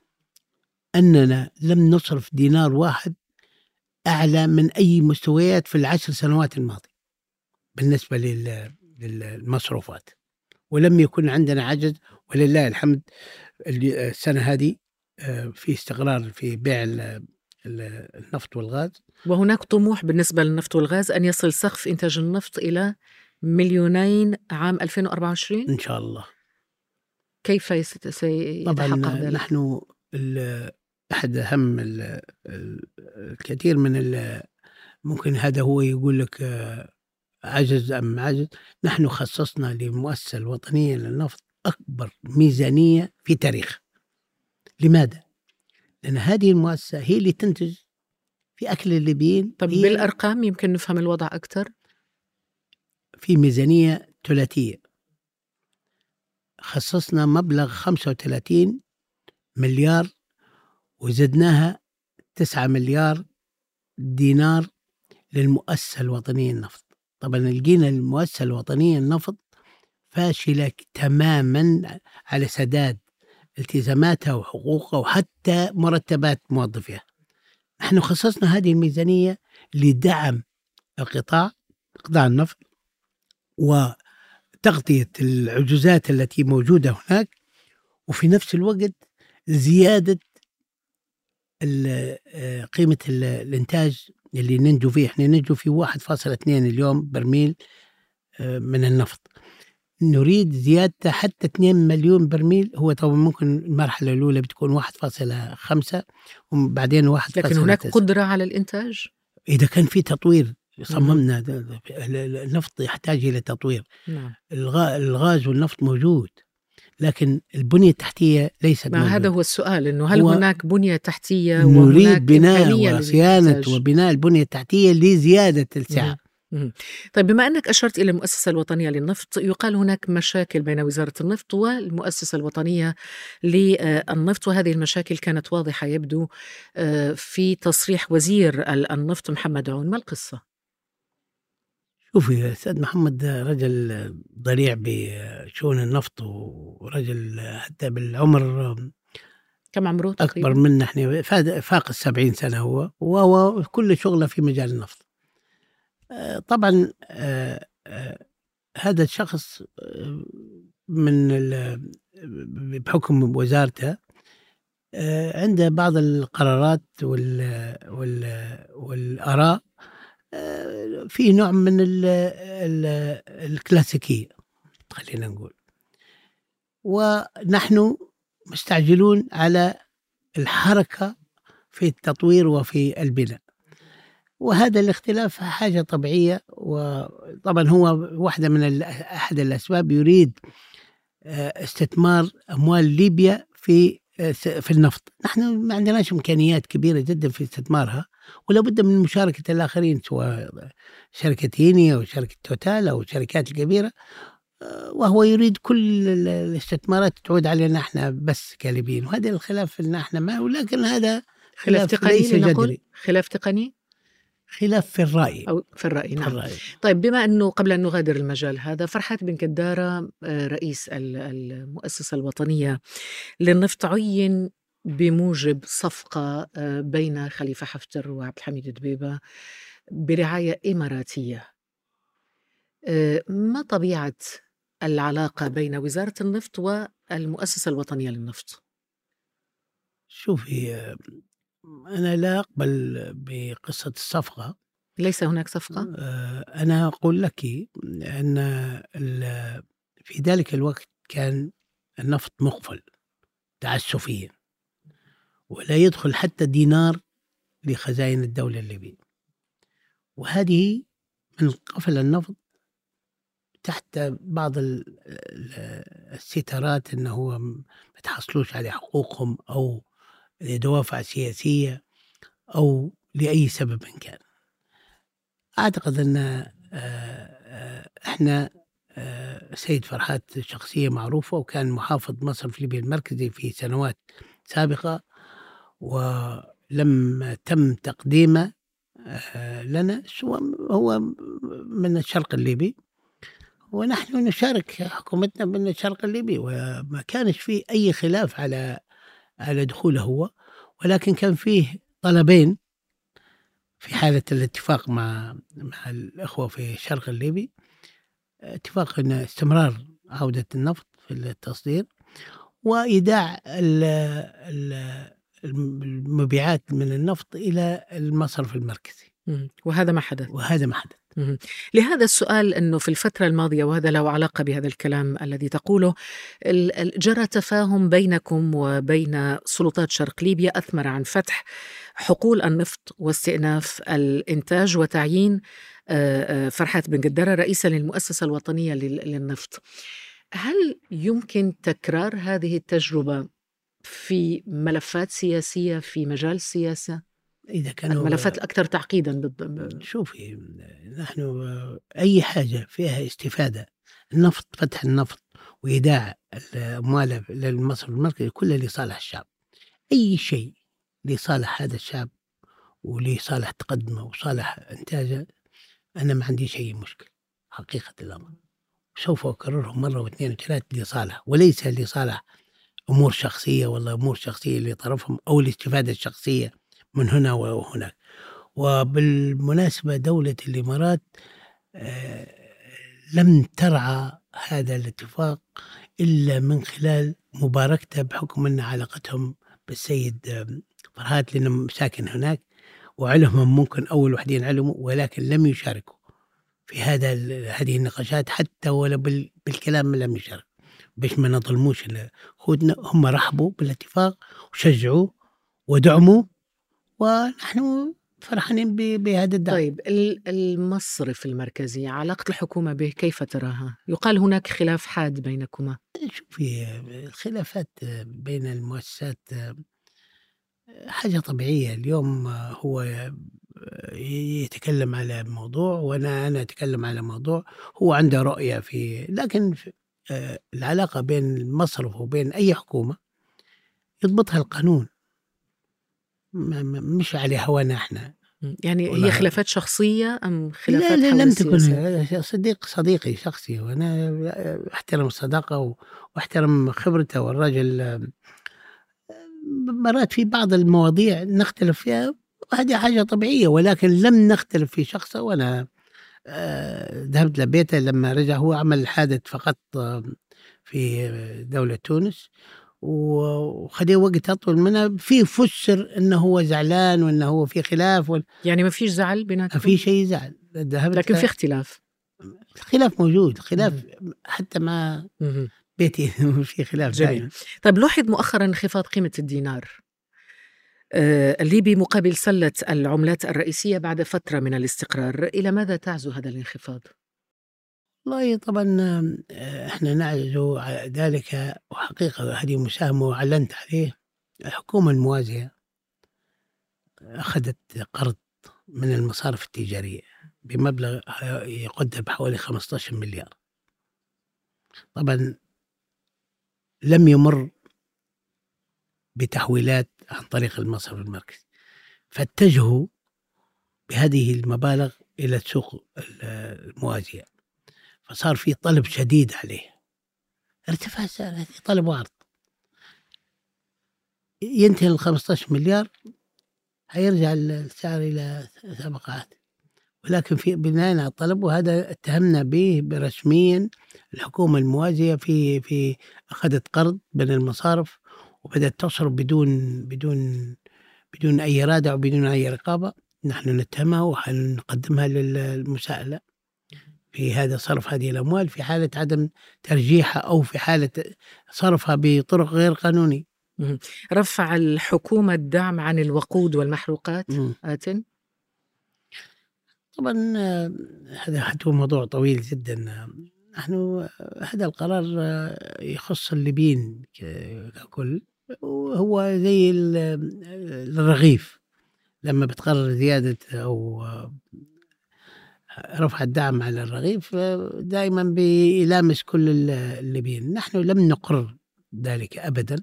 أننا لم نصرف دينار واحد أعلى من أي مستويات في العشر سنوات الماضية بالنسبة للمصروفات. ولم يكن عندنا عجز ولله الحمد السنة هذه آه، في استقرار في بيع النفط والغاز. وهناك طموح بالنسبة للنفط والغاز أن يصل سقف إنتاج النفط إلى مليونين عام 2024 إن شاء الله. كيف سيتحقق طبعا ذلك؟ نحن أحد أهم الكثير من ممكن هذا هو يقول لك آه، عجز أم عجز نحن خصصنا للمؤسسة الوطنية للنفط أكبر ميزانية في تاريخ لماذا؟ لأن هذه المؤسسة هي اللي تنتج في أكل الليبيين طب بالأرقام يمكن نفهم الوضع أكثر في ميزانية ثلاثية خصصنا مبلغ 35 مليار وزدناها 9 مليار دينار للمؤسسة الوطنية النفط طبعا لقينا المؤسسة الوطنية النفط فاشلة تماما على سداد التزاماتها وحقوقها وحتى مرتبات موظفيها. نحن خصصنا هذه الميزانية لدعم القطاع قطاع النفط وتغطية العجوزات التي موجودة هناك وفي نفس الوقت زيادة قيمة الإنتاج اللي ننجو فيه. إحنا ننجو في 1.2 اليوم برميل آه، من النفط. نريد زيادته حتى 2 مليون برميل. هو طبعا ممكن المرحلة الأولى بتكون 1.5 وبعدين 1.9 لكن هناك قدرة على الإنتاج؟ إذا كان في تطوير صممنا النفط يحتاج إلى تطوير. نعم. الغاز والنفط موجود لكن البنية التحتية ليست ما هذا هو السؤال إنه هل هناك بنية تحتية نريد بناء وصيانة وبناء البنية التحتية لزيادة السعة طيب بما أنك أشرت إلى المؤسسة الوطنية للنفط يقال هناك مشاكل بين وزارة النفط والمؤسسة الوطنية للنفط وهذه المشاكل كانت واضحة يبدو آه، في تصريح وزير النفط محمد عون. ما القصة؟ شوفي أستاذ محمد رجل ضريع بشؤون النفط ورجل حتى بالعمر كم عمره تقريبا؟ أكبر منا إحنا فاق السبعين سنة هو وهو كل شغله في مجال النفط طبعا آه، آه، هذا الشخص آه، من بحكم وزارته عنده بعض القرارات وال وال والآراء في نوع من ال ال الكلاسيكية خلينا نقول. ونحن مستعجلون على الحركة في التطوير وفي البناء. وهذا الاختلاف حاجة طبيعية وطبعا هو واحدة من أحد الأسباب. يريد آه، استثمار أموال ليبيا في آه، في النفط. نحن ما عندناش إمكانيات كبيرة جدا في استثمارها. ولا بد من مشاركة الآخرين سواء شركة هيني أو شركة توتال أو الشركات الكبيرة آه، وهو يريد كل الاستثمارات تعود علينا إحنا بس كليبيين وهذا الخلاف ان إحنا ما ولكن هذا خلاف تقني خلاف تقني؟ خلاف في الرأي. أو في الرأي نعم. في الرأي. طيب بما أنه قبل أن نغادر المجال هذا فرحات بن كدارة آه، رئيس المؤسسة الوطنية للنفط عين بموجب صفقة آه، بين خليفة حفتر وعبد الحميد دبيبة برعاية إماراتية آه، ما طبيعة العلاقة بين وزارة النفط والمؤسسة الوطنية للنفط؟ شوفي أنا لا أقبل بقصة الصفقة ليس هناك صفقة؟ آه، أنا أقول لك أن في ذلك الوقت كان النفط مقفل تعسفيا ولا يدخل حتى دينار لخزائن الدولة الليبية وهذه من قفل النفط تحت بعض الستارات انه هو ما تحصلوش على حقوقهم أو لدوافع سياسية أو لأي سبب كان. أعتقد إن آه، إحنا آه، سيد فرحات شخصية معروفة وكان محافظ مصر في ليبيا المركزي في سنوات سابقة ولم تم تقديمه لنا هو من الشرق الليبي. ونحن نشارك حكومتنا من الشرق الليبي وما كانش فيه أي خلاف على على دخوله هو. ولكن كان فيه طلبين في حالة الاتفاق مع مع الأخوة في الشرق الليبي. اتفاق أن استمرار عودة النفط في التصدير. وإيداع المبيعات من النفط إلى المصرف المركزي. وهذا ما حدث. وهذا ما حدث. لهذا السؤال إنه في الفترة الماضية وهذا له علاقة بهذا الكلام الذي تقوله جرى تفاهم بينكم وبين سلطات شرق ليبيا أثمر عن فتح حقول النفط واستئناف الإنتاج وتعيين فرحات بن قدرة رئيسا للمؤسسة الوطنية للنفط. هل يمكن تكرار هذه التجربة في ملفات سياسية في مجال السياسة؟ إذا كانوا الملفات الأكثر تعقيدا شوفي نحن أي حاجة فيها استفادة النفط فتح النفط وإيداع الأموال للمصرف المركزي كله لصالح الشعب أي شيء لصالح هذا الشعب ولصالح تقدمه وصالح إنتاجه أنا ما عنديش اي مشكله حقيقة الأمر سوف اكرره مرة واثنين وثلاث لصالح وليس لصالح أمور شخصية ولا أمور شخصية لطرفهم أو الاستفادة الشخصية من هنا وهناك. وبالمناسبة دولة الإمارات آه، لم ترعى هذا الاتفاق إلا من خلال مباركته بحكم أن علاقتهم بالسيد فرهات لأنه ساكن هناك وعلمهم ممكن أول وحدين علموا ولكن لم يشاركوا في هذا هذه النقاشات حتى ولا بالكلام لم يشاركوا. باش ما نظلموش خودنا هم رحبوا بالاتفاق وشجعوا ودعموا ونحن فرحانين بهذا الدعم. طيب المصرف المركزي علاقة الحكومة به كيف تراها؟ يقال هناك خلاف حاد بينكما. شوفي الخلافات بين المؤسسات حاجة طبيعية. اليوم هو يتكلم على موضوع وأنا أنا أتكلم على موضوع هو عنده رؤية في لكن العلاقة بين المصرف وبين أي حكومة يضبطها القانون. مش على هوانا إحنا. يعني هي خلافات شخصية أم خلافات لا لا لم تكن. صديق صديقي شخصي وأنا أحترم الصداقة وأحترم خبرته والرجل مرات في بعض المواضيع نختلف فيها وهذه حاجة طبيعية ولكن لم نختلف في شخصه وأنا آه، ذهبت لبيته لما رجع هو عمل حادث فقط في دولة تونس وخذ وقت أطول منها في فسر إنه هو زعلان وإنه هو في خلاف وال... يعني ما فيش زعل بيناتكم؟ ما في شيء زعل. ذهبت لكن في اختلاف. الخلاف موجود. خلاف حتى ما بيتي [LAUGHS] في خلاف جميل. طيب لوحظ مؤخرا انخفاض قيمة الدينار. آه، الليبي مقابل سلة العملات الرئيسية بعد فترة من الاستقرار. إلى ماذا تعزو هذا الانخفاض؟ والله طبعا آه، إحنا نعزو على ذلك وحقيقة هذه مساهمة وأعلنت عليه الحكومة الموازية. أخذت قرض من المصارف التجارية بمبلغ يقدر بحوالي 15 مليار. طبعا لم يمر بتحويلات عن طريق المصرف المركزي. فاتجهوا بهذه المبالغ إلى السوق الموازية. فصار في طلب شديد عليه. ارتفاع السعر طلب وعرض. ينتهي ال 15 مليار حيرجع السعر إلى سابقات ولكن في بناء على الطلب وهذا اتهمنا به رسميا الحكومة الموازية في في أخذت قرض من المصارف وبدأت تصرف بدون بدون بدون أي رادع وبدون أي رقابة. نحن نتهمها وحنقدمها للمساءلة. في هذا صرف هذه الأموال في حالة عدم ترجيحها أو في حالة صرفها بطرق غير قانونية. رفع الحكومة الدعم عن الوقود والمحروقات آت طبعا هذا حتى موضوع طويل جدا. نحن هذا القرار يخص الليبيين ككل. وهو زي الرغيف. لما بتقرر زيادة أو رفع الدعم على الرغيف دائما بيلامس كل الليبيين نحن لم نقر ذلك أبدا.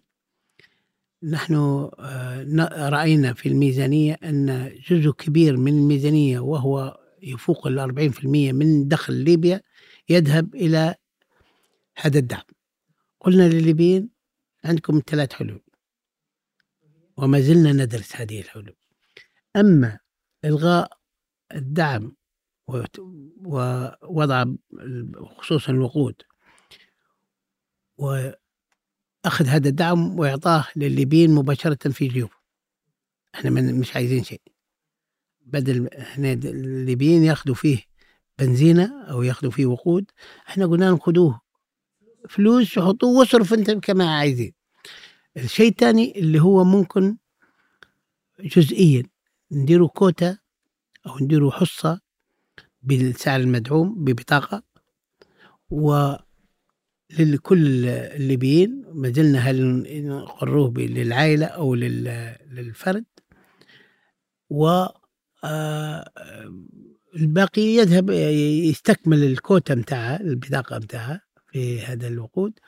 نحن آه، رأينا في الميزانية أن جزء كبير من الميزانية وهو يفوق ال 40% من دخل ليبيا يذهب إلى هذا الدعم. قلنا للليبيين عندكم ثلاث حلول. وما زلنا ندرس هذه الحلول. أما إلغاء الدعم ووضع خصوصا الوقود وأخذ هذا الدعم وإعطاه للليبيين مباشرة في جيوب إحنا مش عايزين شيء. بدل إحنا الليبيين ياخذوا فيه بنزينة أو ياخذوا فيه وقود إحنا قلنا لهم خذوه فلوس وحطوه واصرف انت كما عايزين. الشيء الثاني اللي هو ممكن جزئيا نديروا كوتا أو نديروا حصة بالسعر المدعوم ببطاقة و لكل الليبيين ما زلنا هل نقروه للعائلة أو للفرد و آه، الباقي يذهب يستكمل الكوتا متاعها البطاقة متاعها في هذا الوقود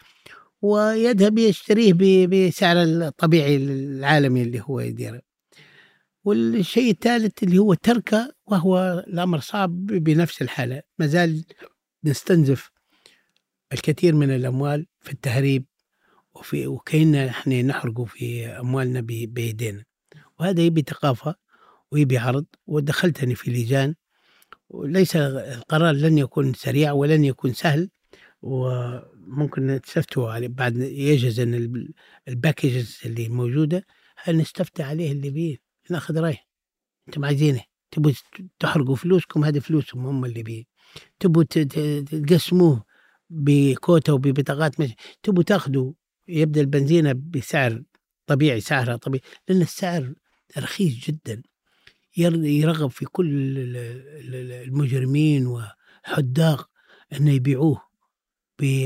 ويذهب يشتريه بسعر الطبيعي العالمي اللي هو يديره. والشيء الثالث اللي هو تركه وهو الأمر صعب بنفس الحالة. ما زال نستنزف الكثير من الأموال في التهريب وفي وكأننا إحنا نحرقه في أموالنا بايدينا وهذا يبي ثقافة ويبي عرض. ودخلتني في لجان وليس القرار لن يكون سريع ولن يكون سهل. وممكن تستفتوا عليه. بعد يجهز إن الباكجز اللي موجودة هل نستفتى عليه الليبيين ناخذ راي أنتم عايزينه. تبوا تحرقوا فلوسكم هذه فلوسهم هم الليبيين تبوا تقسموه بكوتا وببطاقات مش تبوا تاخذوا يبدأ البنزينة بسعر طبيعي سعرها طبيعي لأن السعر رخيص جدا. يرغب في كل المجرمين وحداق إنه يبيعوه.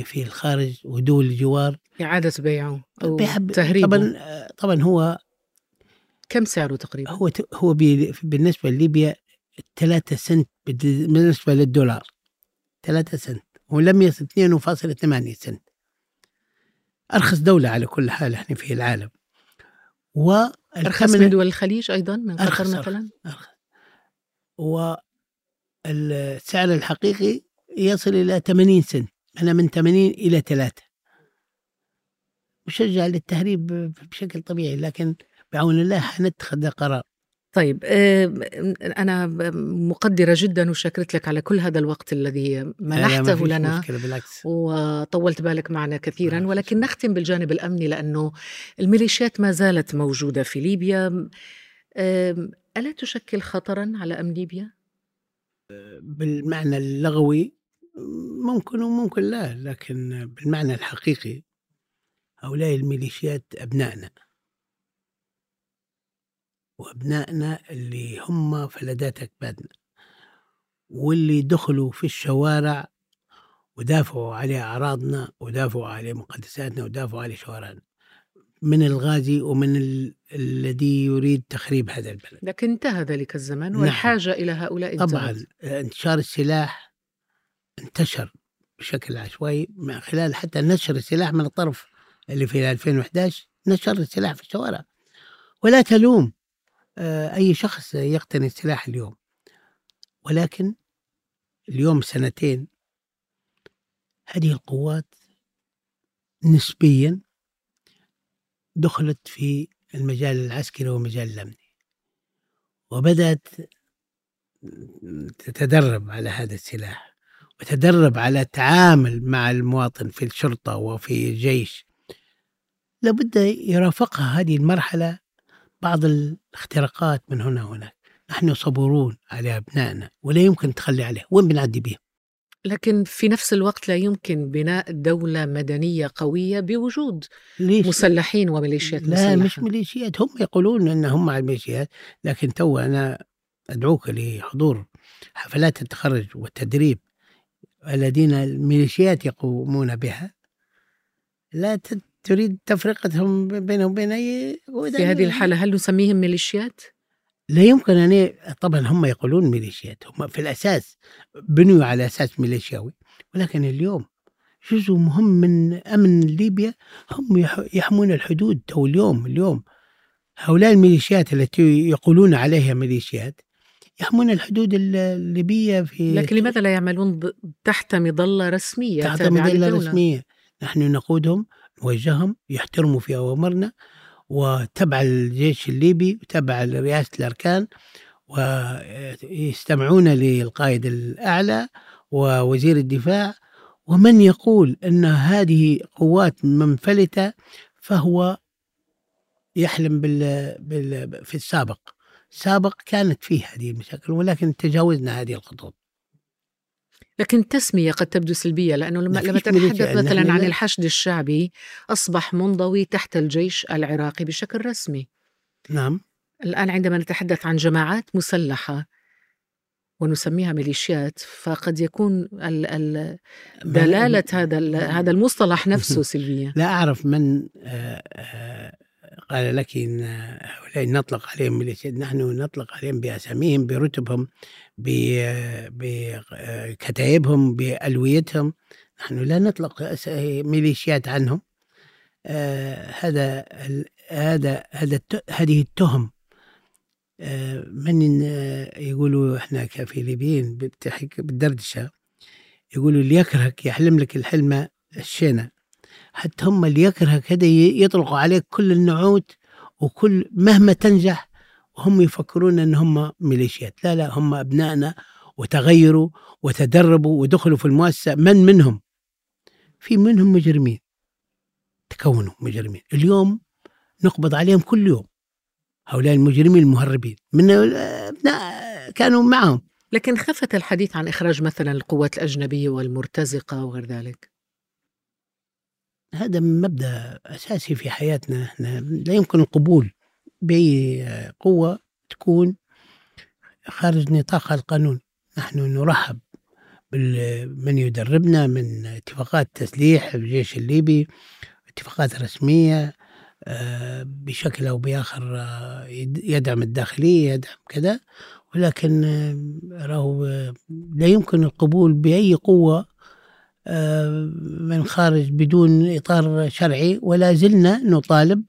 في الخارج ودول الجوار. إعادة بيعه أو تهريبه. طبعا طبعا هو كم سعره تقريبا؟ هو هو بالنسبة لليبيا 3 سنت بالنسبة للدولار 3 سنت ولم يصل 2.8 سنت. أرخص دولة على كل حال إحنا في العالم. أرخص من دول الخليج أيضا من قطر مثلا؟ أرخص. والسعر الحقيقي يصل إلى 80 سنت. أنا من 80 إلى 3 مشجع للتهريب بشكل طبيعي لكن بعون الله حنتخذ قرار طيب أنا مقدرة جدا وشكرت لك على كل هذا الوقت الذي منحته لنا بالعكس. وطولت بالك معنا كثيرا ولكن نختم بالجانب الأمني لأنه الميليشيات ما زالت موجودة في ليبيا ألا تشكل خطرا على أمن ليبيا؟ بالمعنى اللغوي ممكن وممكن لا لكن بالمعنى الحقيقي هؤلاء الميليشيات أبنائنا وأبنائنا اللي هم فلذات أكبادنا واللي دخلوا في الشوارع ودافعوا على أعراضنا ودافعوا على مقدساتنا ودافعوا على شوارعنا من الغازي ومن ال... الذي يريد تخريب هذا البلد لكن انتهى ذلك الزمن نعم. والحاجة إلى هؤلاء طبعا انتهت. انتشار السلاح انتشر بشكل عشوائي من خلال حتى نشر السلاح من الطرف اللي في 2011 نشر السلاح في الشوارع. ولا تلوم آه، أي شخص يقتني السلاح اليوم. ولكن اليوم سنتين هذه القوات نسبيا دخلت في المجال العسكري والمجال الأمني. وبدأت تتدرب على هذا السلاح. وتدرب على التعامل مع المواطن في الشرطة وفي الجيش. لابد يرافقها هذه المرحلة بعض الاختراقات من هنا وهناك. نحن صبورون على أبنائنا ولا يمكن تخلي عليه وين بنعدي بهم؟ لكن في نفس الوقت لا يمكن بناء دولة مدنية قوية بوجود ليش؟ مسلحين وميليشيات لا مسلحة. مش ميليشيات. هم يقولون إن هم مع الميليشيات لكن تو أنا أدعوك لحضور حفلات التخرج والتدريب الذين الميليشيات يقومون بها لا تريد تفرقتهم بينهم وبين أي في هذه الحالة هل نسميهم ميليشيات؟ لا يمكن أن طبعا هم يقولون ميليشيات هم في الأساس بنوا على أساس ميليشياوي ولكن اليوم جزء مهم من أمن ليبيا هم يح- يحمون الحدود تو اليوم اليوم هؤلاء الميليشيات التي يقولون عليها ميليشيات يحمون الحدود ال- الليبية في لكن لماذا لا يعملون تحت مظلة رسمية تحت مظلة؟ رسمية. نحن نقودهم نوجههم يحترموا في أوامرنا وتبع الجيش الليبي وتبع رئاسة الأركان ويستمعون للقائد الأعلى ووزير الدفاع. ومن يقول أن هذه قوات منفلتة فهو يحلم بال, بال في السابق. سابق كانت فيه هذه المشاكل ولكن تجاوزنا هذه الخطوط. لكن التسمية قد تبدو سلبية لأنه لما, ما لما تتحدث مثلا عن الحشد الشعبي أصبح منضوي تحت الجيش العراقي بشكل رسمي. نعم. الآن عندما نتحدث عن جماعات مسلحة ونسميها ميليشيات فقد يكون ال ال دلالة هذا ال- هذا المصطلح نفسه [LAUGHS] سلبية. لا أعرف من آه، آه، قال لك إن هؤلاء نطلق عليهم نحن نطلق عليهم بأساميهم برتبهم بكتائبهم بألويتهم. نحن لا نطلق ميليشيات عنهم. آه، هذا هذا هذا هذه التهم. آه، من آه، يقولوا إحنا كفيليبيين بالدردشة يقولوا اللي يكرهك يحلم لك الحلمه الشينة. حتى هم اللي يكرهك هذا يطلقوا عليك كل النعوت وكل مهما تنجح وهم يفكرون إن هم ميليشيات. لا لا هم أبنائنا وتغيروا وتدربوا ودخلوا في المؤسسة. من منهم؟ في منهم مجرمين. تكونوا مجرمين. اليوم نقبض عليهم كل يوم. هؤلاء المجرمين المهربين. من أبناء كانوا معهم. لكن خفت الحديث عن إخراج مثلا القوات الأجنبية والمرتزقة وغير ذلك؟ هذا مبدأ أساسي في حياتنا إحنا. لا يمكن القبول بأي قوة تكون خارج نطاق القانون. نحن نرحب بمن يدربنا من اتفاقات تسليح الجيش الليبي اتفاقات رسمية آه، بشكل أو بآخر آه، يد- يدعم الداخلية يدعم كذا. ولكن آه، راهو لا يمكن القبول بأي قوة من خارج بدون إطار شرعي ولا زلنا نطالب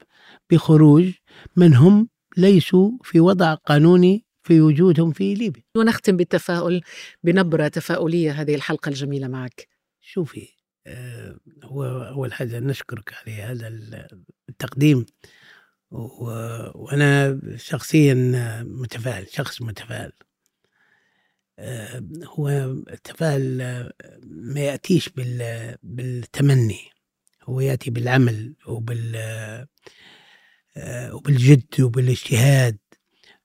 بخروج من هم ليسوا في وضع قانوني في وجودهم في ليبيا. ونختم بالتفاؤل بنبرة تفاؤلية هذه الحلقة الجميلة معك. شوفي آه، هو أول حاجة نشكرك على هذا التقديم و- وأنا شخصيا متفائل شخص متفائل. هو التفاؤل آه، ما يأتيش بال- بالتمني هو يأتي بالعمل وبال آه، وبالجد وبالاجتهاد.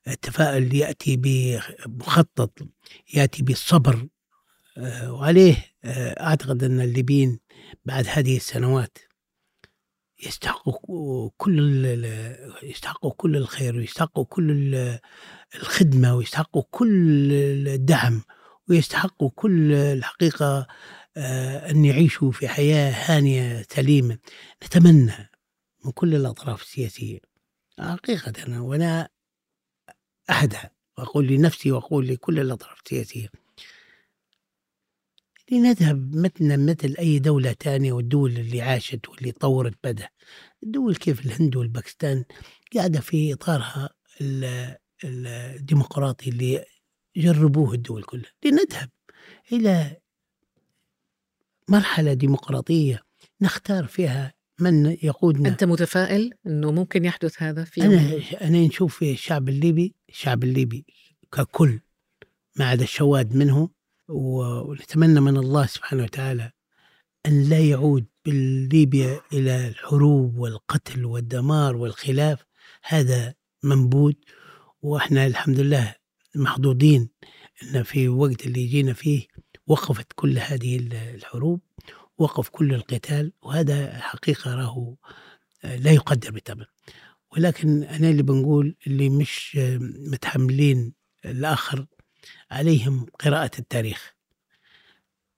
التفاؤل يأتي بمخطط يأتي بالصبر آه، وعليه آه، أعتقد أن الليبيين بعد هذه السنوات يستحقوا كل يستحقوا كل الخير ويستحقوا كل الخدمة ويستحقوا كل الدعم ويستحقوا كل الحقيقة آه، أن يعيشوا في حياة هانية سليمة. نتمنى من كل الأطراف السياسية حقيقة وأنا أحدها وأقول لنفسي وأقول لكل الأطراف السياسية لنذهب مثلنا مثل أي دولة تانية والدول اللي عاشت واللي طورت بدها الدول كيف الهند والباكستان قاعدة في إطارها الديمقراطي اللي جربوه الدول كلها لنذهب إلى مرحلة ديمقراطية نختار فيها من يقودنا. أنت متفائل أنه ممكن يحدث هذا في أنا أنا نشوف الشعب الليبي الشعب الليبي ككل ما عدا الشواد منه ونتمنى من الله سبحانه وتعالى أن لا يعود بالليبيا إلى الحروب والقتل والدمار والخلاف. هذا منبوذ وإحنا الحمد لله محظوظين أن في وقت اللي جينا فيه وقفت كل هذه الحروب وقف كل القتال وهذا حقيقة راه لا يقدر بالثمن ولكن أنا اللي بنقول اللي مش متحملين الآخر عليهم قراءة التاريخ.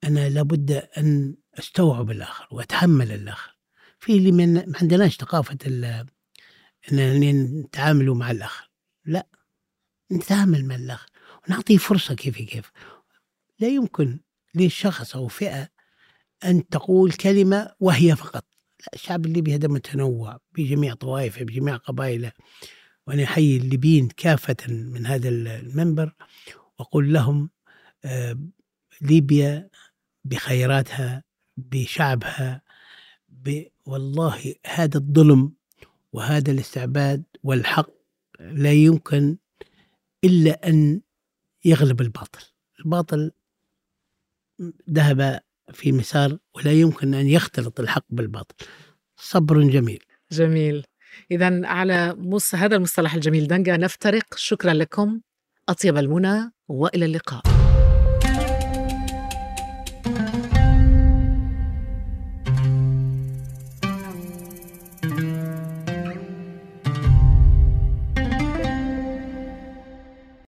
أنا لابد أن أستوعب الآخر وأتحمل الآخر. في اللي ما عندناش ثقافة أن نتعاملوا مع الآخر. لا نتعامل مع الآخر ونعطيه فرصة كيف كيف. لا يمكن لشخص أو فئة أن تقول كلمة وهي فقط. لا الشعب الليبي هذا متنوع بجميع طوائفه بجميع قبائله. وأنا أحيي الليبيين كافة من هذا المنبر وأقول لهم آه، ليبيا بخيراتها بشعبها والله هذا الظلم وهذا الاستعباد والحق لا يمكن إلا أن يغلب الباطل. الباطل ذهب في مسار ولا يمكن أن يختلط الحق بالباطل. صبر جميل. جميل. إذا على. هذا المصطلح الجميل دنجا نفترق. شكرا لكم. أطيب المنى وإلى اللقاء.